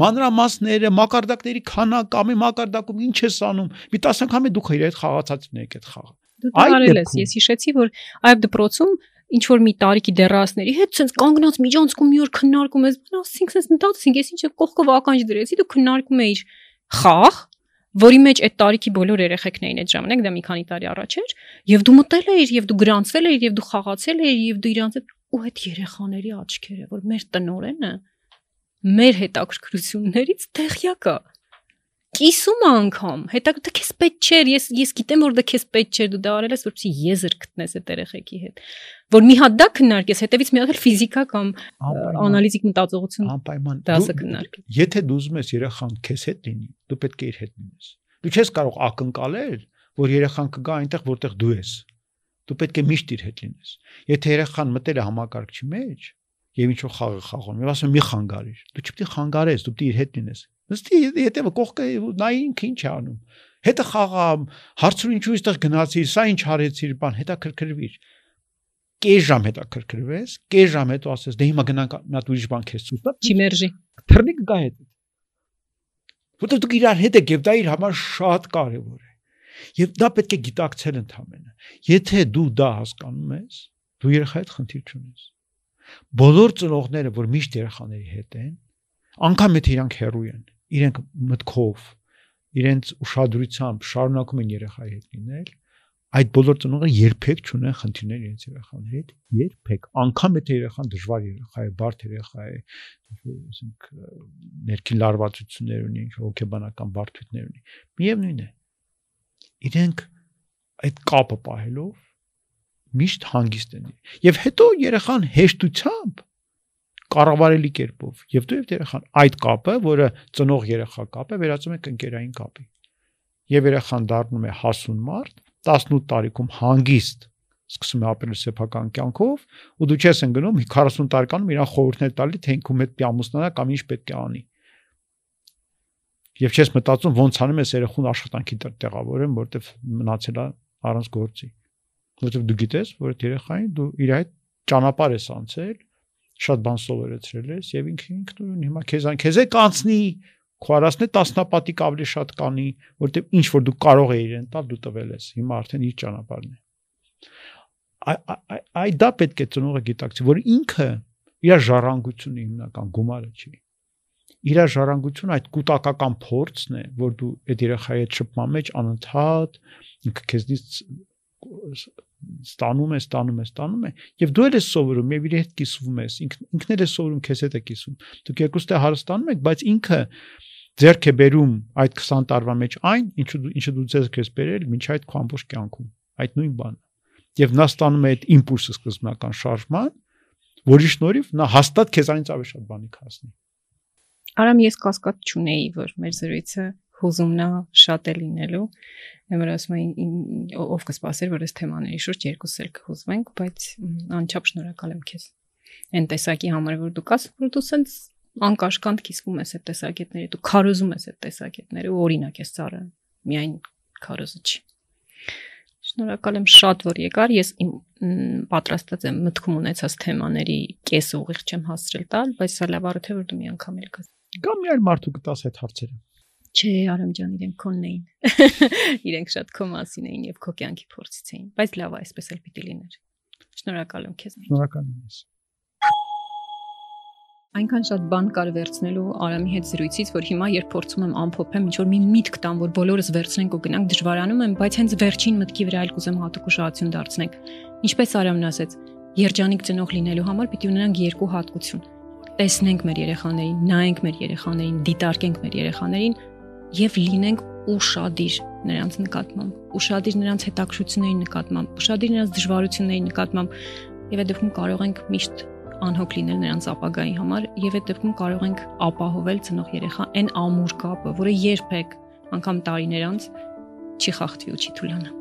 մանրամասները, մակարդակների քանակը, ամեն մակարդակում ինչ ես անում։ Մի 10 անգամ է դուք իր այդ խաղացածն եք այդ խաղը։ Դու տարել ես, ես հիշեցի, որ այբ դպրոցում ինչ որ մի տարիքի դեռասների հետ ցենց կանգնած միջանցքում մի օր քննարկում ես, ասինք ցենց մտածեցինք, ես ինչ կողքով ականջ դրեցի, դու քննարկում էիր խաղ, որի մեջ այդ տարիքի բոլոր երեխեքն էին այդ ժամանակ, դա մի քանի տարի առաջ էր, եւ դու մտել էիր եւ դու գրանցվել էիր եւ դու խաղացել էիր եւ դու իրանց հետ ու այդ երեխաների աչքերը, որ մեր տնորենը մեր հետաքրքրություններից տեղյակ է կիսում անգամ հետա դա քեզ պետք չէր ես ես գիտեմ որ դա քեզ պետք չէր դու դա արել ես որպեսզի եզր գտնես այդ երեխեքի հետ որ մի հատ դա քննարկես հետևից մի հատ էլ ֆիզիկա կամ անալիզիկ մտածողություն անպայման դասը քննարկես եթե դու ուզում ես երեխան քեզ հետ լինի դու պետք է իր հետ լինես դու չես կարող ակնկալել որ երեխան կգա այնտեղ որտեղ դու ես դու պետք է միշտ իր հետ լինես։ Եթե երեխան մտել է համակարգչի մեջ եւ ինչ որ խաղը խաղում, եւ ասում մի խանգարիր, դու չպետք է խանգարես, դու պետք է իր հետ լինես։ Նստի հետևը կողքը նայ ինքը ինչ է անում։ Հետը խաղա, հարցրու ինչու այստեղ գնացիր, սա ինչ արեցիր, բան, հետաքրքրվիր կես ժամ հետա քրքրվես, կես ժամ հետո ասես դե հիմա գնանք մի հատ ուրիշ բան քեզ ցույց տա։ Չի մերժի։ Թռնի կգա հետ։ Որտեղ դուք իրար հետ եք եւ դա իր համար շատ կարեւոր է։ Եվ դա պետք է գիտակցել ընդհանրապես։ Եթե դու դա հասկանում ես, դու երեխայի հետ խնդիր չունես։ Բոլոր ծնողները, որ միշտ երեխաների հետ են, անկամ եթե իրանք հեռու են, իրենք մտքով, իրենց ուշադրությամբ շարունակում են երեխայի հետ լինել, այդ բոլոր ծնողները երբեք չունեն խնդիրներ իրենց երեխաների հետ, երբեք։ Անկամ եթե երեխան դժվար երեխա է, բարդ երեխա է, ասենք ներքին լարվածություններ ունի, հոգեբանական բարդություններ ունի, միևնույն է իրենք այդ կապը պահելով միշտ հանգիստ են։ Եվ հետո երեխան հեշտությամբ կառավարելի կերպով եւ դու եւ երեխան այդ կապը, որը ծնող երեխա կապ է, վերածում եք ընկերային կապի։ Եվ երեխան դառնում է հասուն մարդ, 18 տարիքում հանգիստ սկսում է ապրել սեփական կյանքով ու դու չես ընկնում 40 տարեկանում իրան խորհուրդներ տալի թե ինքու հետ պիամուսնանա կամ ինչ պետք է անի եւ չես մտածում ոնց անում ես երախուն աշխատանքի տեղավորեմ, որտեվ մնացել է առանց գործի։ Որտեվ դու գիտես, որ այդ երեխային դու իր հետ ճանապարհ ես անցել, շատ բան սովորեցրել ես եւ ինքը ինքնուրույն հիմա քեզ քեզ է կանցնի քո առածն է տասնապատիկ ավելի շատ կանի, որտեղ ինչ որ դու կարող ես իրեն տալ, դու տվել ես։ Հիմա արդեն իր ճանապարհն է։ Այ այ դա պետք է ծնողը գիտակցի, որ ինքը իր ժառանգությունը հիմնական գումարը չի։ Իր ժառանգությունը այդ կൂട്ടակական փորձն է, որ դու այդ երեխայի հետ շփման մեջ անընդհատ ինքը քեզնից ստանում է, ստանում է, ստանում է, եւ դու ես սովորում, եւ իր հետ կիսվում ես, ինքն ինքն էլ է սովորում, քեզ հետ է կիսում։ Դուք երկուստ է հարստանում եք, բայց ինքը ձերք է բերում այդ 20 տարվա մեջ այն, ինչը ինչը դու ձեզ քեզ բերել ոչ այդ քո ամբողջ կյանքում։ Այդ նույն բանը։ Եվ նա ստանում է այդ իմպուլսը սկզբնական շարժման, որի շնորհիվ նա հաստատ քեզանից ավելի շատ բանի կհասնի։ Արամ ես կասկած չունեի, որ մեր զրույցը հուզումնա շատ է լինելու։ Հիմա ասում եմ ով կսպասեր, որ այս թեմաների շուրջ երկուս էլ կհուզվենք, բայց անչափ շնորհակալ եմ քեզ։ Այն տեսակի համար, որ դու կաս, որ դու սենց անկաշկանդ կիսվում ես այդ տեսակետների, դու քարոզում ես այդ տեսակետները ու օրինակ ես ծառը։ Միայն քարոզը չի։ Շնորհակալ եմ շատ, որ եկար։ Ես իմ պատրաստած եմ մտքում ունեցած թեմաների կես ուղիղ չեմ հասցրել տալ, բայց սա լավ է, որ դու մի անգամ էլ գաս։ Կամ մի այլ մարդու կտաս այդ հարցերը։ Չէ, Արամ ջան, իրենք քոնն էին։ [LAUGHS] Իրենք շատ քո մասին էին եւ քո կյանքի փորձից էին, բայց լավ է, այսպես էլ պիտի լիներ։ Շնորհակալ եմ քեզ։ Շնորհակալ եմ ես։ Այնքան շատ բան կար վերցնելու Արամի հետ զրույցից, որ հիմա երբ փորձում եմ ամփոփեմ, ինչ որ մի միտք տամ, որ բոլորս վերցնենք ու գնանք, դժվարանում եմ, բայց հենց վերջին մտքի վրա այլ կուզեմ հատուկ ուշադրություն դարձնենք։ Ինչպես Արամն ասեց, երջանիկ ծնող լինելու համար պիտի ունենանք երկու հատկություն։ Տեսնենք մեր երեխաներին, նայենք մեր երեխաներին, դիտարկենք մեր երեխաներին եւ լինենք ուրشادիր նրանց նկատմամբ, ուրشادիր նրանց հետաքրությունների նկատմամբ, ուրشادիր նրանց դժվարությունների նկատմամբ։ Եվ այդ դեպքում կարող ենք միշտ անհոգ լինել նրանց ապագայի համար եւ այդ դեպքում կարող ենք ապահովել ծնող երեխա այն ամուր կապը, որը երբեք անգամ տարիներ անց չի խախտվի ու չի թուլանա։